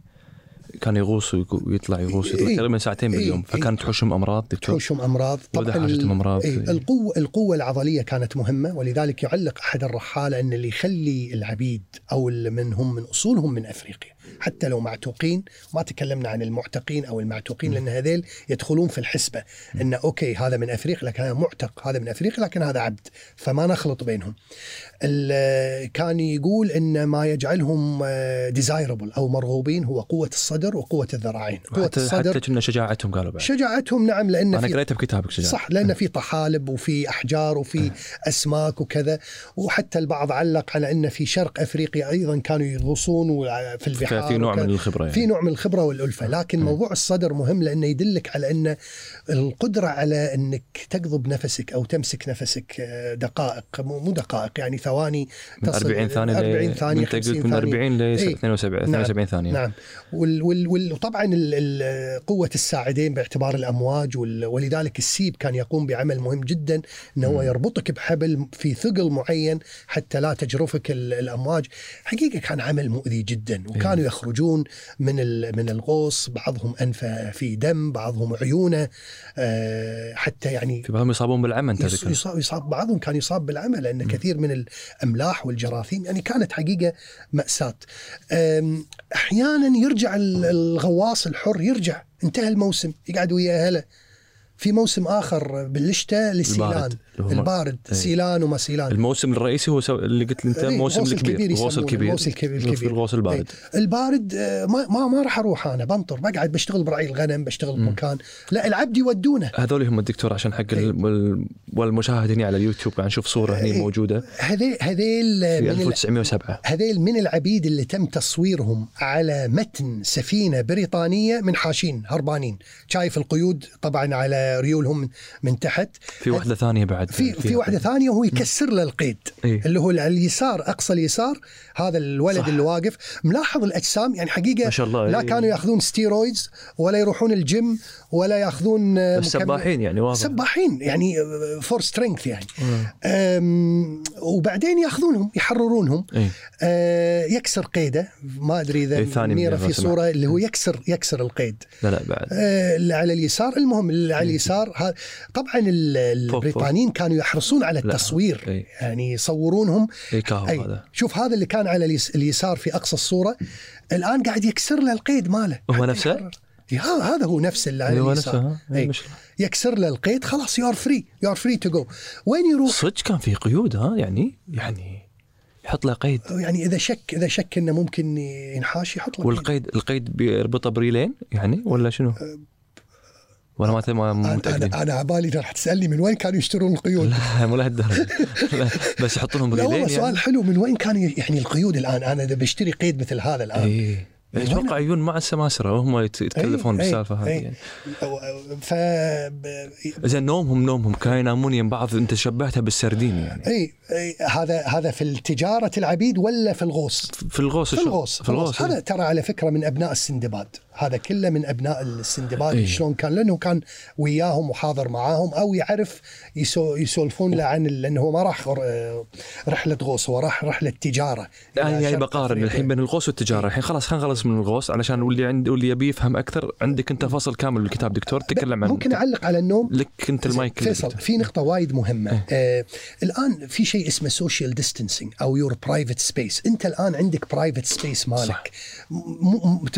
كان يغوص ويطلع يغوص يطلع إيه. تقريبا ساعتين إيه. باليوم فكانت تحوشهم أمراض دكتور تحوشهم أمراض وإذا حاجتهم أمراض. إيه القوه القوة العضلية كانت مهمة ولذلك يعلق أحد الرحالة إن اللي يخلي العبيد أو اللي من هم من أصولهم من أفريقيا حتى لو معتوقين ما تكلمنا عن المعتقين أو المعتوقين لأن هذيل يدخلون في الحسبة إن أوكي هذا من افريقيا لكن هذا معتق هذا من افريقيا لكن هذا عبد فما نخلط بينهم. كان يقول إن ما يجعلهم ديزايربل أو مرغوبين هو قوة الصدر وقوة الذراعين. قوة حتى الصدر حتى كنا شجاعتهم قالوا بعد. شجاعتهم نعم لأن أنا قريتها بكتابك شجاعة. صح لأن في طحالب وفي أحجار وفي أسماك وكذا وحتى البعض علق على إن في شرق أفريقيا أيضا كانوا يغوصون في البحار. ففي نوع وكذا. من الخبرة يعني. في نوع من الخبرة والألفة لكن موضوع الصدر مهم لأنه يدلك على ان القدرة على أنك تقضب نفسك أو تمسك نفسك آه، دقائق مو دقائق يعني ثواني من تصل 40 ثانية 40 ثانية انت قلت 50 من ثانية 40 ل إيه. 72 نعم. 72 ثانية نعم وال وال وال وطبعا قوة الساعدين باعتبار الأمواج ولذلك السيب كان يقوم بعمل مهم جدا إنه هو. يربطك بحبل في ثقل معين حتى لا تجرفك ال- الأمواج حقيقة كان عمل مؤذي جدا وكانوا يخرجون من من الغوص بعضهم انفه في دم بعضهم عيونه حتى يعني في بعضهم يصابون بالعمى أنت يصاب, يصاب بعضهم كان يصاب بالعمى لأن كثير من الأملاح والجراثيم يعني كانت حقيقة مأساة. أحيانا يرجع ال- الغواص الحر يرجع انتهى الموسم يقعد ويا أهله. في موسم آخر بالشتاء للسيلان البارد. إيه. سيلان وما سيلان الموسم الرئيسي هو سو... اللي قلت لي أنت إيه، الموسم الغوص الكبير الغوص الكبير الغوص الكبير- الكبير. الغوص البارد البارد آه، ما ما, ما راح أروح أنا بنطر بقعد بشتغل برعي الغنم بشتغل. بمكان لا العبد يودونه هذول هم الدكتور عشان حق إيه. وال- والمشاهد هنا على اليوتيوب قاعد نشوف صورة هني إيه. موجودة هذيل هذيل في من ال- 1907 هذيل من العبيد اللي تم تصويرهم على متن سفينة بريطانية من حاشين هربانين شايف القيود طبعا على ريولهم من تحت في واحدة ثانية بعد في في فيها. واحدة ثانية وهو يكسر له القيد إيه. اللي هو على اليسار أقصى اليسار هذا الولد صح. اللي واقف ملاحظ الأجسام يعني حقيقة ما شاء الله لا إيه. كانوا يأخذون ستيرويدز ولا يروحون الجيم ولا يأخذون آه، سباحين يعني واضح سباحين يعني full strength يعني وبعدين يأخذونهم يحررونهم إيه. آه، يكسر قيده ما أدري إذا إيه، ميرا في. صورة اللي هو يكسر يكسر القيد لا لا بعد آه، اللي على اليسار المهم اللي على إيه. اليسار طبعا ال- البريطانيين كانوا يحرصون على. التصوير إيه. يعني يصورونهم أي هذا شوف هذا اللي كان على اليس- اليسار في أقصى الصورة الآن قاعد يكسر له القيد ماله هو نفسه؟ هذا هو نفسه اللي على اليسار. يكسر له القيد خلاص you are free you are free to go وين يروح صدق كان في قيود ها يعني يعني يحط له قيد يعني إذا شك إذا شك إنه ممكن ينحاش يحط له قيد. والقيد القيد بيربطه بريلين يعني ولا شنو؟ ولا ما ما متأكدين. أنا أنا عبالي راح تسألني من وين كانوا يشترون القيود. لا مو لهالدرجة. بس يحط لهم لا بريلين والله يعني. سؤال حلو من وين كانوا يعني القيود الآن؟ أنا إذا بشتري قيد مثل هذا الآن. اي أتوقع؟ يجون مع السماسرة وهم يت- يتكلفون إيه، بالسالفة هذه إيه. يعني. ف زين نومهم نومهم. كانوا ينامون يم بعض أنت شبهتها بالسردين يعني. اي إي، هذا هذا في التجارة العبيد ولا في الغوص؟ في الغوص في الشغل. الغوص في الغوص هذا إيه. ترى على فكرة من أبناء السندباد. هذا كله من أبناء السندباد إيه. شلون كان لأنه كان وياهم وحاضر معاهم أو يعرف يسو يسولفون له عن لأنه هو ما راح آه، رحلة غوص هو راح رحلة تجارة. يعني شرق بقارن. الحين بين الغوص والتجارة. الحين خلاص خلينا نخلص من الغوص. علشان واللي عند واللي يبي يفهم أكثر عندك أنت فصل كامل بالكتاب دكتور تكلم عن ممكن أعلق على النوم. لك أنت المايك فيصل. في نقطة وايد مهمة. آه الآن في شيء اسمه social distancing أو your private space أنت الآن عندك private space. مالك.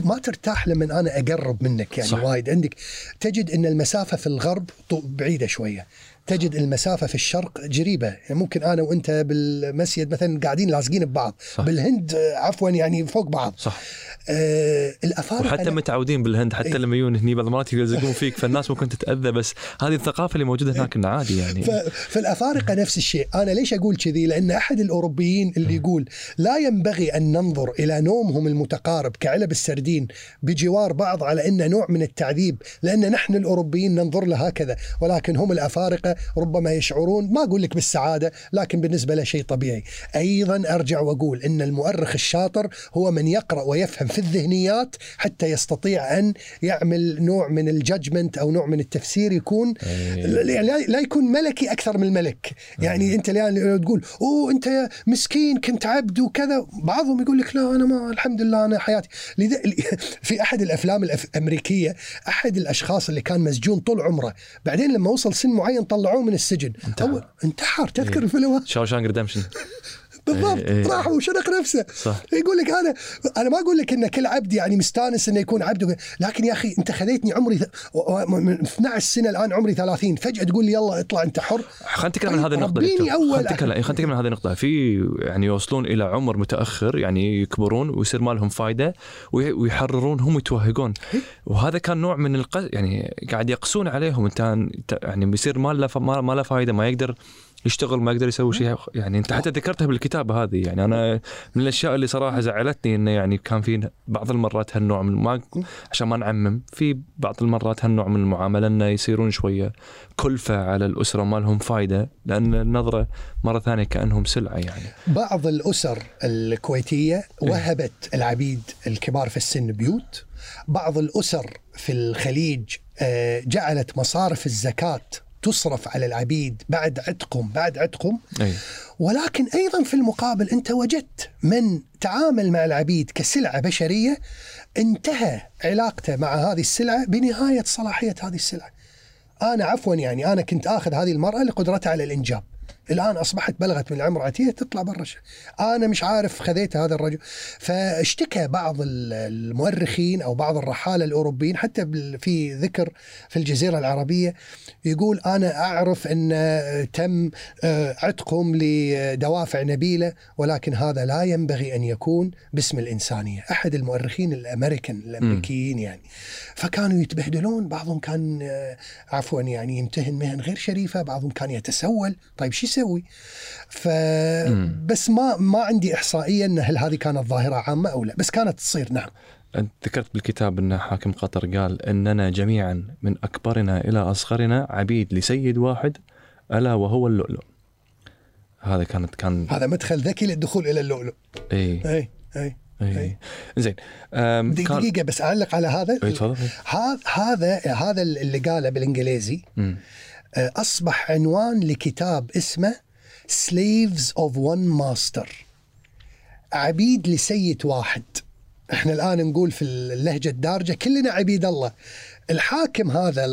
ما ترتاح لما أنا أقرب منك يعني صح. وايد عندك تجد أن المسافة في الغرب بعيدة شوية تجد المسافة في الشرق قريبة يعني ممكن أنا وأنت بالمسجد مثلا قاعدين لازقين ببعض. صح. بالهند آه، عفوا يعني فوق بعض. صح. آه الأفارقة وحتى أنا- متعودين بالهند حتى إيه. لما يجون هني بعض المرات يلزقون فيك فالناس ممكن تتأذى بس هذه الثقافة اللي موجودة هناك إنه عادي يعني. ف- فالأفارقة نفس الشيء، أنا ليش أقول كذي؟ لأن أحد الأوروبيين اللي يقول لا ينبغي أن ننظر إلى نومهم المتقارب كعلب السردين بجوار بعض على إنه نوع من التعذيب، لأن نحن الأوروبيين ننظر له هكذا، ولكن هم الأفارقة ربما يشعرون ما أقول لك بالسعادة، لكن بالنسبة له شيء طبيعي. أيضا أرجع وأقول إن المؤرخ الشاطر هو من يقرأ ويفهم في الذهنيات حتى يستطيع أن يعمل نوع من الججمنت أو نوع من التفسير يكون إيه. لا, يكون ملكي أكثر من الملك يعني أنت الآن تقول أوه أنت يا مسكين كنت عبد وكذا بعضهم يقول لك لا أنا ما الحمد لله أنا حياتي لذا (laughs) في أحد الأفلام الأف- الأمريكية أحد الأشخاص اللي كان مسجون طول عمره بعدين لما وصل سن معين طلعوه من السجن انتحر. أول انتحر تذكر إيه. الفيلم؟ شاوشانك ريدمشن (laughs) بالضبط إيه، إيه. راح وشنق نفسه صح يقول لك أنا أنا ما أقول لك إن كل عبد يعني مستانس إنه يكون عبد لكن يا أخي أنت خذيتني عمري من 12 سنة الآن عمري 30 فجأة تقول لي يلا اطلع أنت حر خلينا نتكلم عن طيب، هذه النقطة ربيني دكتور. أول. خلينا نتكلم عن هذه النقطة في يعني يوصلون إلى عمر متأخر يعني يكبرون ويصير ما لهم وي- ويحررون هم يتوهقون وهذا كان نوع من القس يعني قاعد يقسون عليهم انت يعني بيصير ما له ما له فايدة ما يقدر يشتغل ما يقدر يسوي شيء. يعني انت حتى ذكرتها بالكتابه هذه. يعني أنا من الأشياء اللي صراحة زعلتني إنه يعني كان في بعض المرات هالنوع من ما عشان ما نعمم في بعض المرات هالنوع من المعاملة إنه يصيرون شوية كلفة على الأسرة ما لهم فائده لأن النظرة مرة ثانية كأنهم سلعة يعني. بعض الأسر الكويتية وهبت العبيد الكبار في السن بيوت. بعض الأسر في الخليج آه، جعلت مصارف الزكاة تصرف على العبيد بعد عتقهم بعد عتقهم أي. ولكن أيضا في المقابل أنت وجدت من تعامل مع العبيد كسلعة بشرية انتهى علاقته مع هذه السلعة بنهاية صلاحية هذه السلعة. أنا عفوا يعني أنا كنت آخذ هذه المرأة لقدرتها على الإنجاب. الآن أصبحت بلغت من العمر عتية تطلع برا أنا مش عارف خذيت هذا الرجل. فاشتكى بعض المؤرخين أو بعض الرحالة الأوروبيين حتى في ذكر في الجزيرة العربية يقول أنا أعرف أن تم آه، عتقهم لدوافع نبيلة ولكن هذا لا ينبغي أن يكون باسم الإنسانية. أحد المؤرخين الأمريكان الأمريكيين يعني. فكانوا يتبهدلون بعضهم كان آه، عفوا يعني يمتهن مهن غير شريفة بعضهم كان يتسول. طيب شو يسوي. ف بس ما ما عندي إحصائية إن هل هذه كانت ظاهرة عامة أو لا بس كانت تصير نعم. أنت ذكرت بالكتاب أن حاكم قطر قال أننا جميعا من أكبرنا إلى أصغرنا عبيد لسيد واحد ألا وهو اللؤلؤ. هذا كانت كان هذا مدخل ذكي للدخول إلى اللؤلؤ. اي اي اي اي زين دقيقة. بس أعلق على هذا. هذا هذا هذا اللي قاله بالإنجليزي. م. آه، أصبح عنوان لكتاب اسمه Slaves of One Master. عبيد لسيد واحد. إحنا الآن نقول في اللهجة الدارجة كلنا عبيد الله. الحاكم هذا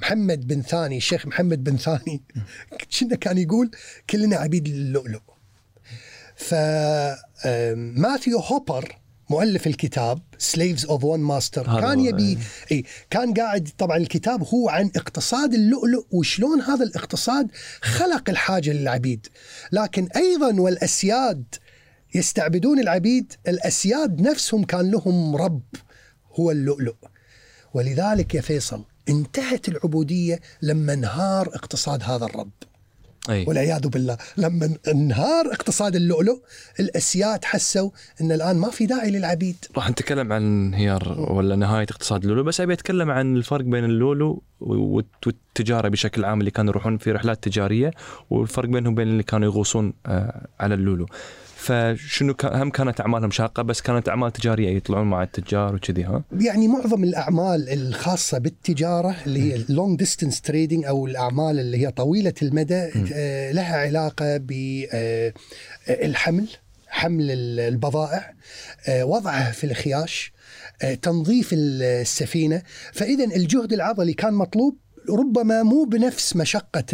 محمد بن ثاني الشيخ محمد بن ثاني كنا كان يقول كلنا عبيد اللؤلؤ فماثيو هوبر مؤلف الكتاب Slaves of One Master كان يبي اي كان قاعد طبعا الكتاب هو عن اقتصاد اللؤلؤ وشلون هذا الاقتصاد خلق الحاجة للعبيد. لكن أيضا والأسياد يستعبدون العبيد الأسياد نفسهم كان لهم رب هو اللؤلؤ. ولذلك يا فيصل انتهت العبودية لما انهار اقتصاد هذا الرب. أي. والعياذ بالله. لما انهار اقتصاد اللؤلؤ الأسياد حسوا إن الآن ما في داعي للعبيد. راح نتكلم عن انهيار ولا نهاية اقتصاد اللؤلؤ بس أبي أتكلم عن الفرق بين اللؤلؤ والتجارة بشكل عام اللي كانوا يروحون في رحلات تجارية والفرق بينهم بين اللي كانوا يغوصون آه، على اللؤلؤ. فشنو هم كانت أعمالهم شاقة بس كانت أعمال تجارية يطلعون مع التجار وكذي ها؟ يعني معظم الأعمال الخاصة بالتجارة اللي هي ال long distance trading أو الأعمال اللي هي طويلة المدى آه لها علاقة بالحمل آه، حمل البضائع آه وضعها في الخياش آه تنظيف السفينة. فاذا الجهد العضلي كان مطلوب ربما مو بنفس مشقة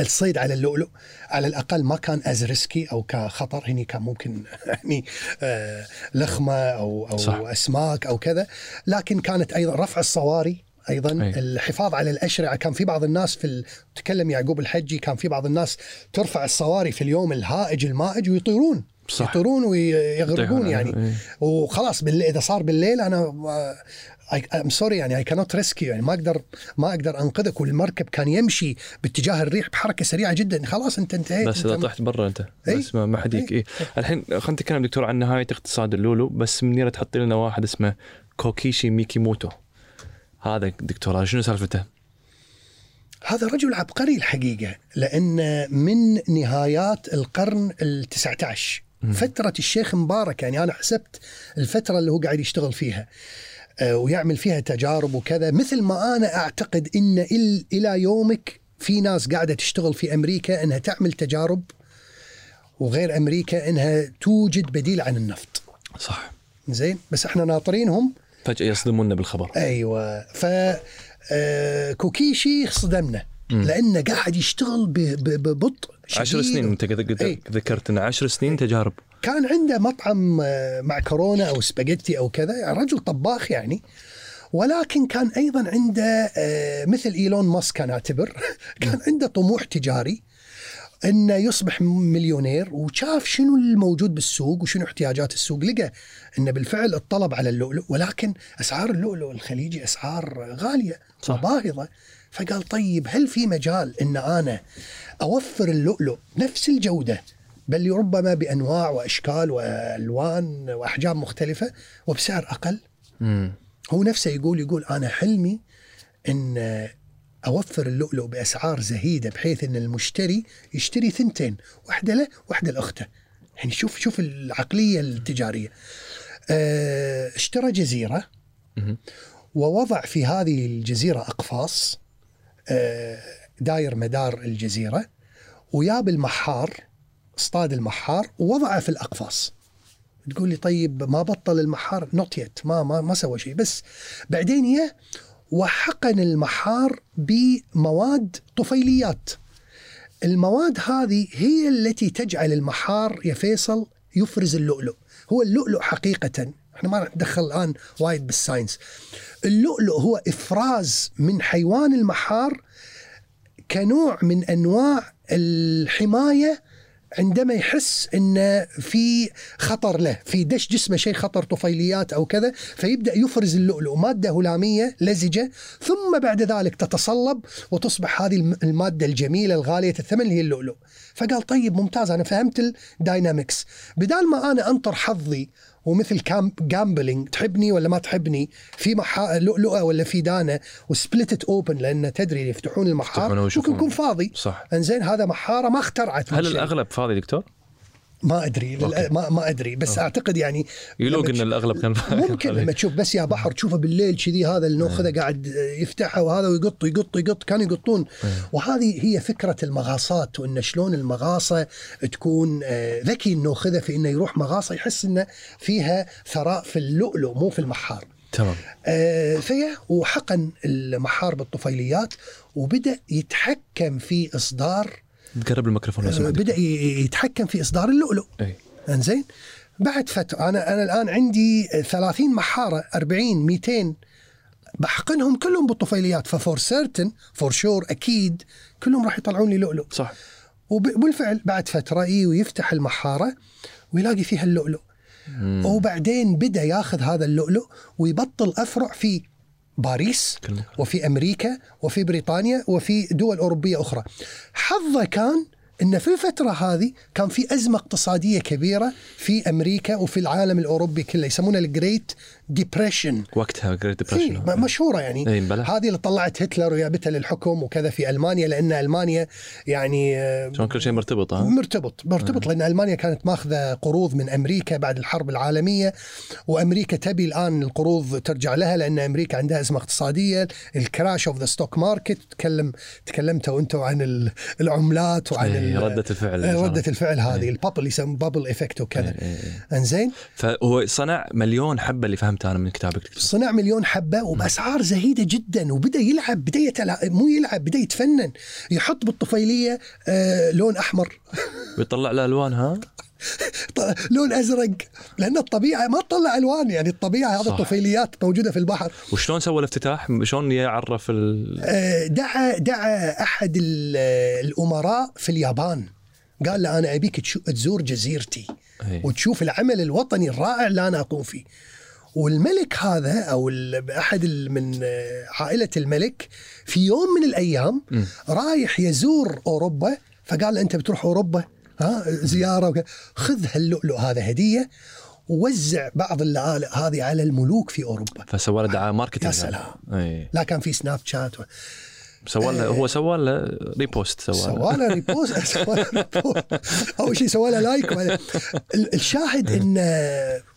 الصيد على اللؤلؤ على الأقل ما كان as risky أو كخطر هني كان ممكن (laughs) يعني آه لخمة أو أو صح. أسماك أو كذا لكن كانت أيضا رفع الصواري أيضا أي. الحفاظ على الأشرعة كان في بعض الناس في ال... تكلم يعقوب الحجي كان في بعض الناس ترفع الصواري في اليوم الهائج المائج ويطيرون صح. يطيرون ويغرقون يعني أي. وخلاص بالليل إذا صار بالليل أنا I'm sorry يعني اي كانوت ريسكيو يعني ما أقدر ما أقدر أنقذك. والمركب كان يمشي باتجاه الريح بحركة سريعة جدا. خلاص أنت انتهيت. بس إذا طحت برا أنت. أي؟ بس ما حد يك إيه؟ الحين خلينا نتكلم دكتور عن نهاية اقتصاد اللؤلؤ بس منيره تحط لنا واحد اسمه كوكيشي ميكيموتو. هذا دكتور شنو سالفته؟ هذا رجل عبقري الحقيقة لأن من نهايات القرن ال 19 فترة الشيخ مبارك يعني أنا حسبت الفترة اللي هو قاعد يشتغل فيها. ويعمل فيها تجارب وكذا. مثل ما أنا أعتقد إن إلى يومك في ناس قاعدة تشتغل في أمريكا إنها تعمل تجارب وغير أمريكا إنها توجد بديل عن النفط. صح. زين؟ بس إحنا ناطرينهم. فجأة يصدمونا بالخبر. أيوه. ف آه، كوكيشي صدمنا لأنه قاعد يشتغل ببطء شديد. عشر سنين أنت ذكرت انه عشر سنين تجارب. كان عنده مطعم آه، مع كورونا أو سباجيتي أو كذا رجل طباخ يعني. ولكن كان أيضا عنده آه، مثل إيلون ماسك أنا أعتبر (laughs) كان عنده طموح تجاري إنه يصبح مليونير وشاف شنو الموجود بالسوق وشنو احتياجات السوق. لقى إنه بالفعل الطلب على اللؤلؤ ولكن أسعار اللؤلؤ الخليجي أسعار غالية صح. باهظه فقال طيب هل في مجال إن أنا أوفر اللؤلؤ نفس الجودة بل ربما بأنواع وأشكال وألوان وأحجام مختلفة وبسعر أقل مم. هو نفسه يقول يقول أنا حلمي إن أوفر اللؤلؤ بأسعار زهيدة بحيث إن المشتري يشتري ثنتين واحدة له واحدة لأخته يعني شوف شوف العقلية التجارية آه، اشترى جزيرة مهم. ووضع في هذه الجزيرة أقفاص آه، داير مدار الجزيرة وياب المحار اصطاد المحار ووضعه في الأقفاص. تقول لي طيب ما بطل المحار؟ نوت يت ما ما ما سوى شيء. بس بعدين يه وحقن المحار بمواد طفيليات. المواد هذه هي التي تجعل المحار يا فيصل يفرز اللؤلؤ. هو اللؤلؤ حقيقة. إحنا ما راح ندخل الآن وايد بال science. اللؤلؤ هو إفراز من حيوان المحار كنوع من أنواع الحماية عندما يحس إن في خطر له في دش جسمه شيء خطر طفيليات أو كذا فيبدأ يفرز اللؤلؤ مادة هلامية لزجة ثم بعد ذلك تتصلب وتصبح هذه الم- المادة الجميلة الغالية الثمن اللي هي اللؤلؤ. فقال طيب ممتاز أنا فهمت ال dynamics بدال ما أنا أنطر حظي ومثل gambling تحبني ولا ما تحبني في محا... لؤلؤه ولا في دانة و split open لأن تدري يفتحون المحار ممكن. يكون فاضي صح انزين هذا محارة ما اخترعت هل. الأغلب فاضي دكتور؟ ما أدري للأ- أوكي. ما, ما أدري بس أعتقد يعني يلوق إن الأغلب كان ممكن لما تشوف بس يا بحر تشوفه بالليل كذي هذا اللي ناخذه قاعد يفتحه وهذا ويقط يقط يقط كانوا يقطون. وهذه هي فكرة المغاصات وإن شلون المغاصة تكون آه، ذكي الناخذه في إنه يروح مغاصة يحس إنه فيها ثراء في اللؤلؤ مو في المحار. تمام. آه، فيا وحقن المحار بالطفيليات وبدأ يتحكم في إصدار تقرب الميكروفون آه، بدأ يتحكم في إصدار اللؤلؤ. إي. إنزين؟ بعد فترة أنا أنا الآن عندي 30 محارة 40 200 بحقنهم كلهم بالطفيليات. ف for certain for sure أكيد كلهم راح يطلعون لي لؤلؤ. صح. وب- وبالفعل بعد فترة إي ويفتح المحارة ويلاقي فيها اللؤلؤ. مم. وبعدين بدأ ياخذ هذا اللؤلؤ ويبطل أفرع في باريس. وفي أمريكا وفي بريطانيا وفي دول أوروبية أخرى. حظه كان إن في الفترة هذه كان في أزمة اقتصادية كبيرة في أمريكا وفي العالم الأوروبي كله يسمونها ال Great Depression وقتها Great إيه Depression م- مشهورة يعني. إيه،. هذه اللي طلعت هتلر وجابتها للحكم وكذا في ألمانيا لأن ألمانيا يعني آه، شلون كل شيء مرتبط ها؟ مرتبط مرتبط لأن ألمانيا كانت ماخذة قروض من أمريكا بعد الحرب العالمية وأمريكا تبي الآن القروض ترجع لها لأن أمريكا عندها أزمة اقتصادية. ال crash of the stock market تكلم تكلمتوا أنتم عن ال- العملات وعن إيه، ردة الفعل ردة صارت. الفعل هذه ال bubble يسمى bubble effect وكذا إيه، إيه، إيه. إنزين فهو صنع مليون حبة اللي فهمتها أنا من كتابك. صنع مليون حبة وبأسعار زهيدة جدا وبدأ يلعب بدأ يتلع... مو يلعب بدأ يتفنن يحط بالطفيلية آه لون أحمر (laughs) ويطلع له ألوان ها؟ ط- لون أزرق لأن الطبيعة ما تطلع ألوان يعني الطبيعة هذه. الطفيليات موجودة في البحر وشلون سوى الافتتاح؟ شلون يعرف ال... آه، دعا دعا أحد ال- الأمراء في اليابان قال له أنا أبيك تزور جزيرتي إيه. وتشوف العمل الوطني الرائع اللي أنا اقوم فيه والملك هذا أو أحد من آه، عائلة الملك في يوم من الأيام مم. رايح يزور أوروبا فقال له أنت بتروح أوروبا ها زيارة وك- خذ هاللؤلؤ هذا هدية ووزع بعض اللآلئ هذه على الملوك في أوروبا. فسوى له دعاية marketing يا سلام. لا كان في سناب شات و... سوى له هو سوى له repost سوى له. سوى له repost (laughs) سوى له repost. أول شيء سوى له like الشاهد إن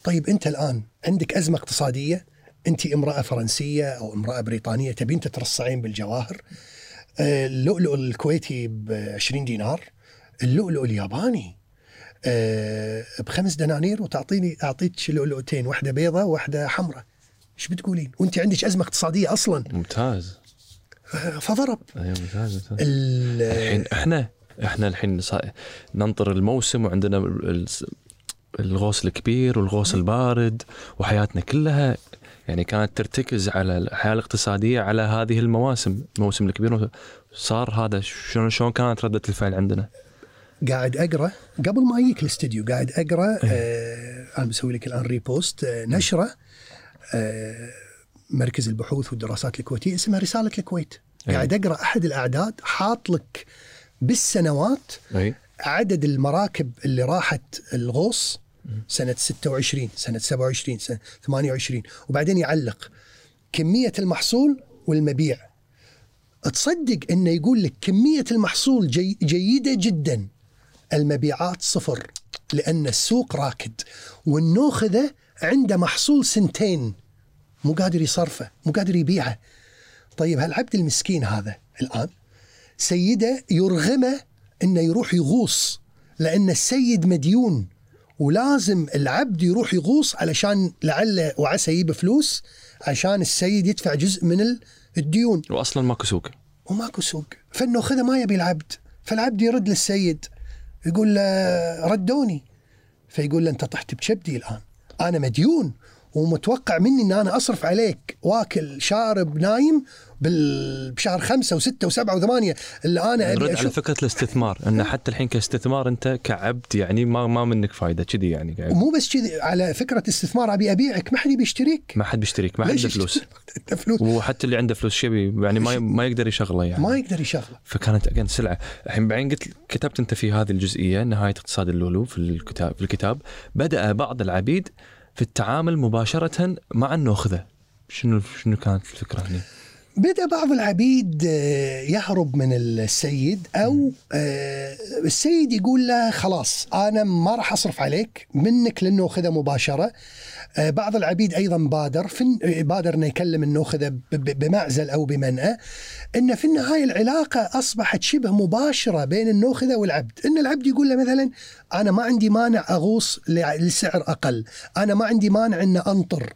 طيب أنت الآن عندك أزمة اقتصادية أنت امرأة فرنسية أو امرأة بريطانية تبين تترصعين بالجواهر. آه، اللؤلؤ الكويتي ب 20 دينار. اللؤلؤ الياباني. آه، بخمس دنانير وتعطيني أعطيك لؤلؤتين واحدة بيضة واحدة حمراء. إيش بتقولين؟ وأنت عندك أزمة اقتصادية أصلا. ممتاز. آه، فضرب. اي ممتاز ممتاز. ال- الحين إحنا إحنا الحين ننطر الموسم وعندنا ال- الغوص الكبير والغوص البارد وحياتنا كلها. يعني كانت ترتكز على الحياة الاقتصادية على هذه المواسم الموسم الكبير. صار هذا شلون شلون كانت ردة الفعل عندنا؟ قاعد أقرأ قبل ما أجيك الاستديو قاعد أقرأ آه أنا بسوي لك الآن ريبوست آه نشرة آه مركز البحوث والدراسات الكويتية اسمها رسالة الكويت. أي. قاعد أقرأ أحد الأعداد حاط لك بالسنوات عدد المراكب اللي راحت الغوص سنة 26 سنة 27 سنة 28 وبعدين يعلق كمية المحصول والمبيع. تصدق إنه يقول لك كمية المحصول جي جيدة جدا. المبيعات صفر لأن السوق راكد والنوخذة عنده محصول سنتين. مو قادر يصرفه مو قادر يبيعه. طيب هالعبد المسكين هذا الآن سيده يرغمه إنه يروح يغوص؟ لأن السيد مديون ولازم العبد يروح يغوص علشان لعل وعسى يجيب فلوس عشان السيد يدفع جزء من ال- الديون. واصلا ماكو سوق. وماكو سوق. فالنوخذة ما يبي العبد فالعبد يرد للسيد. يقول له ردوني. فيقول له أنت طحت بكبدي الآن. أنا مديون ومتوقع مني إن أنا أصرف عليك واكل شارب نايم بال- بشهر خمسة وستة وسبعة وثمانية. اللي أنا نرد ابي على فكرة الاستثمار إن حتى الحين كاستثمار أنت كعبد يعني ما ما منك فايدة كذي يعني ومو بس كذي على فكرة استثمار أبي أبيعك ما حد يبي يشتريك. ما حد بيشتريك ما عنده فلوس. (laughs) فلوس. وحتى اللي عنده فلوس شبي يعني ما ما يقدر يشغله يعني. ما يقدر يشغله. فكانت اجين سلعة. الحين بعدين قلت كتبت أنت في هذه الجزئية نهاية اقتصاد اللولو في الكتاب في الكتاب. بدأ بعض العبيد في التعامل مباشرة مع النوخذه شنو شنو كانت الفكرة هنا؟ بدأ بعض العبيد آه، يهرب من السيد أو آه، السيد يقول له خلاص أنا ما راح أصرف عليك منك للنوخذة مباشرة. آه، بعض العبيد أيضا بادر بادر أنه يكلم ب- بمعزل أو بمنأى أن في النهاية العلاقة أصبحت شبه مباشرة بين النوخذة والعبد. أن العبد يقول له مثلا أنا ما عندي مانع أغوص لسعر أقل أنا ما عندي مانع أن أنطر.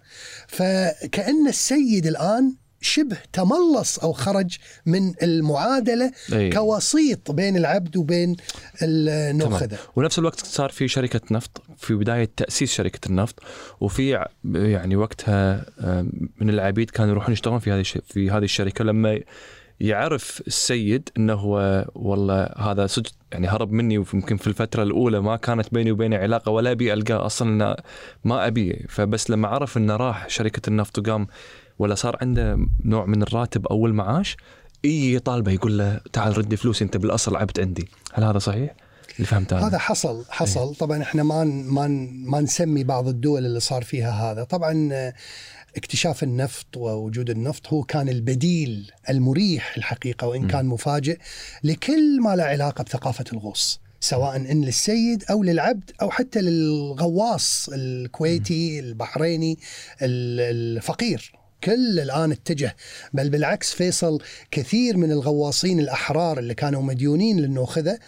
فكأن السيد الآن شبه تملص أو خرج من المعادلة أي. كوسيط بين العبد وبين النوخذه. ونفس الوقت صار في شركة نفط في بداية تأسيس شركة النفط وفي يعني وقتها من العبيد كانوا يروحون يشتغلون في هذه في هذه الشركة لما يعرف السيد إنه هو والله هذا صدق يعني هرب مني ويمكن في الفترة الأولى ما كانت بيني وبينه علاقة ولا أبي ألقاه أصلا ما ابي فبس لما عرف إنه راح شركة النفط وقام ولا صار عنده نوع من الراتب أو المعاش إي يطالبه يقول له تعال ردي فلوسي أنت بالأصل عبد عندي. هل هذا صحيح؟ اللي فهمته أنا؟ هذا حصل حصل. طبعا إحنا ما ما ما نسمي بعض الدول اللي صار فيها هذا. طبعا آه، اكتشاف النفط ووجود النفط هو كان البديل المريح الحقيقة وإن كان مفاجئ لكل ما له علاقة بثقافة الغوص سواء إن للسيد أو للعبد أو حتى للغواص الكويتي البحريني ال- الفقير. كل الآن اتجه بل بالعكس فيصل كثير من الغواصين الأحرار اللي كانوا مديونين للنوخذة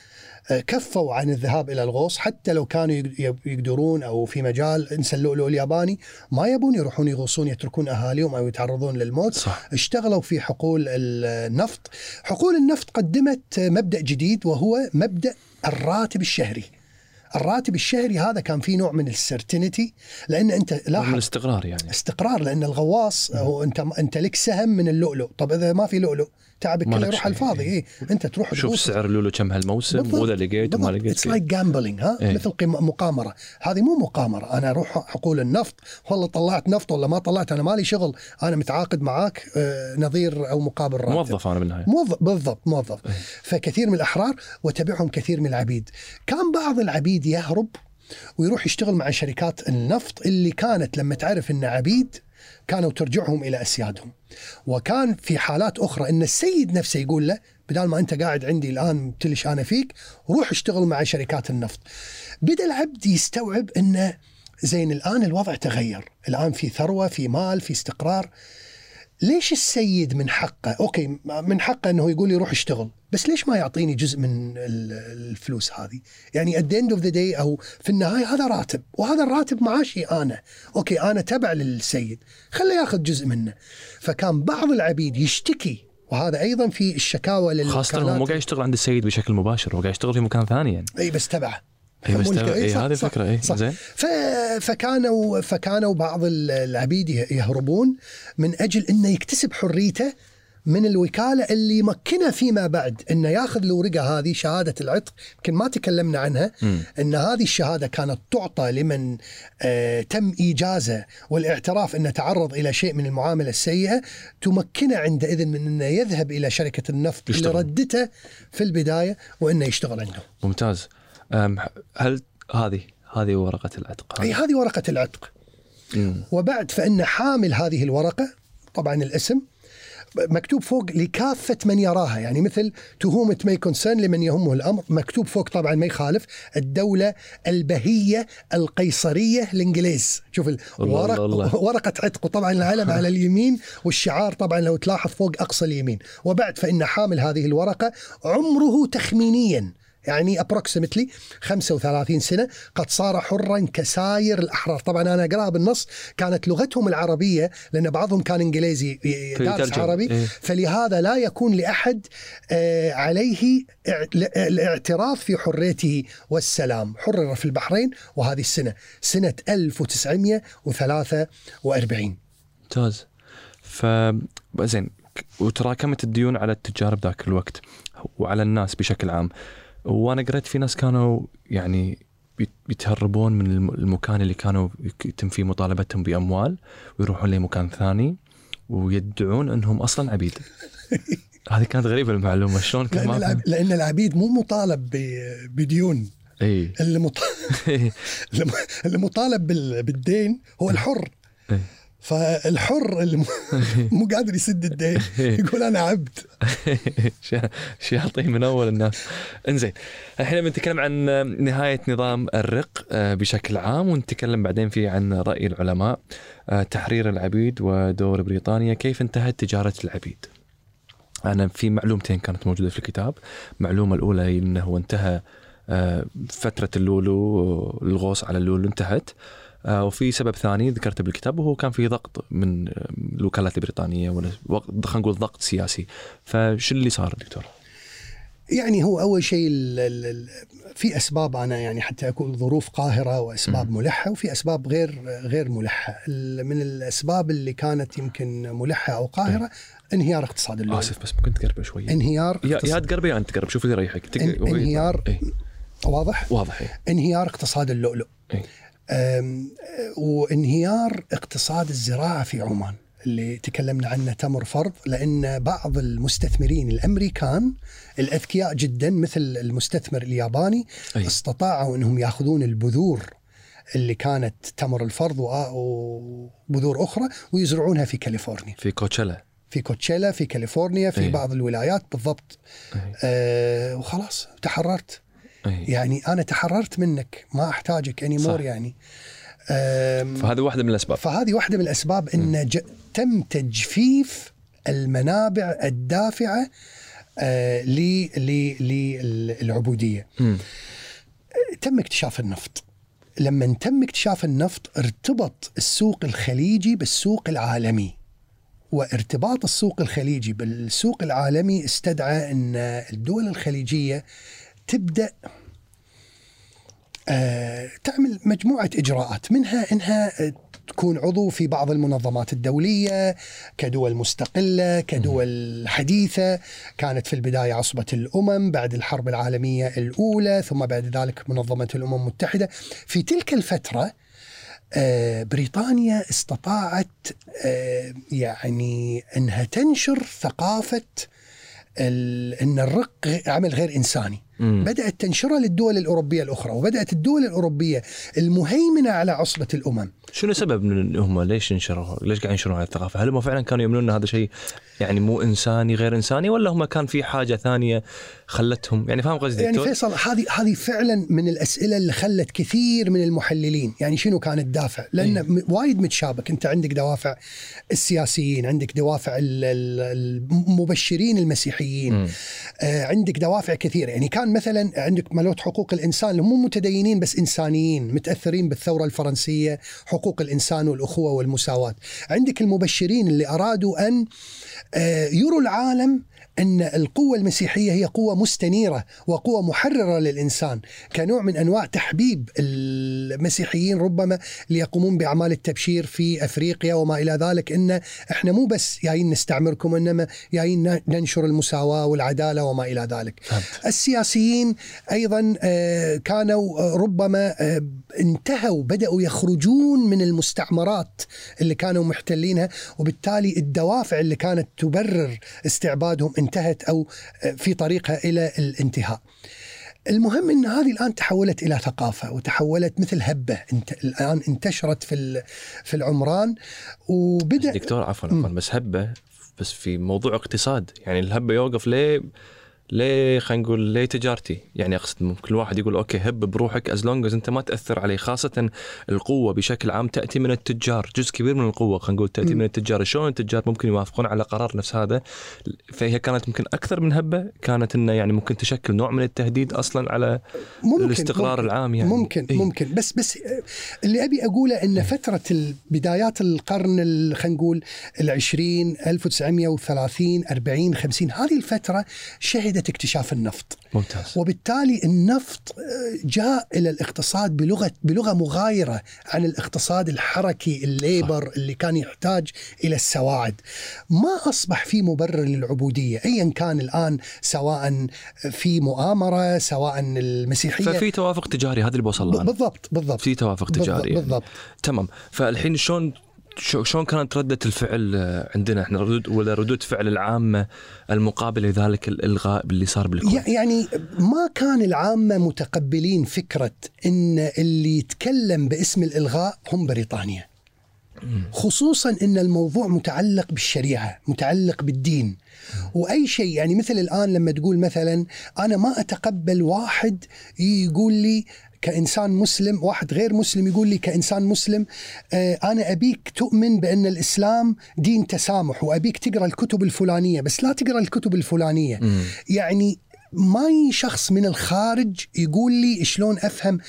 آه، كفوا عن الذهاب إلى الغوص حتى لو كانوا يق- يق- يقدرون أو في مجال انسى اللؤلؤ الياباني ما يبون يروحون يغوصون يتركون أهاليهم أو يتعرضون للموت. صح. اشتغلوا في حقول النفط. حقول النفط قدمت مبدأ جديد وهو مبدأ الراتب الشهري. الراتب الشهري هذا كان فيه نوع من ال certainty لأن أنت من لاحظ الاستقرار يعني. استقرار لأن الغواص هو أنت أنت لك سهم من اللؤلؤ. طب إذا ما في لؤلؤ تعبك كله يروح على. الفاضي. إيه؟ أنت تروح شوف. سعر اللولو كم هالموسم وإذا لقيت وما لقيت it's like gambling ها؟ إيه. مثل مقامرة. هذه مو مقامرة. أنا أروح حقول النفط والله طلعت نفط ولا ما طلعت أنا مالي شغل. أنا متعاقد معاك آه، نظير أو مقابل راتب. موظف أنا بالنهاية. موظف بالضبط موظف. فكثير من الأحرار وتبعهم كثير من العبيد. كان بعض العبيد يهرب ويروح يشتغل مع شركات النفط اللي كانت لما تعرف إن عبيد كانوا ترجعهم إلى أسيادهم. وكان في حالات أخرى إن السيد نفسه يقول له بدال ما أنت قاعد عندي الآن تلش أنا فيك روح اشتغل مع شركات النفط. بدأ العبد يستوعب انه زين الآن الوضع تغير. الآن في ثروة في مال في استقرار. ليش السيد من حقه؟ okay من حقه إنه يقول لي روح اشتغل بس ليش ما يعطيني جزء من ال- الفلوس هذه؟ يعني at the end of the day أو في النهاية هذا راتب وهذا الراتب معاشي أنا. okay أنا تبع للسيد خليه ياخذ جزء منه. فكان بعض العبيد يشتكي وهذا أيضا في الشكاوى خاصة هو مو قاعد يشتغل عند السيد بشكل مباشر هو قاعد يشتغل في مكان ثاني يعني إي بس تبعه. اي بس مو ترى- الك- اي صح- هذه الفكرة اي. زين. فكانوا فكانوا بعض العبيد يه- يهربون من أجل إنه يكتسب حريته من الوكالة اللي مكنه فيما بعد إنه ياخذ الورقة هذه شهادة العتق يمكن ما تكلمنا عنها مم. إن هذه الشهادة كانت تعطى لمن آه تم إيجازه والاعتراف إنه تعرض إلى شيء من المعاملة السيئة تمكنه عندئذ من إنه يذهب إلى شركة النفط اللي يشتغل. ردته في البداية وإنه يشتغل عندهم. ممتاز هل هذه هذه ورقة العتق أي هذه ورقة العتق. مم. وبعد فإن حامل هذه الورقة طبعا الاسم مكتوب فوق لكافة من يراها يعني مثل to whom it may concern لمن يهمه الأمر مكتوب فوق طبعا ما يخالف الدولة البهية القيصرية الإنجليز شوف الورق الله. ورقة عتق وطبعا العلم على (laughs) اليمين والشعار طبعا لو تلاحظ فوق أقصى اليمين وبعد فإن حامل هذه الورقة عمره تخمينيا يعني ابروكسيمتلي 35 سنة قد صار حرا كساير الأحرار، طبعا أنا أقرأها بالنص. كانت لغتهم العربية لأن بعضهم كان إنجليزي دارس. عربي. إيه. فلهذا لا يكون لأحد آه، عليه اع- الاعتراف في حريته والسلام، حرر في البحرين وهذه السنة. سنة 1943 ممتاز. ف زين وتراكمت الديون على التجار بذاك الوقت وعلى الناس بشكل عام. وأنا قريت في ناس كانوا يعني بيتهربون من الم- المكان اللي كانوا يتم فيه مطالبتهم بأموال ويروحون لمكان ثاني ويدعون إنهم أصلا عبيد. (laughs) هذه كانت غريبة المعلومة. شلون كان لأن ما العب... لأن العبيد مو مطالب ب- بديون. اي اللي, مط... (laughs) اللي مطالب بال... بالدين هو الحر. إيه. فالحر اللي (laughs) مو قادر يسد الدين. (laughs) يقول أنا عبد. شي- شي يعطيه من أول الناس. إنزين الحين بنتكلم عن نهاية نظام الرق آه، بشكل عام ونتكلم بعدين في عن رأي العلماء آه، تحرير العبيد ودور بريطانيا كيف انتهت تجارة العبيد؟ أنا في معلومتين كانت موجودة في الكتاب. المعلومه الأولى إنه انتهى آه، فترة اللولو الغوص على اللولو انتهت. وفي سبب ثاني ذكرته بالكتاب وهو كان في ضغط من آه، الوكالات البريطانية ولا خلينا نقول ضغط سياسي فشو اللي صار دكتور؟ يعني هو أول شيء ال... ال... ال... في أسباب أنا يعني حتى أقول ظروف قاهرة وأسباب. ملحة وفي أسباب غير غير ملحة من الأسباب اللي كانت يمكن ملحة أو قاهرة انهيار اقتصاد اللولو آسف بس ممكن تقرب شوي انهيار يا يا تقرب يا أنت تقرب شوف اللي يريحك تق- انهيار. واضح واضح. انهيار اقتصاد اللؤلؤ. وانهيار اقتصاد الزراعة في عمان اللي تكلمنا عنه تمر فرض لأن بعض المستثمرين الأمريكان الأذكياء جدا مثل المستثمر الياباني أي. استطاعوا إنهم يأخذون البذور اللي كانت تمر الفرض وآ- وبذور أخرى ويزرعونها في كاليفورنيا في كوتشيلا في كوتشيلا في كاليفورنيا في أي. بعض الولايات بالضبط إيه. أه وخلاص تحررت إيه. يعني أنا تحررت منك ما أحتاجك اني مور. يعني فهذه واحدة من الأسباب فهذه واحدة من الأسباب إن ج... تم تجفيف المنابع الدافعة آه، ل- ل- للعبودية مم. تم اكتشاف النفط لما تم اكتشاف النفط ارتبط السوق الخليجي بالسوق العالمي وارتباط السوق الخليجي بالسوق العالمي استدعى إن الدول الخليجية تبدأ آه، تعمل مجموعة إجراءات منها إنها آه، تكون عضو في بعض المنظمات الدولية كدول مستقلة كدول حديثة. كانت في البداية عصبة الأمم بعد الحرب العالمية الأولى ثم بعد ذلك منظمة الأمم المتحدة. في تلك الفترة آه، بريطانيا استطاعت يعني إنها تنشر ثقافة إن الرق عمل غير إنساني. مم. بدأت تنشرها للدول الأوروبية الأخرى وبدأت الدول الأوروبية المهيمنة على عصبة الأمم شنو سبب من هم ليش ينشروا ليش قاعد ينشرون هذه الثقافة؟ هل هم فعلا كانوا يؤمنون إن هذا شيء يعني مو إنساني غير إنساني ولا هم كان في حاجة ثانية خلتهم يعني فاهم قصدي يعني؟ فيصل هذه هذه فعلا من الأسئلة اللي خلت كثير من المحللين يعني شنو كان الدافع؟ لأن إيه. وايد متشابك أنت عندك دوافع السياسيين، عندك دوافع ال- ال- المبشرين المسيحيين،. آه، عندك دوافع كثيرة يعني كان مثلا عندك ملوت حقوق الإنسان مو متدينين بس إنسانيين متأثرين بالثورة الفرنسية حقوق الإنسان والأخوة والمساواة. عندك المبشرين اللي أرادوا أن آه، يروا العالم أن القوة المسيحية هي قوة مستنيرة وقوة محررة للإنسان كنوع من أنواع تحبيب المسيحيين ربما ليقومون بأعمال التبشير في أفريقيا وما إلى ذلك إن إحنا مو بس جايين نستعمركم إنما جايين ننشر المساواة والعدالة وما إلى ذلك. فهمت. السياسيين أيضا آه، كانوا آه، ربما آه، انتهوا بدأوا يخرجون من المستعمرات اللي كانوا محتلينها وبالتالي الدوافع اللي كانت تبرر استعبادهم انتهت أو في طريقها إلى الانتهاء. المهم إن هذه الآن تحولت إلى ثقافة وتحولت مثل هبة. انت الآن انتشرت في في العمران وبدأ دكتور عفوا عفوا بس هبة بس في موضوع اقتصاد. يعني الهبة يوقف ليه؟ ليه خلينا نقول ليه تجارتي؟ يعني أقصد كل واحد يقول okay هب بروحك as long أنت ما تأثر عليه. خاصة القوة بشكل عام تأتي من التجار جزء كبير من القوة خلينا نقول تأتي مم. من التجار. شلون التجار ممكن يوافقون على قرار نفس هذا؟ فهي كانت ممكن أكثر من هبة كانت إنه يعني ممكن تشكل نوع من التهديد أصلا على ممكن الاستقرار ممكن العام يعني. ممكن إيه. ممكن. بس بس آه، اللي أبي أقوله إن فترة ال- بدايات القرن ال- خلينا نقول العشرين 1930 40 50 هذه الفترة شهدت اكتشاف النفط. ممتاز. وبالتالي النفط آه، جاء إلى الاقتصاد بلغة بلغة مغايرة عن الاقتصاد الحركي الليبر اللي كان يحتاج إلى السواعد. ما أصبح في مبرر للعبودية ايا كان الآن سواء في مؤامرة سواء المسيحية. ففي توافق تجاري هذا اللي بوصل. بالضبط بالضبط. في توافق بالضبط, تجاري يعني. بالضبط. تمام. فالحين شلون شلون كانت ردة الفعل آه، عندنا إحنا؟ ردود ولا ردود فعل العامة المقابلة لذلك الإلغاء اللي صار بالكون؟ ي- يعني ما كان العامة متقبلين فكرة أن اللي يتكلم باسم الإلغاء هم بريطانيا. خصوصا أن الموضوع متعلق بالشريعة متعلق بالدين. وأي شيء يعني مثل الآن لما تقول مثلا أنا ما أتقبل واحد يقول لي كإنسان مسلم واحد غير مسلم يقول لي كإنسان مسلم آه، أنا أبيك تؤمن بأن الإسلام دين تسامح وأبيك تقرأ الكتب الفلانية بس لا تقرأ الكتب الفلانية. مم. يعني ما شخص من الخارج يقول لي شلون أفهم؟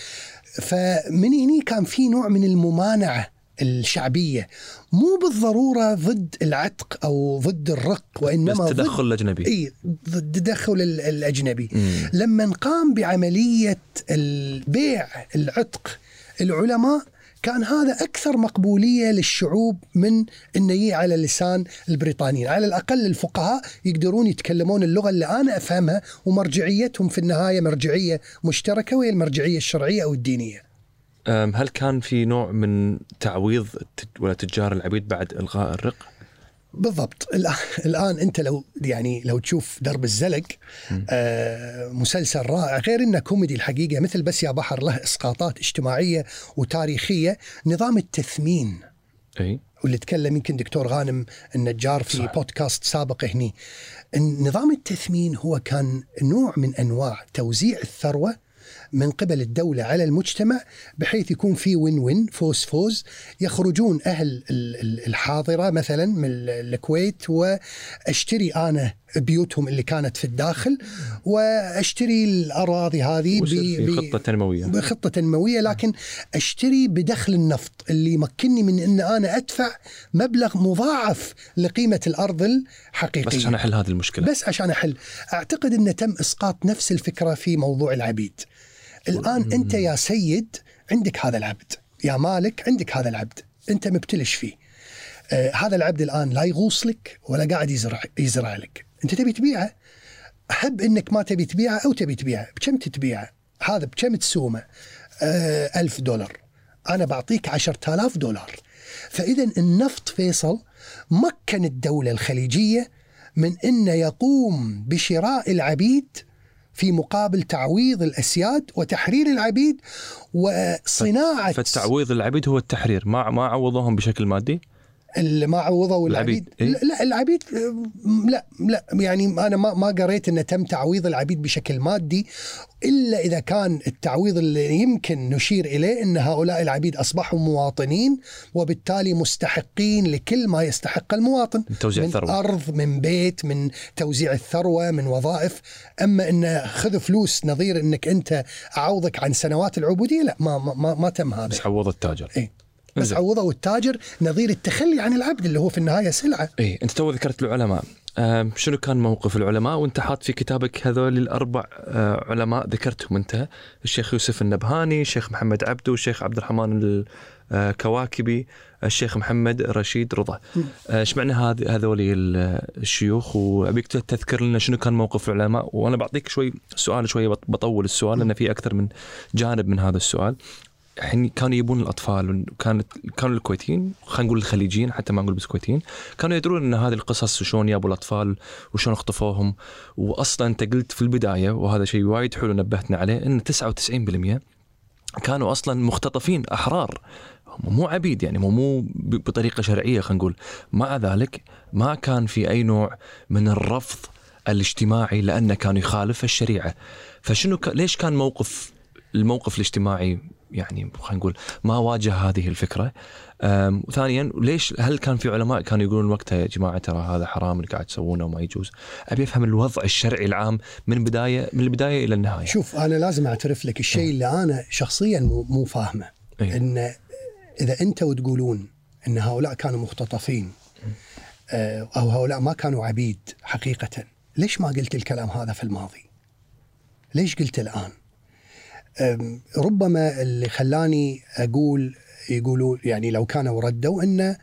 فمن هني كان في نوع من الممانعة الشعبية مو بالضرورة ضد العتق أو ضد الرق وإنما بس ضد تدخل الأجنبي إي ضد التدخل ال- الأجنبي مم. لما قام بعملية البيع العتق العلماء كان هذا أكثر مقبولية للشعوب من إنه يجي على لسان البريطانيين، على الأقل الفقهاء يقدرون يتكلمون اللغة اللي أنا أفهمها ومرجعيتهم في النهاية مرجعية مشتركة وهي المرجعية الشرعية أو الدينية. هل كان في نوع من تعويض ولا تجار العبيد بعد إلغاء الرق؟ بالضبط الآن أنت لو يعني لو تشوف درب الزلق آه مسلسل رائع غير إنه كوميدي الحقيقة مثل بس يا بحر له إسقاطات اجتماعية وتاريخية نظام التثمين إي واللي تكلم يمكن دكتور غانم النجار في. صح. بودكاست سابق هني نظام التثمين هو كان نوع من أنواع توزيع الثروة من قبل الدولة على المجتمع بحيث يكون في وين وين فوز فوز يخرجون أهل ال- ال- الحاضرة مثلا من ال- الكويت وأشتري أنا بيوتهم اللي كانت في الداخل وأشتري الأراضي هذه ويصير ب- في ب- خطة تنموية. بخطة تنموية. لكن أشتري بدخل النفط اللي يمكنني من إن أنا أدفع مبلغ مضاعف لقيمة الأرض الحقيقية. بس عشان أحل هذه المشكلة. بس عشان أحل. أعتقد إن تم إسقاط نفس الفكرة في موضوع العبيد. الآن أنت يا سيد عندك هذا العبد يا مالك عندك هذا العبد أنت مبتلش فيه. آه هذا العبد الآن لا يغوص لك ولا قاعد يزرع يزرع لك أنت تبي تبيعه؟ هب إنك ما تبي تبيعه أو تبي تبيعه. بكم تتبيعه هذا بكم تسومه؟ آه ألف دولار. أنا بعطيك عشرة آلاف دولار. فإذا النفط فيصل مكن الدولة الخليجية من أن يقوم بشراء العبيد في مقابل تعويض الأسياد وتحرير العبيد وصناعة فالتعويض العبيد هو التحرير ما ما عوضوهم بشكل مادي. اللي ما عوضوا العبيد العبيد، إيه؟ لا العبيد لا لا يعني أنا ما ما قريت إن تم تعويض العبيد بشكل مادي إلا إذا كان التعويض اللي يمكن نشير إليه إن هؤلاء العبيد أصبحوا مواطنين وبالتالي مستحقين لكل ما يستحق المواطن من توزيع من الثروة. أرض من بيت من توزيع الثروة من وظائف أما إن خذ فلوس نظير إنك أنت أعوضك عن سنوات العبودية لا ما ما, ما, ما تم هذا بس عوض التاجر إيه. بس. عوضوا التاجر نظير التخلي عن العبد اللي هو في النهاية سلعة. اي أنت تو ذكرت العلماء. آم، شنو كان موقف العلماء؟ وأنت حاط في كتابك هذول الأربع آه، علماء ذكرتهم أنت. الشيخ يوسف النبهاني الشيخ محمد عبدو الشيخ عبد الرحمن الكواكبي الشيخ محمد رشيد رضا. آه، إيش معنى هذول ال- الشيوخ؟ وأبيك تذكر لنا شنو كان موقف العلماء؟ وأنا بعطيك شوي سؤال شوي بط- بطول السؤال لأن في أكثر من جانب من هذا السؤال. الحين كانوا يبون الأطفال وكانت كانوا الكويتيين خلينا نقول الخليجيين حتى ما نقول بس كويتيين كانوا يدرون إن هذه القصص وشلون جابوا الأطفال وشلون اخطفوهم. واصلا أنت قلت في البداية وهذا شيء وايد حلو نبهتنا عليه إن 99% كانوا أصلا مختطفين أحرار. مو عبيد يعني مو مو بطريقة شرعية خلينا نقول. مع ذلك ما كان في أي نوع من الرفض الاجتماعي لأنه كان يخالف الشريعة. فشنو ك... ليش كان موقف الموقف الاجتماعي يعني خلينا نقول ما واجه هذه الفكرة وثانيا ليش هل كان في علماء كانوا يقولون وقتها يا جماعة ترى هذا حرام اللي قاعد تسوونه وما يجوز أبي أفهم الوضع الشرعي العام من بداية من البداية إلى النهاية شوف أنا لازم أعترف لك الشيء اللي أنا شخصيا مو, مو فاهمه إيه. إن إذا أنتم تقولون إن هؤلاء كانوا مختطفين آه، أو هؤلاء ما كانوا عبيد حقيقه ليش ما قلت الكلام هذا في الماضي؟ ليش قلت الآن؟ ربما اللي خلاني أقول يقولوا يعني لو كانوا ردوا إن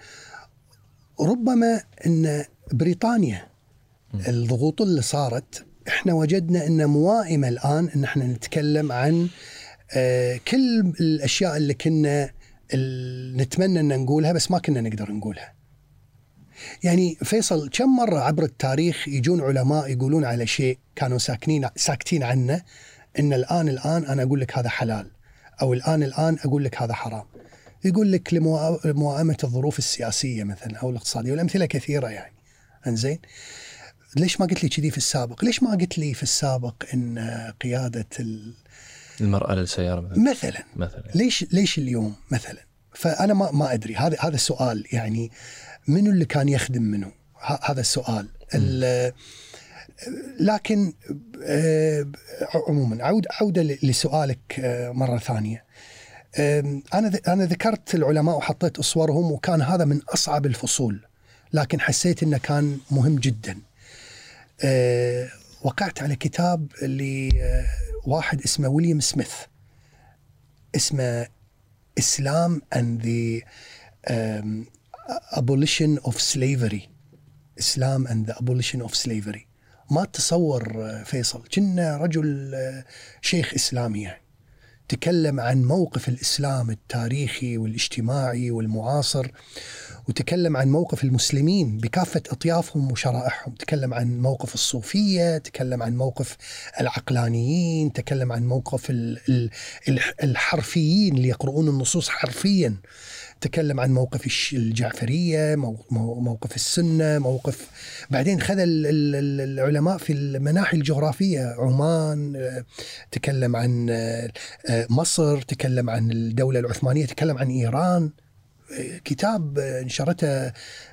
ربما إن بريطانيا الضغوط اللي صارت إحنا وجدنا إن موائمه الآن إن إحنا نتكلم عن آه، كل الأشياء اللي كنا نتمنى إن نقولها بس ما كنا نقدر نقولها. يعني فيصل كم مرة عبر التاريخ يجون علماء يقولون على شيء كانوا ساكنين ساكتين عنه إن الان الآن أنا أقول لك هذا حلال أو الان الآن أقول لك هذا حرام. يقول لك لموا- لموائمة الظروف السياسية مثلا أو الاقتصادية والأمثلة كثيرة يعني. إنزين؟ ليش ما قلت لي كذي في السابق؟ ليش ما قلت لي في السابق إن قيادة ال- المرأة للسيارة مثلا مثلا مثلا ليش ليش اليوم مثلا؟ فأنا ما ما أدري هذا هذا السؤال يعني منو اللي كان يخدم منو؟ هذا السؤال. لكن آه، عموما عود عودة لسؤالك آه، مرة ثانية. آم، أنا أنا ذكرت العلماء وحطيت صورهم وكان هذا من أصعب الفصول لكن حسيت إنه كان مهم جدا. آه، وقعت على كتاب لواحد اسمه ويليام سميث اسمه and the um, abolition of slavery Islam and the abolition of slavery ما تصور آه، فيصل كنا رجل آه، شيخ إسلامي يعني. تكلم عن موقف الإسلام التاريخي والاجتماعي والمعاصر وتكلم عن موقف المسلمين بكافة أطيافهم وشرائحهم. تكلم عن موقف الصوفية تكلم عن موقف العقلانيين تكلم عن موقف ال- ال- الح- الحرفيين اللي يقرؤون النصوص حرفيا. تكلم عن موقف مو- موقف السنة موقف بعدين خذ ال- ال- ال- العلماء في المناحي الجغرافية عمان آه، تكلم عن آه، آه، مصر تكلم عن الدولة العثمانية تكلم عن إيران. آه، كتاب نشرته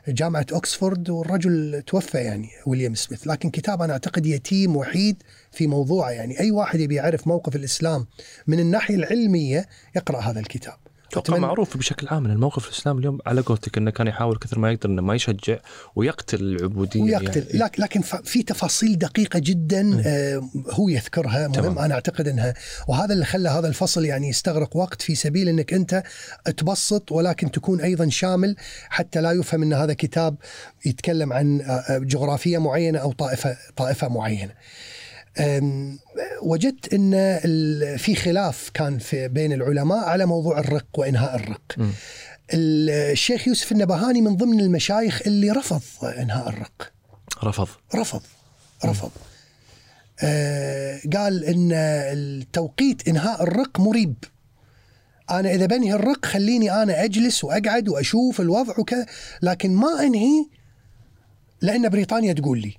جامعة أكسفورد والرجل توفى يعني ويليام سميث. لكن كتاب أنا أعتقد يتيم وحيد في موضوعه يعني. أي واحد يبي يعرف موقف الإسلام من الناحية العلمية يقرأ هذا الكتاب. أتوقع معروف بشكل عام إن الموقف الاسلامي اليوم على قولتك إنه كان يحاول كثر ما يقدر إنه ما يشجع ويقتل العبودية ويقتل يعني. لكن في تفاصيل دقيقة جدا آه، هو يذكرها مهم تمام. أنا أعتقد انها وهذا اللي خلى هذا الفصل يعني يستغرق وقت في سبيل إنك أنت تبسط ولكن تكون أيضا شامل حتى لا يفهم إن هذا كتاب يتكلم عن آه، آه، جغرافية معينة أو طائفه طائفة معينة. وجدت إن في خلاف كان في بين العلماء على موضوع الرق وإنهاء الرق. الشيخ يوسف النبهاني من ضمن المشايخ اللي رفض إنهاء الرق. رفض. رفض رفض. آه قال إن التوقيت إنهاء الرق مريب. أنا إذا بنهي الرق خليني أنا أجلس وأقعد وأشوف الوضع وكذا لكن ما أنهي لأن بريطانيا تقول لي.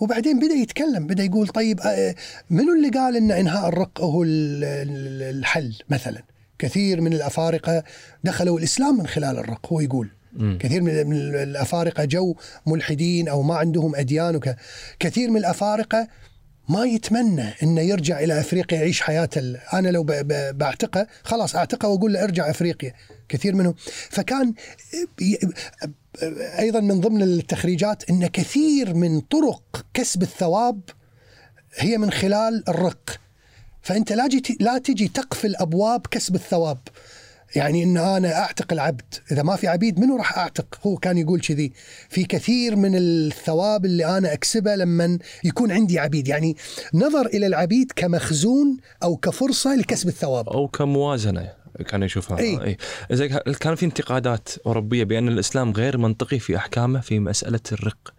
وبعدين بدأ يتكلم بدأ يقول طيب آه، منو اللي قال إن إنهاء الرق هو ال- ال- الحل مثلا؟ كثير من الأفارقة دخلوا الإسلام من خلال الرق هو يقول. مم. كثير من الأفارقة جو ملحدين أو ما عندهم أديان وك... كثير من الأفارقة ما يتمنى إنه يرجع إلى أفريقيا يعيش حياته ال- أنا لو ب- ب- بعتقه خلاص أعتقه وأقول له ارجع أفريقيا. كثير منهم. فكان أيضا من ضمن التخريجات إن كثير من طرق كسب الثواب هي من خلال الرق. فأنت لا جي لا تجي تقفل أبواب كسب الثواب. يعني إن أنا أعتق العبد. إذا ما في عبيد منو راح أعتق؟ هو كان يقول كذي. في كثير من الثواب اللي أنا أكسبه لما يكون عندي عبيد. يعني نظر إلى العبيد كمخزون أو كفرصة لكسب الثواب. أو كموازنة. كان يشوفها. إي. زي كان في انتقادات أوروبية بأن الإسلام غير منطقي في أحكامه في مسألة الرق.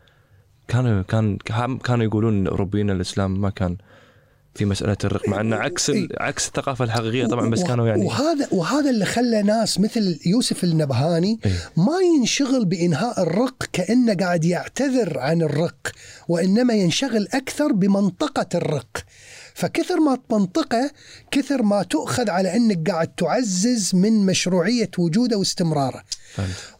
كانوا كان كانوا يقولون الاوروبيين الإسلام ما كان في مسألة الرق مع انه عكس ال- عكس الثقافة الحقيقية طبعا بس كانوا يعني وهذا وهذا اللي خلى ناس مثل يوسف النبهاني إيه. ما ينشغل بإنهاء الرق كأنه قاعد يعتذر عن الرق وإنما ينشغل أكثر بمنطقة الرق. فكثر ما منطقه كثر ما تؤخذ على أنك قاعد تعزز من مشروعية وجوده واستمراره.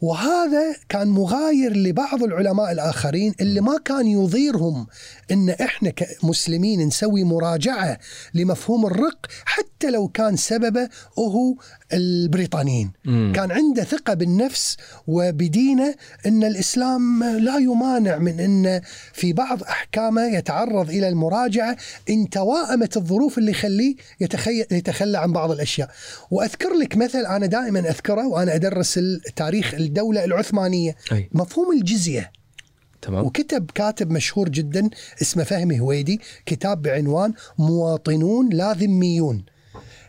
وهذا كان مغاير لبعض العلماء الآخرين اللي ما كان يضيرهم إن إحنا كمسلمين نسوي مراجعة لمفهوم الرق حتى لو كان سببه هو البريطانيين. مم. كان عنده ثقة بالنفس وبدينه إن الإسلام لا يمانع من إن في بعض أحكامه يتعرض إلى المراجعة إن توائمت الظروف اللي يخليه يتخي... يتخلى عن بعض الأشياء. وأذكر لك مثل أنا دائما أذكره وأنا أدرس تاريخ الدولة العثمانية. أي. مفهوم الجزية. تمام. وكتب كاتب مشهور جدا اسمه فهمي هويدي كتاب بعنوان مواطنون لا ذميون.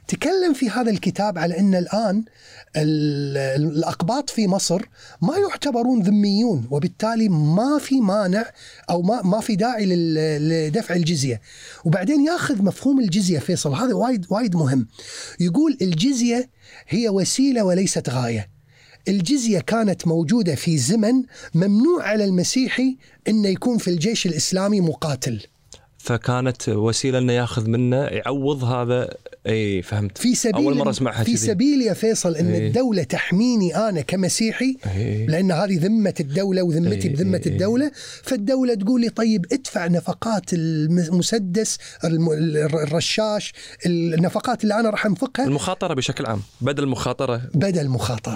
تكلم في هذا الكتاب على إن الآن ال- الأقباط في مصر ما يعتبرون ذميون وبالتالي ما في مانع أو ما ما في داعي لدفع الجزية. وبعدين ياخذ مفهوم الجزية فيصل هذا وايد وايد مهم. يقول الجزية هي وسيلة وليست غاية. الجزية كانت موجودة في زمن ممنوع على المسيحي أنه يكون في الجيش الإسلامي مقاتل. فكانت وسيلة إنه يأخذ منه يعوض هذا اي فهمت في سبيل أول مرة أسمعها في. سبيل يا فيصل أن إيه. الدولة تحميني أنا كمسيحي إيه. لأن هذه ذمة الدولة وذمتي إيه، بذمة إيه، إيه. الدولة فالدولة تقول لي طيب ادفع نفقات المسدس الم- الرشاش النفقات اللي أنا راح أنفقها المخاطرة بشكل عام بدل المخاطرة بدل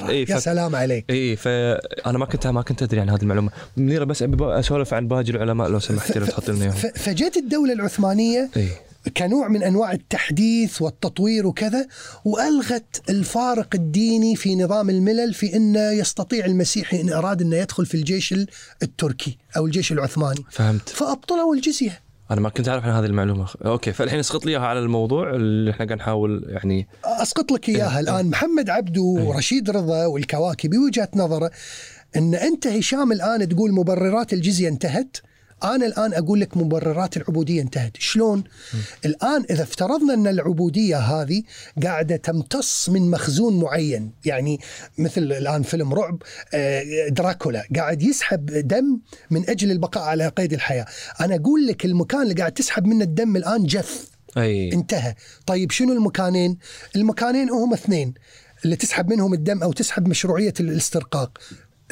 إيه، يا ف- سلام عليك اي فانا ما كنت ما كنت أدري عن هذه المعلومة منيرة بس أبي أسولف عن باقي العلماء لو سمحت لو تحط لنا اياهم فجت الدولة العثمانية اي كنوع من أنواع التحديث والتطوير وكذا وألغت الفارق الديني في نظام الملل في انه يستطيع المسيحي إن أراد إنه يدخل في الجيش ال- التركي أو الجيش العثماني. فهمت. فأبطلوا الجزية. أنا ما كنت أعرف عن هذه المعلومة. okay فالحين اسقط لي إياها على الموضوع اللي إحنا قاعد نحاول يعني أسقط لك إياها إيه. الآن. محمد عبده ورشيد رضا والكواكبي وجهه نظره إن أنت هشام الآن تقول مبررات الجزية انتهت أنا الآن أقول لك مبررات العبودية انتهت. شلون؟ الآن إذا افترضنا أن العبودية هذه قاعدة تمتص من مخزون معين يعني مثل الآن فيلم رعب آه، دراكولا قاعد يسحب دم من أجل البقاء على قيد الحياة. أنا أقول لك المكان اللي قاعد تسحب منه الدم الآن جف. أي. انتهى. طيب شنو المكانين؟ المكانين هم اثنين. اللي تسحب منهم الدم أو تسحب مشروعية الاسترقاق.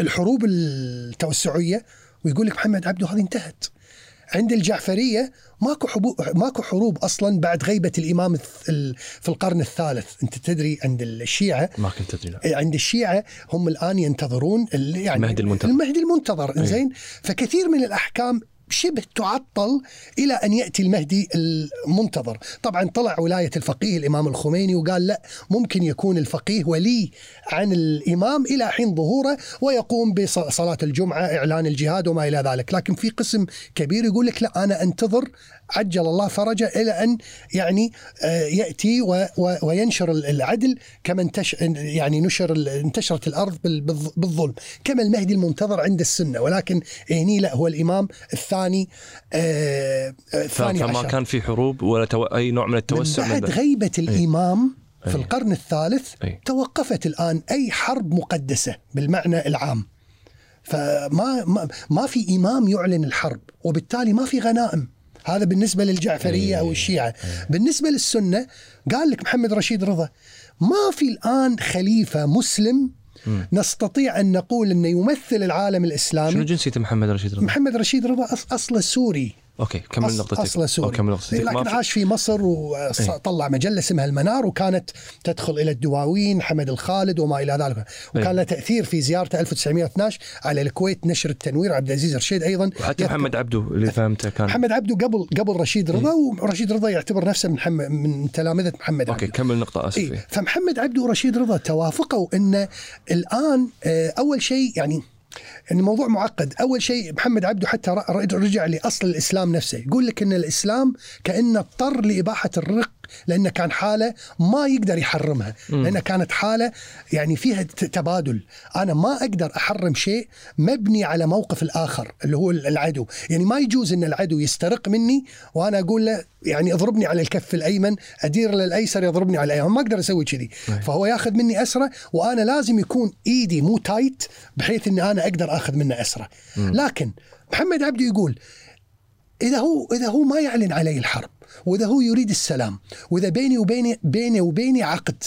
الحروب التوسعية ويقول لك محمد عبده هذه انتهت. عند الجعفرية ماكو حبو ماكو حروب أصلا بعد غيبة الإمام في القرن الثالث. أنت تدري عند الشيعة ما كنت أدري لا. عند الشيعة هم الآن ينتظرون يعني المهدي المنتظر. المهدي المنتظر. زين فكثير من الأحكام شبه تعطل إلى أن يأتي المهدي المنتظر. طبعا طلع ولاية الفقيه الإمام الخميني وقال لا ممكن يكون الفقيه ولي عن الإمام إلى حين ظهوره ويقوم بصلاة الجمعة إعلان الجهاد وما إلى ذلك لكن في قسم كبير يقول لك لا أنا أنتظر عجل الله فرجه إلى أن يعني آه، و- وينشر العدل كما انتش يعني نشر انتشرت بالظ- بالظلم كما المهدي المنتظر عند السنة ولكن هني لا هو الإمام الثاني آه، آه، الثاني فما عشر كان في حروب ولا. أي نوع من التوسع من بعد ذا. غيبة الإمام في أي. القرن الثالث أي. توقفت الآن أي حرب مقدسة بالمعنى العام. فما ما, ما في إمام يعلن الحرب وبالتالي ما في غنائم. هذا بالنسبة للجعفرية أو الشيعة. بالنسبة للسنة قال لك محمد رشيد رضا ما في الآن خليفة مسلم نستطيع أن نقول إنه يمثل العالم شنو الاسلامي جنسيته محمد رشيد رضا؟ محمد رشيد رضا أص- أصله سوري. okay كمل نقطتك. اصله سوري. كمل نقطتك. إيه، لكن عاش في مصر إيه. وطلع مجلة اسمها المنار وكانت تدخل إلى الدواوين حمد الخالد وما إلى ذلك. وكان إيه. له تأثير في زيارته 1912 على الكويت نشر التنوير عبد العزيز رشيد أيضا. وحتى محمد عبده اللي فهمته كان. محمد عبده قبل قبل رشيد رضا ورشيد رضا يعتبر نفسه من محمد من تلامذة محمد أوكي عبده. كمل نقطة آسف. إيه إيه. فمحمد عبده ورشيد رضا توافقوا إن الآن آه، أول شيء يعني يعني الموضوع معقد. أول شيء محمد عبده حتى رجع لأصل الإسلام نفسه. يقول لك إن الإسلام كأنه اضطر لإباحة الرق لأنه كان حالة ما يقدر يحرمها لانها كانت حالة يعني فيها تبادل. أنا ما أقدر أحرم شيء مبني على موقف الآخر اللي هو العدو. يعني ما يجوز إن العدو يسترق مني وأنا أقول له يعني اضربني على الكف الأيمن أدير للأيسر يضربني على الأيمن. ما أقدر أسوي كذي. فهو ياخذ مني أسرة وأنا لازم يكون إيدي مو تايت بحيث إني أنا أقدر آخذ منه أسرة. لكن محمد عبده يقول إذا هو إذا هو ما يعلن علي الحرب وإذا هو يريد السلام وإذا بيني وبيني بيني وبيني عقد.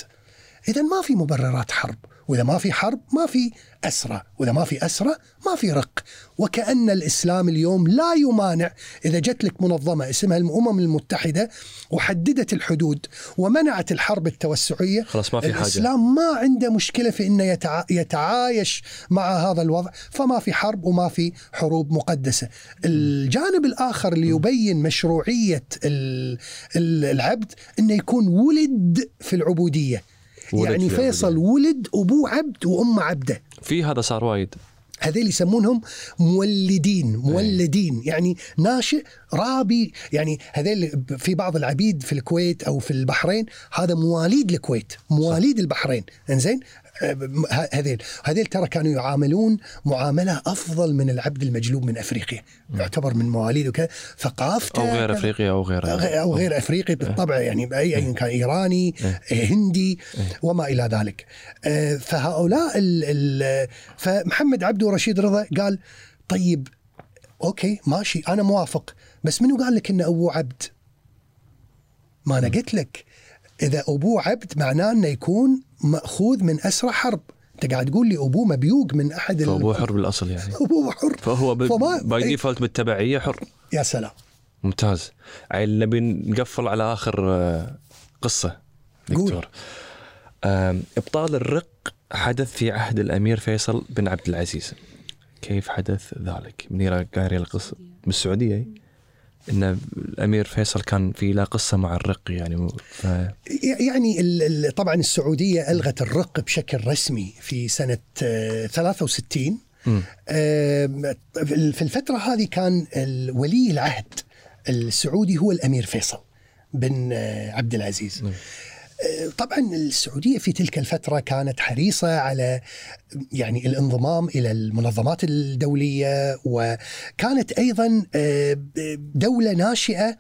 اذا ما في مبررات حرب. وإذا ما في حرب ما في اسرى وإذا ما في اسرى ما في رق. وكأن الإسلام اليوم لا يمانع إذا جت لك منظمة اسمها الأمم المتحدة وحددت الحدود ومنعت الحرب التوسعية خلاص ما في حاجة. الإسلام ما عنده مشكلة في إنه يتع... يتعايش مع هذا الوضع. فما في حرب وما في حروب مقدسة. الجانب الآخر اللي يبين مشروعية ال... ال- العبد إنه يكون ولد في العبودية. يعني في فيصل. ولد ابوه عبد وامه عبده. في هذا صار وايد. هذيل يسمونهم مولدين مولدين. يعني ناشئ رابي يعني هذيل في بعض العبيد في الكويت أو في البحرين هذا مواليد الكويت مواليد البحرين. إنزين؟ هذيل. هذيل ترى كانوا يعاملون معاملة أفضل من العبد المجلوب من أفريقيا. يعتبر من مواليد وكذا. ثقافته أو غير أفريقيا أو غير أو غير أفريقي بالطبع يعني باي ايا كان إيراني هندي وما إلى ذلك. آه، فهؤلاء ال ال فمحمد عبده ورشيد رضا قال طيب okay ماشي أنا موافق بس منو قال لك ان ابوه عبد؟ ما أنا قلت لك. إذا ابوه عبد معناه إنه يكون مأخوذ من أسرى حرب. أنت قاعد تقول لي أبوه مبيوق من أحد فأبوه حر بالأصل يعني. (laughs) أبوه حر. فهو فما- by. default بالتبعيه حر. يا سلام. ممتاز. عيل نبي نقفل على آخر آه، قصة. دكتور. إبطال الرق حدث في عهد الأمير فيصل بن عبد العزيز. كيف حدث ذلك؟ منيره قاريه القصة. بالسعوديه. إن الأمير فيصل كان في له قصة مع الرق يعني ف... يعني طبعا السعودية ألغت الرق بشكل رسمي في سنة آه، 63 مم. آه، في الفترة هذه كان ولي العهد السعودي هو الأمير فيصل بن آه، عبد العزيز نعم. طبعا السعودية في تلك الفترة كانت حريصة على يعني الانضمام إلى المنظمات الدولية وكانت أيضا آه، دولة ناشئة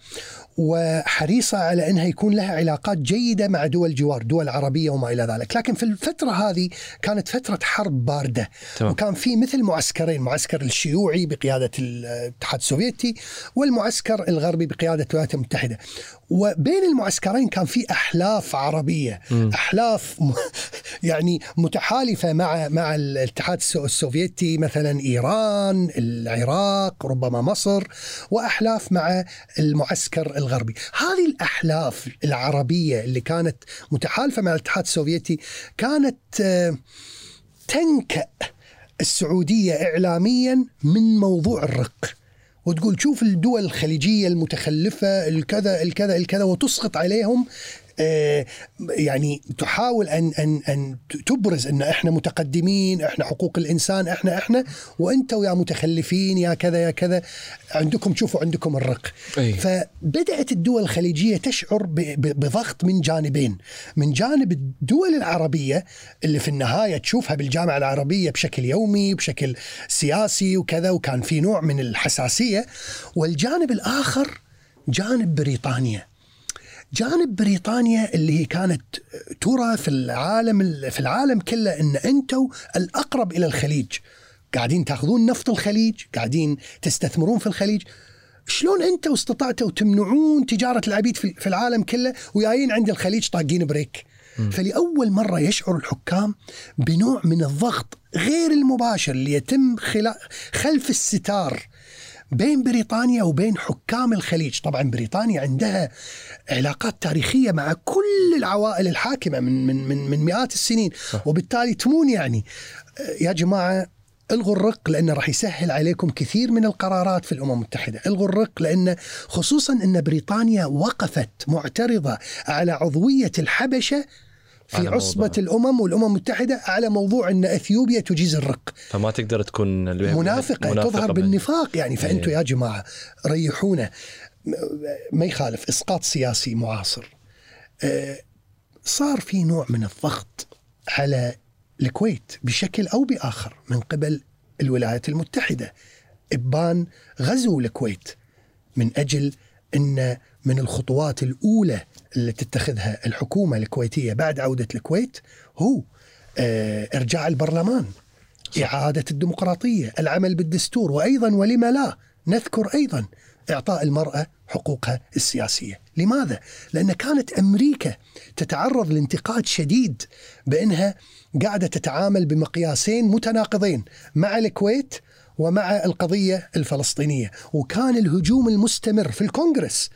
وحريصة على أنها يكون لها علاقات جيدة مع دول جوار دول عربية وما إلى ذلك. لكن في الفترة هذه كانت فترة حرب باردة. تمام. وكان في مثل معسكرين معسكر الشيوعي بقيادة الاتحاد السوفيتي والمعسكر الغربي بقيادة الولايات المتحدة. وبين المعسكرين كان في أحلاف عربية أحلاف م- يعني متحالفة مع مع الاتحاد السو- السوفيتي مثلا إيران العراق ربما مصر وأحلاف مع المعسكر الغربي. هذه الأحلاف العربية اللي كانت متحالفة مع الاتحاد السوفيتي كانت آه، تنكأ السعودية إعلاميا من موضوع الرق. وتقول شوف الدول الخليجية المتخلفة الكذا الكذا الكذا وتسقط عليهم يعني تحاول ان ان أن تبرز إن إحنا متقدمين إحنا حقوق الإنسان إحنا إحنا وأنتم يا متخلفين يا كذا يا كذا. عندكم شوفوا عندكم الرق. أي. فبدأت الدول الخليجية تشعر بضغط من جانبين. من جانب الدول العربية اللي في النهاية تشوفها بالجامعة العربية بشكل يومي بشكل سياسي وكذا وكان في نوع من الحساسية. والجانب الآخر جانب بريطانيا. جانب بريطانيا اللي هي كانت ترى في العالم في العالم كله إن أنتم الأقرب إلى الخليج. قاعدين تاخذون نفط الخليج قاعدين تستثمرون في الخليج. شلون أنتم استطعتوا تمنعون تجارة العبيد في العالم كله وجايين عند الخليج طاقين بريك؟ فلأول مرة يشعر الحكام بنوع من الضغط غير المباشر اللي يتم خلف الستار بين بريطانيا وبين حكام الخليج. طبعا بريطانيا عندها علاقات تاريخية مع كل العوائل الحاكمة من, من, من, من مئات السنين صح. وبالتالي تمون يعني. يا جماعة الغوا الرق لأنه راح يسهل عليكم كثير من القرارات في الأمم المتحدة، الغوا الرق لأن خصوصا أن بريطانيا وقفت معترضة على عضوية الحبشة في عصبة موضوع. الأمم والأمم المتحدة على موضوع أن أثيوبيا تجيز الرق. فما تقدر تكون ال- منافقة, تظهر بال- بالنفاق يعني. فأنتوا إيه. يا جماعة ريحونا. ما يخالف إسقاط سياسي معاصر. آه، صار في نوع من الضغط على الكويت بشكل أو بآخر من قبل الولايات المتحدة. إبان غزو الكويت من أجل أن من الخطوات الأولى اللي تتخذها الحكومة الكويتية بعد عودة الكويت هو آه، إرجاع البرلمان إعادة الديمقراطية العمل بالدستور وأيضا ولم لا نذكر أيضا إعطاء المرأة حقوقها السياسية لماذا؟ لأن كانت أمريكا تتعرض لانتقاد شديد بأنها قاعدة تتعامل بمقياسين متناقضين مع الكويت ومع القضية الفلسطينية. وكان الهجوم المستمر في الكونغرس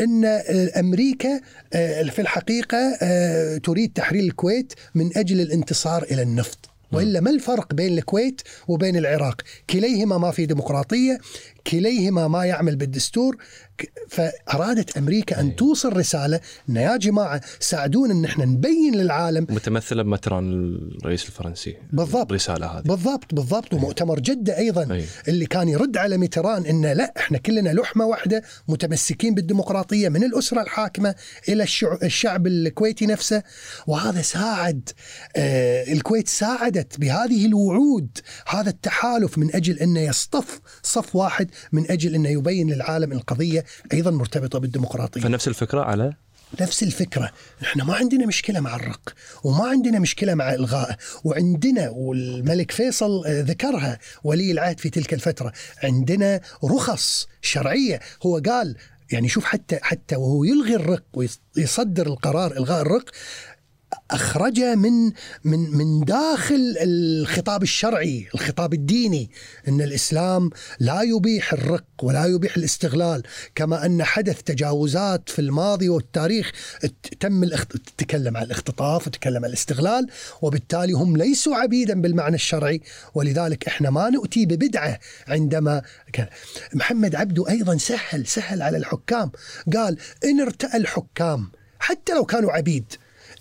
أن آه، أمريكا آه، في الحقيقة آه، تريد تحرير الكويت من أجل الانتصار إلى النفط. وإلا ما الفرق بين الكويت وبين العراق؟ كليهما ما في ديمقراطية، كليهما ما يعمل بالدستور، ك- فأرادت أمريكا أن توصل رسالة ان يا جماعة ساعدونا إن إحنا نبين للعالم متمثلة بمتران الرئيس الفرنسي. بالضبط. الرسالة هذه. بالضبط بالضبط ومؤتمر جدة أيضا أي. اللي كان يرد على ميتران إن لا إحنا كلنا لحمة واحدة متمسكين بالديمقراطية من الأسرة الحاكمة إلى الشع- الشعب الكويتي نفسه. وهذا ساعد آه الكويت ساعدت بهذه الوعود هذا التحالف من أجل إنه يصطف صف واحد من أجل انه يبين للعالم القضية أيضا مرتبطة بالديمقراطية. فنفس الفكرة على؟ نفس الفكرة. إحنا ما عندنا مشكلة مع الرق وما عندنا مشكلة مع إلغائه وعندنا والملك فيصل آه، ذكرها ولي العهد في تلك الفترة. عندنا رخص شرعية. هو قال يعني شوف حتى حتى وهو يلغي الرق ويصدر القرار إلغاء الرق أخرجه من من من داخل الخطاب الشرعي، الخطاب الديني، إن الإسلام لا يبيح الرق ولا يبيح الاستغلال، كما أن حدث تجاوزات في الماضي والتاريخ تم الاخت... تتكلم عن الاختطاف وتتكلم عن الاستغلال، وبالتالي هم ليسوا عبيدا بالمعنى الشرعي، ولذلك إحنا ما نؤتي ببدعة عندما. محمد عبده أيضا سهل سهل على الحكام، قال إن ارتأى الحكام حتى لو كانوا عبيد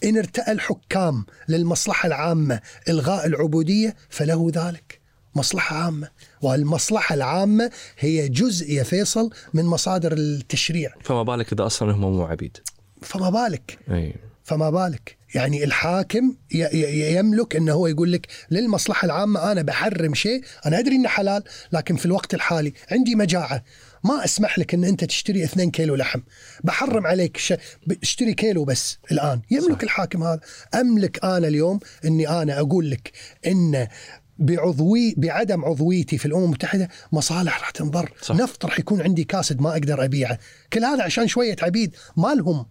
إن ارتأى الحكام للمصلحة العامة إلغاء العبودية فله ذلك. مصلحة عامة. والمصلحة العامة هي جزء يا فيصل من مصادر التشريع. فما بالك إذا أصلا هم مو عبيد؟ فما بالك. أي. فما بالك. يعني الحاكم يملك انه هو يقول لك للمصلحة العامة أنا بحرم شيء أنا أدري إنه حلال لكن في الوقت الحالي عندي مجاعة. ما أسمح لك إن أنت تشتري 2 كيلو لحم. بحرم عليك ش... اشتري كيلو بس الآن. يملك صح. الحاكم هذا. أملك أنا اليوم إني أنا أقول لك إن بعضوي بعدم عضويتي في الأمم المتحدة مصالح راح تنضر. صح. نفط راح يكون عندي كاسد ما أقدر أبيعه. كل هذا عشان شوية عبيد ما لهم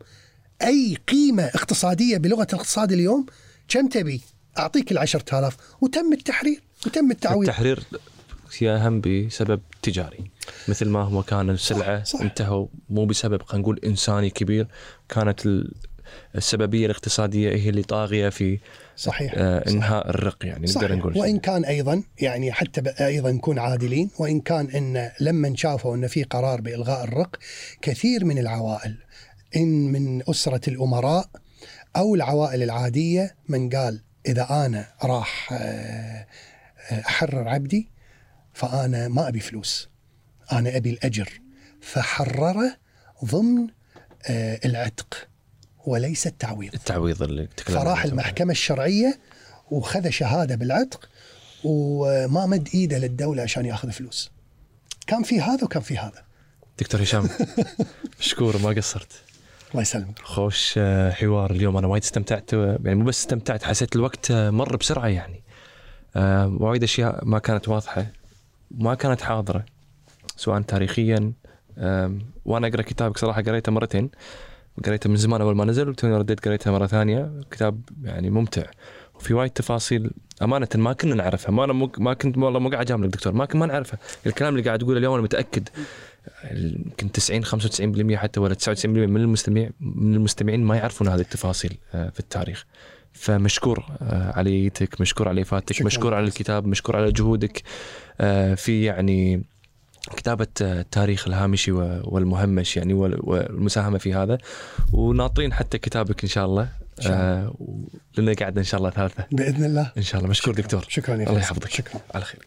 أي قيمة اقتصادية بلغة الاقتصاد اليوم؟ كم تبي؟ أعطيك ال 10000 وتم التحرير. وتم التعويض. التحرير هي اهم بسبب تجاري. مثل ما هو كان السلعة صح. انتهوا مو بسبب خلينا نقول إنساني كبير كانت ال- السببية الاقتصادية هي اللي طاغية في صحيح آه إنهاء الرق يعني نقدر صحيح. نقول وإن كان أيضا يعني حتى أيضا نكون عادلين وإن كان إن لما شافوا إن في قرار بإلغاء الرق كثير من العوائل إن من أسرة الأمراء أو العوائل العادية من قال إذا أنا راح آه، آه، أحرر عبدي فأنا ما أبي فلوس أنا أبي الأجر فحرره ضمن آه، العتق وليس التعويض. التعويض اللي تكلمنا فراح. المحكمة الشرعية وخذ شهادة بالعتق وما مد إيده للدولة عشان يأخذ فلوس. كان في هذا وكان في هذا. دكتور هشام (laughs) مشكور ما قصرت. الله يسلمك. خوش آه، حوار اليوم. أنا وايد استمتعت آه، يعني مو بس استمتعت حسيت الوقت مر بسرعة يعني. وايد أشياء ما كانت واضحة ما كانت حاضرة. سواء تاريخيا وأنا أقرأ كتابك صراحة قريته مرتين. قريته من زمان أول ما نزل وتوني رديت قريته مرة ثانية. كتاب يعني ممتع. في وايد تفاصيل أمانة ما كنا نعرفها. ما أنا ما كنت والله مو قاعد أجاملك دكتور. ما كنا ما نعرفها. الكلام اللي قاعد تقوله اليوم أنا متأكد. يمكن 90 95% حتى ولا 99% من المستمع من المستمعين ما يعرفون هذه التفاصيل آه، في التاريخ. فمشكور آه، على جيتك مشكور على إفادتك. مشكور على الكتاب مشكور على جهودك. آه، في يعني كتابة آه، التاريخ الهامشي والمهمش يعني وال- والمساهمة في هذا. وناطرين حتى كتابك إن شاء الله إن شاء الله. آه، لنا قاعدة إن شاء الله ثالثة. بإذن الله. إن شاء الله. مشكور دكتور. شكرا يا الله. يحفظك. شكرا. على خير.